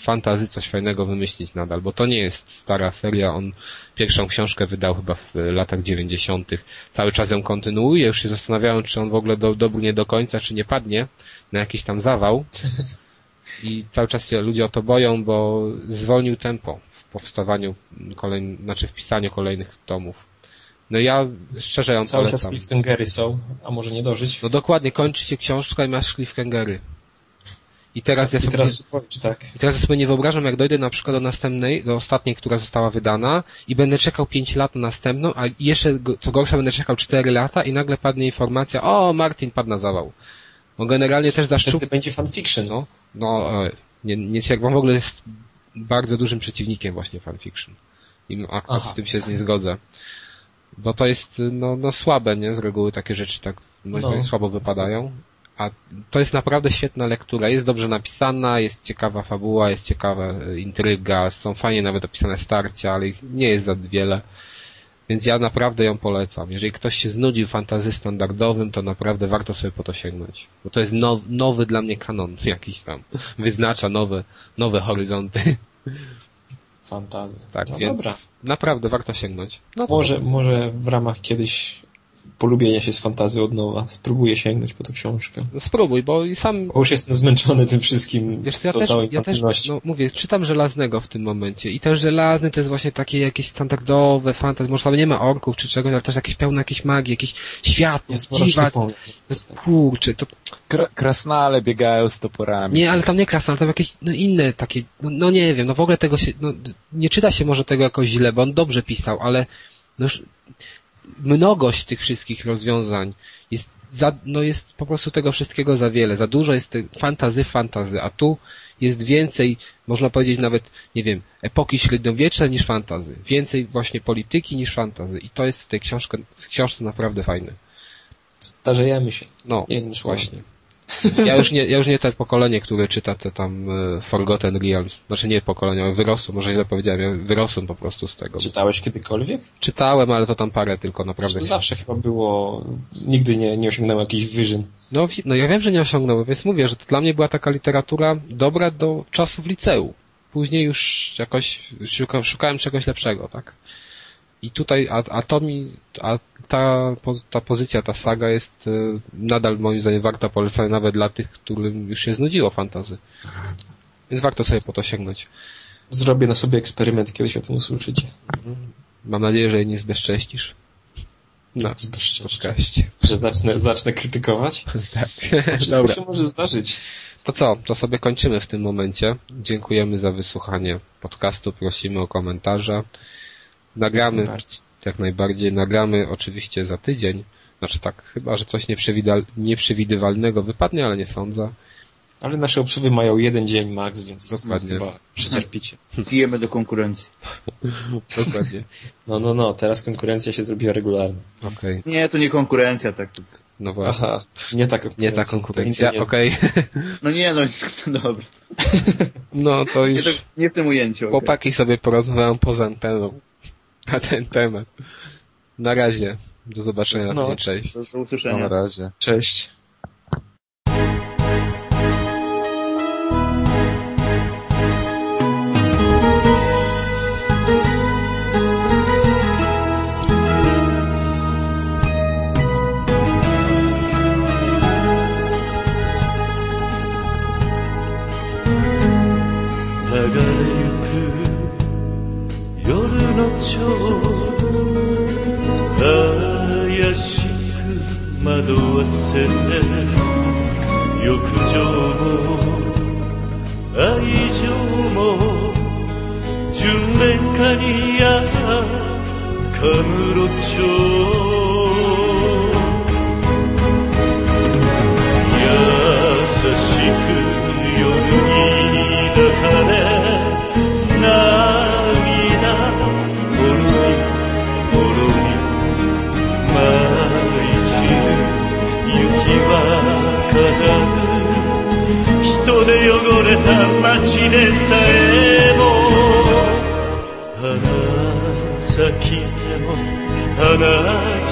Speaker 1: fantazy coś fajnego wymyślić nadal, bo to nie jest stara seria, on pierwszą książkę wydał chyba w latach 90. Cały czas ją kontynuuje, już się zastanawiałem, czy on w ogóle do, dobry nie do końca, czy nie padnie na jakiś tam zawał. I cały czas się ludzie o to boją, bo zwolnił tempo w powstawaniu kolejnych, znaczy w pisaniu kolejnych tomów. No ja szczerze ją
Speaker 3: Cały
Speaker 1: polecam.
Speaker 3: czas cliffhangery są, a może nie dożyć.
Speaker 1: No dokładnie, kończy się książka i masz cliffhangery. I teraz ja
Speaker 3: I
Speaker 1: sobie,
Speaker 3: teraz powiedz tak.
Speaker 1: i teraz ja sobie nie wyobrażam, jak dojdę na przykład do następnej, do ostatniej, która została wydana i będę czekał 5 lat na następną, a jeszcze, co gorsza, będę czekał 4 lata i nagle padnie informacja, o, Martin padł na zawał. Bo generalnie też zaszczup...
Speaker 3: Wtedy będzie fanfiction, no.
Speaker 1: No, e, nie, nie bo w ogóle jest bardzo dużym przeciwnikiem właśnie fanfiction. I no, akurat
Speaker 3: Aha.
Speaker 1: z tym się nie zgodzę. Bo to jest, no, no słabe, nie? Z reguły takie rzeczy tak, moim
Speaker 3: No.
Speaker 1: zdaniem, słabo wypadają. A to jest naprawdę świetna lektura. Jest dobrze napisana, jest ciekawa fabuła, jest ciekawa e, intryga, są fajnie nawet opisane starcia, ale ich nie jest za wiele. Więc ja naprawdę ją polecam. Jeżeli ktoś się znudził fantazy standardowym, to naprawdę warto sobie po to sięgnąć. Bo to jest now, nowy dla mnie kanon jakiś tam. Wyznacza nowe, nowe horyzonty.
Speaker 3: Fantazy.
Speaker 1: Tak,
Speaker 3: no
Speaker 1: więc
Speaker 3: dobra.
Speaker 1: naprawdę warto sięgnąć. No
Speaker 3: Może, może w ramach kiedyś polubienia się z fantazy od nowa spróbuję sięgnąć po tę książkę.
Speaker 1: no spróbuj, bo i sam
Speaker 3: Bo już jestem zmęczony tym wszystkim,
Speaker 1: Wiesz co, ja
Speaker 3: tą
Speaker 1: też, ja też, no mówię, czytam Żelaznego w tym momencie i ten Żelazny to jest właśnie takie jakieś standardowe fantasy, może tam nie ma orków czy czegoś, ale też jakieś pełne jakieś magii, jakiś świat,
Speaker 3: Jest
Speaker 1: dziwa,
Speaker 3: mroczny pomysł.
Speaker 1: kurczę, to
Speaker 4: Kra- krasnale biegają z toporami.
Speaker 1: nie, ale tam nie krasne, ale tam jakieś no, inne takie, no, no nie wiem, no w ogóle tego się, no, nie czyta się może tego jakoś źle, bo on dobrze pisał, ale no już mnogość tych wszystkich rozwiązań jest za, no jest po prostu tego wszystkiego za wiele, za dużo jest fantazy, fantazy, a tu jest więcej, można powiedzieć nawet, nie wiem, epoki średniowiecznej niż fantazy. Więcej właśnie polityki niż fantazy. I to jest w tej książce, w książce naprawdę fajne.
Speaker 3: Starzejemy się.
Speaker 1: No,
Speaker 3: Jednym
Speaker 1: właśnie. Ja już nie, ja już nie te pokolenie, które czyta te tam e, Forgotten Realms. Znaczy nie pokolenie, ale wyrosło, może źle powiedziałem, ja wyrosłem po prostu z tego.
Speaker 3: Czytałeś kiedykolwiek?
Speaker 1: Czytałem, ale to tam parę tylko naprawdę.
Speaker 3: To zawsze chyba było, nigdy nie, nie osiągnąłem jakichś wyżyn.
Speaker 1: No, no ja wiem, że nie osiągnąłem, więc mówię, że to dla mnie była taka literatura dobra do czasów liceum. Później już jakoś szuka, szukałem czegoś lepszego, tak? I tutaj, a, a to mi, a ta, ta pozycja, ta saga jest y, nadal moim zdaniem warta polecenia nawet dla tych, którym już się znudziło fantazy. Więc warto sobie po to sięgnąć.
Speaker 3: Zrobię na sobie eksperyment, kiedyś o tym usłyszycie.
Speaker 1: Mam nadzieję, że jej nie zbezcześcisz. Na
Speaker 3: Zbezcześcić.
Speaker 1: podcaście.
Speaker 3: Że zacznę, zacznę krytykować?
Speaker 1: Tak.
Speaker 3: Wszystko
Speaker 1: Dobra.
Speaker 3: się może zdarzyć.
Speaker 1: To co? To sobie kończymy w tym momencie. Dziękujemy za wysłuchanie podcastu. Prosimy o komentarze. Nagramy, jak najbardziej, nagramy oczywiście za tydzień. Znaczy tak, chyba, że coś nieprzewidywalnego wypadnie, ale nie sądzę.
Speaker 3: Ale nasze obsługi mają jeden dzień max, więc
Speaker 1: Dokładnie.
Speaker 3: chyba przecierpicie.
Speaker 2: Pijemy do konkurencji.
Speaker 1: Dokładnie.
Speaker 3: No, no, no, teraz konkurencja się zrobiła regularna.
Speaker 1: Okej.
Speaker 2: Nie, to nie konkurencja, tak.
Speaker 1: No właśnie.
Speaker 3: Aha, nie ta konkurencja.
Speaker 1: Nie ta konkurencja,
Speaker 3: nie-
Speaker 1: okej.
Speaker 2: No nie, no, no dobra.
Speaker 1: No to
Speaker 2: Nie,
Speaker 1: już
Speaker 2: to, nie w tym ujęciu.
Speaker 1: chłopaki sobie porozmawiają poza anteną na ten temat. Na razie. Do zobaczenia.
Speaker 3: No.
Speaker 1: Cześć.
Speaker 2: Do, do
Speaker 4: Na
Speaker 2: usłyszenia.
Speaker 4: razie.
Speaker 3: Cześć.
Speaker 5: 누웠을 때 요크조모 뭐, 아이조모 준랭카니야. 뭐, 감으로죠 しでさえも花咲いても花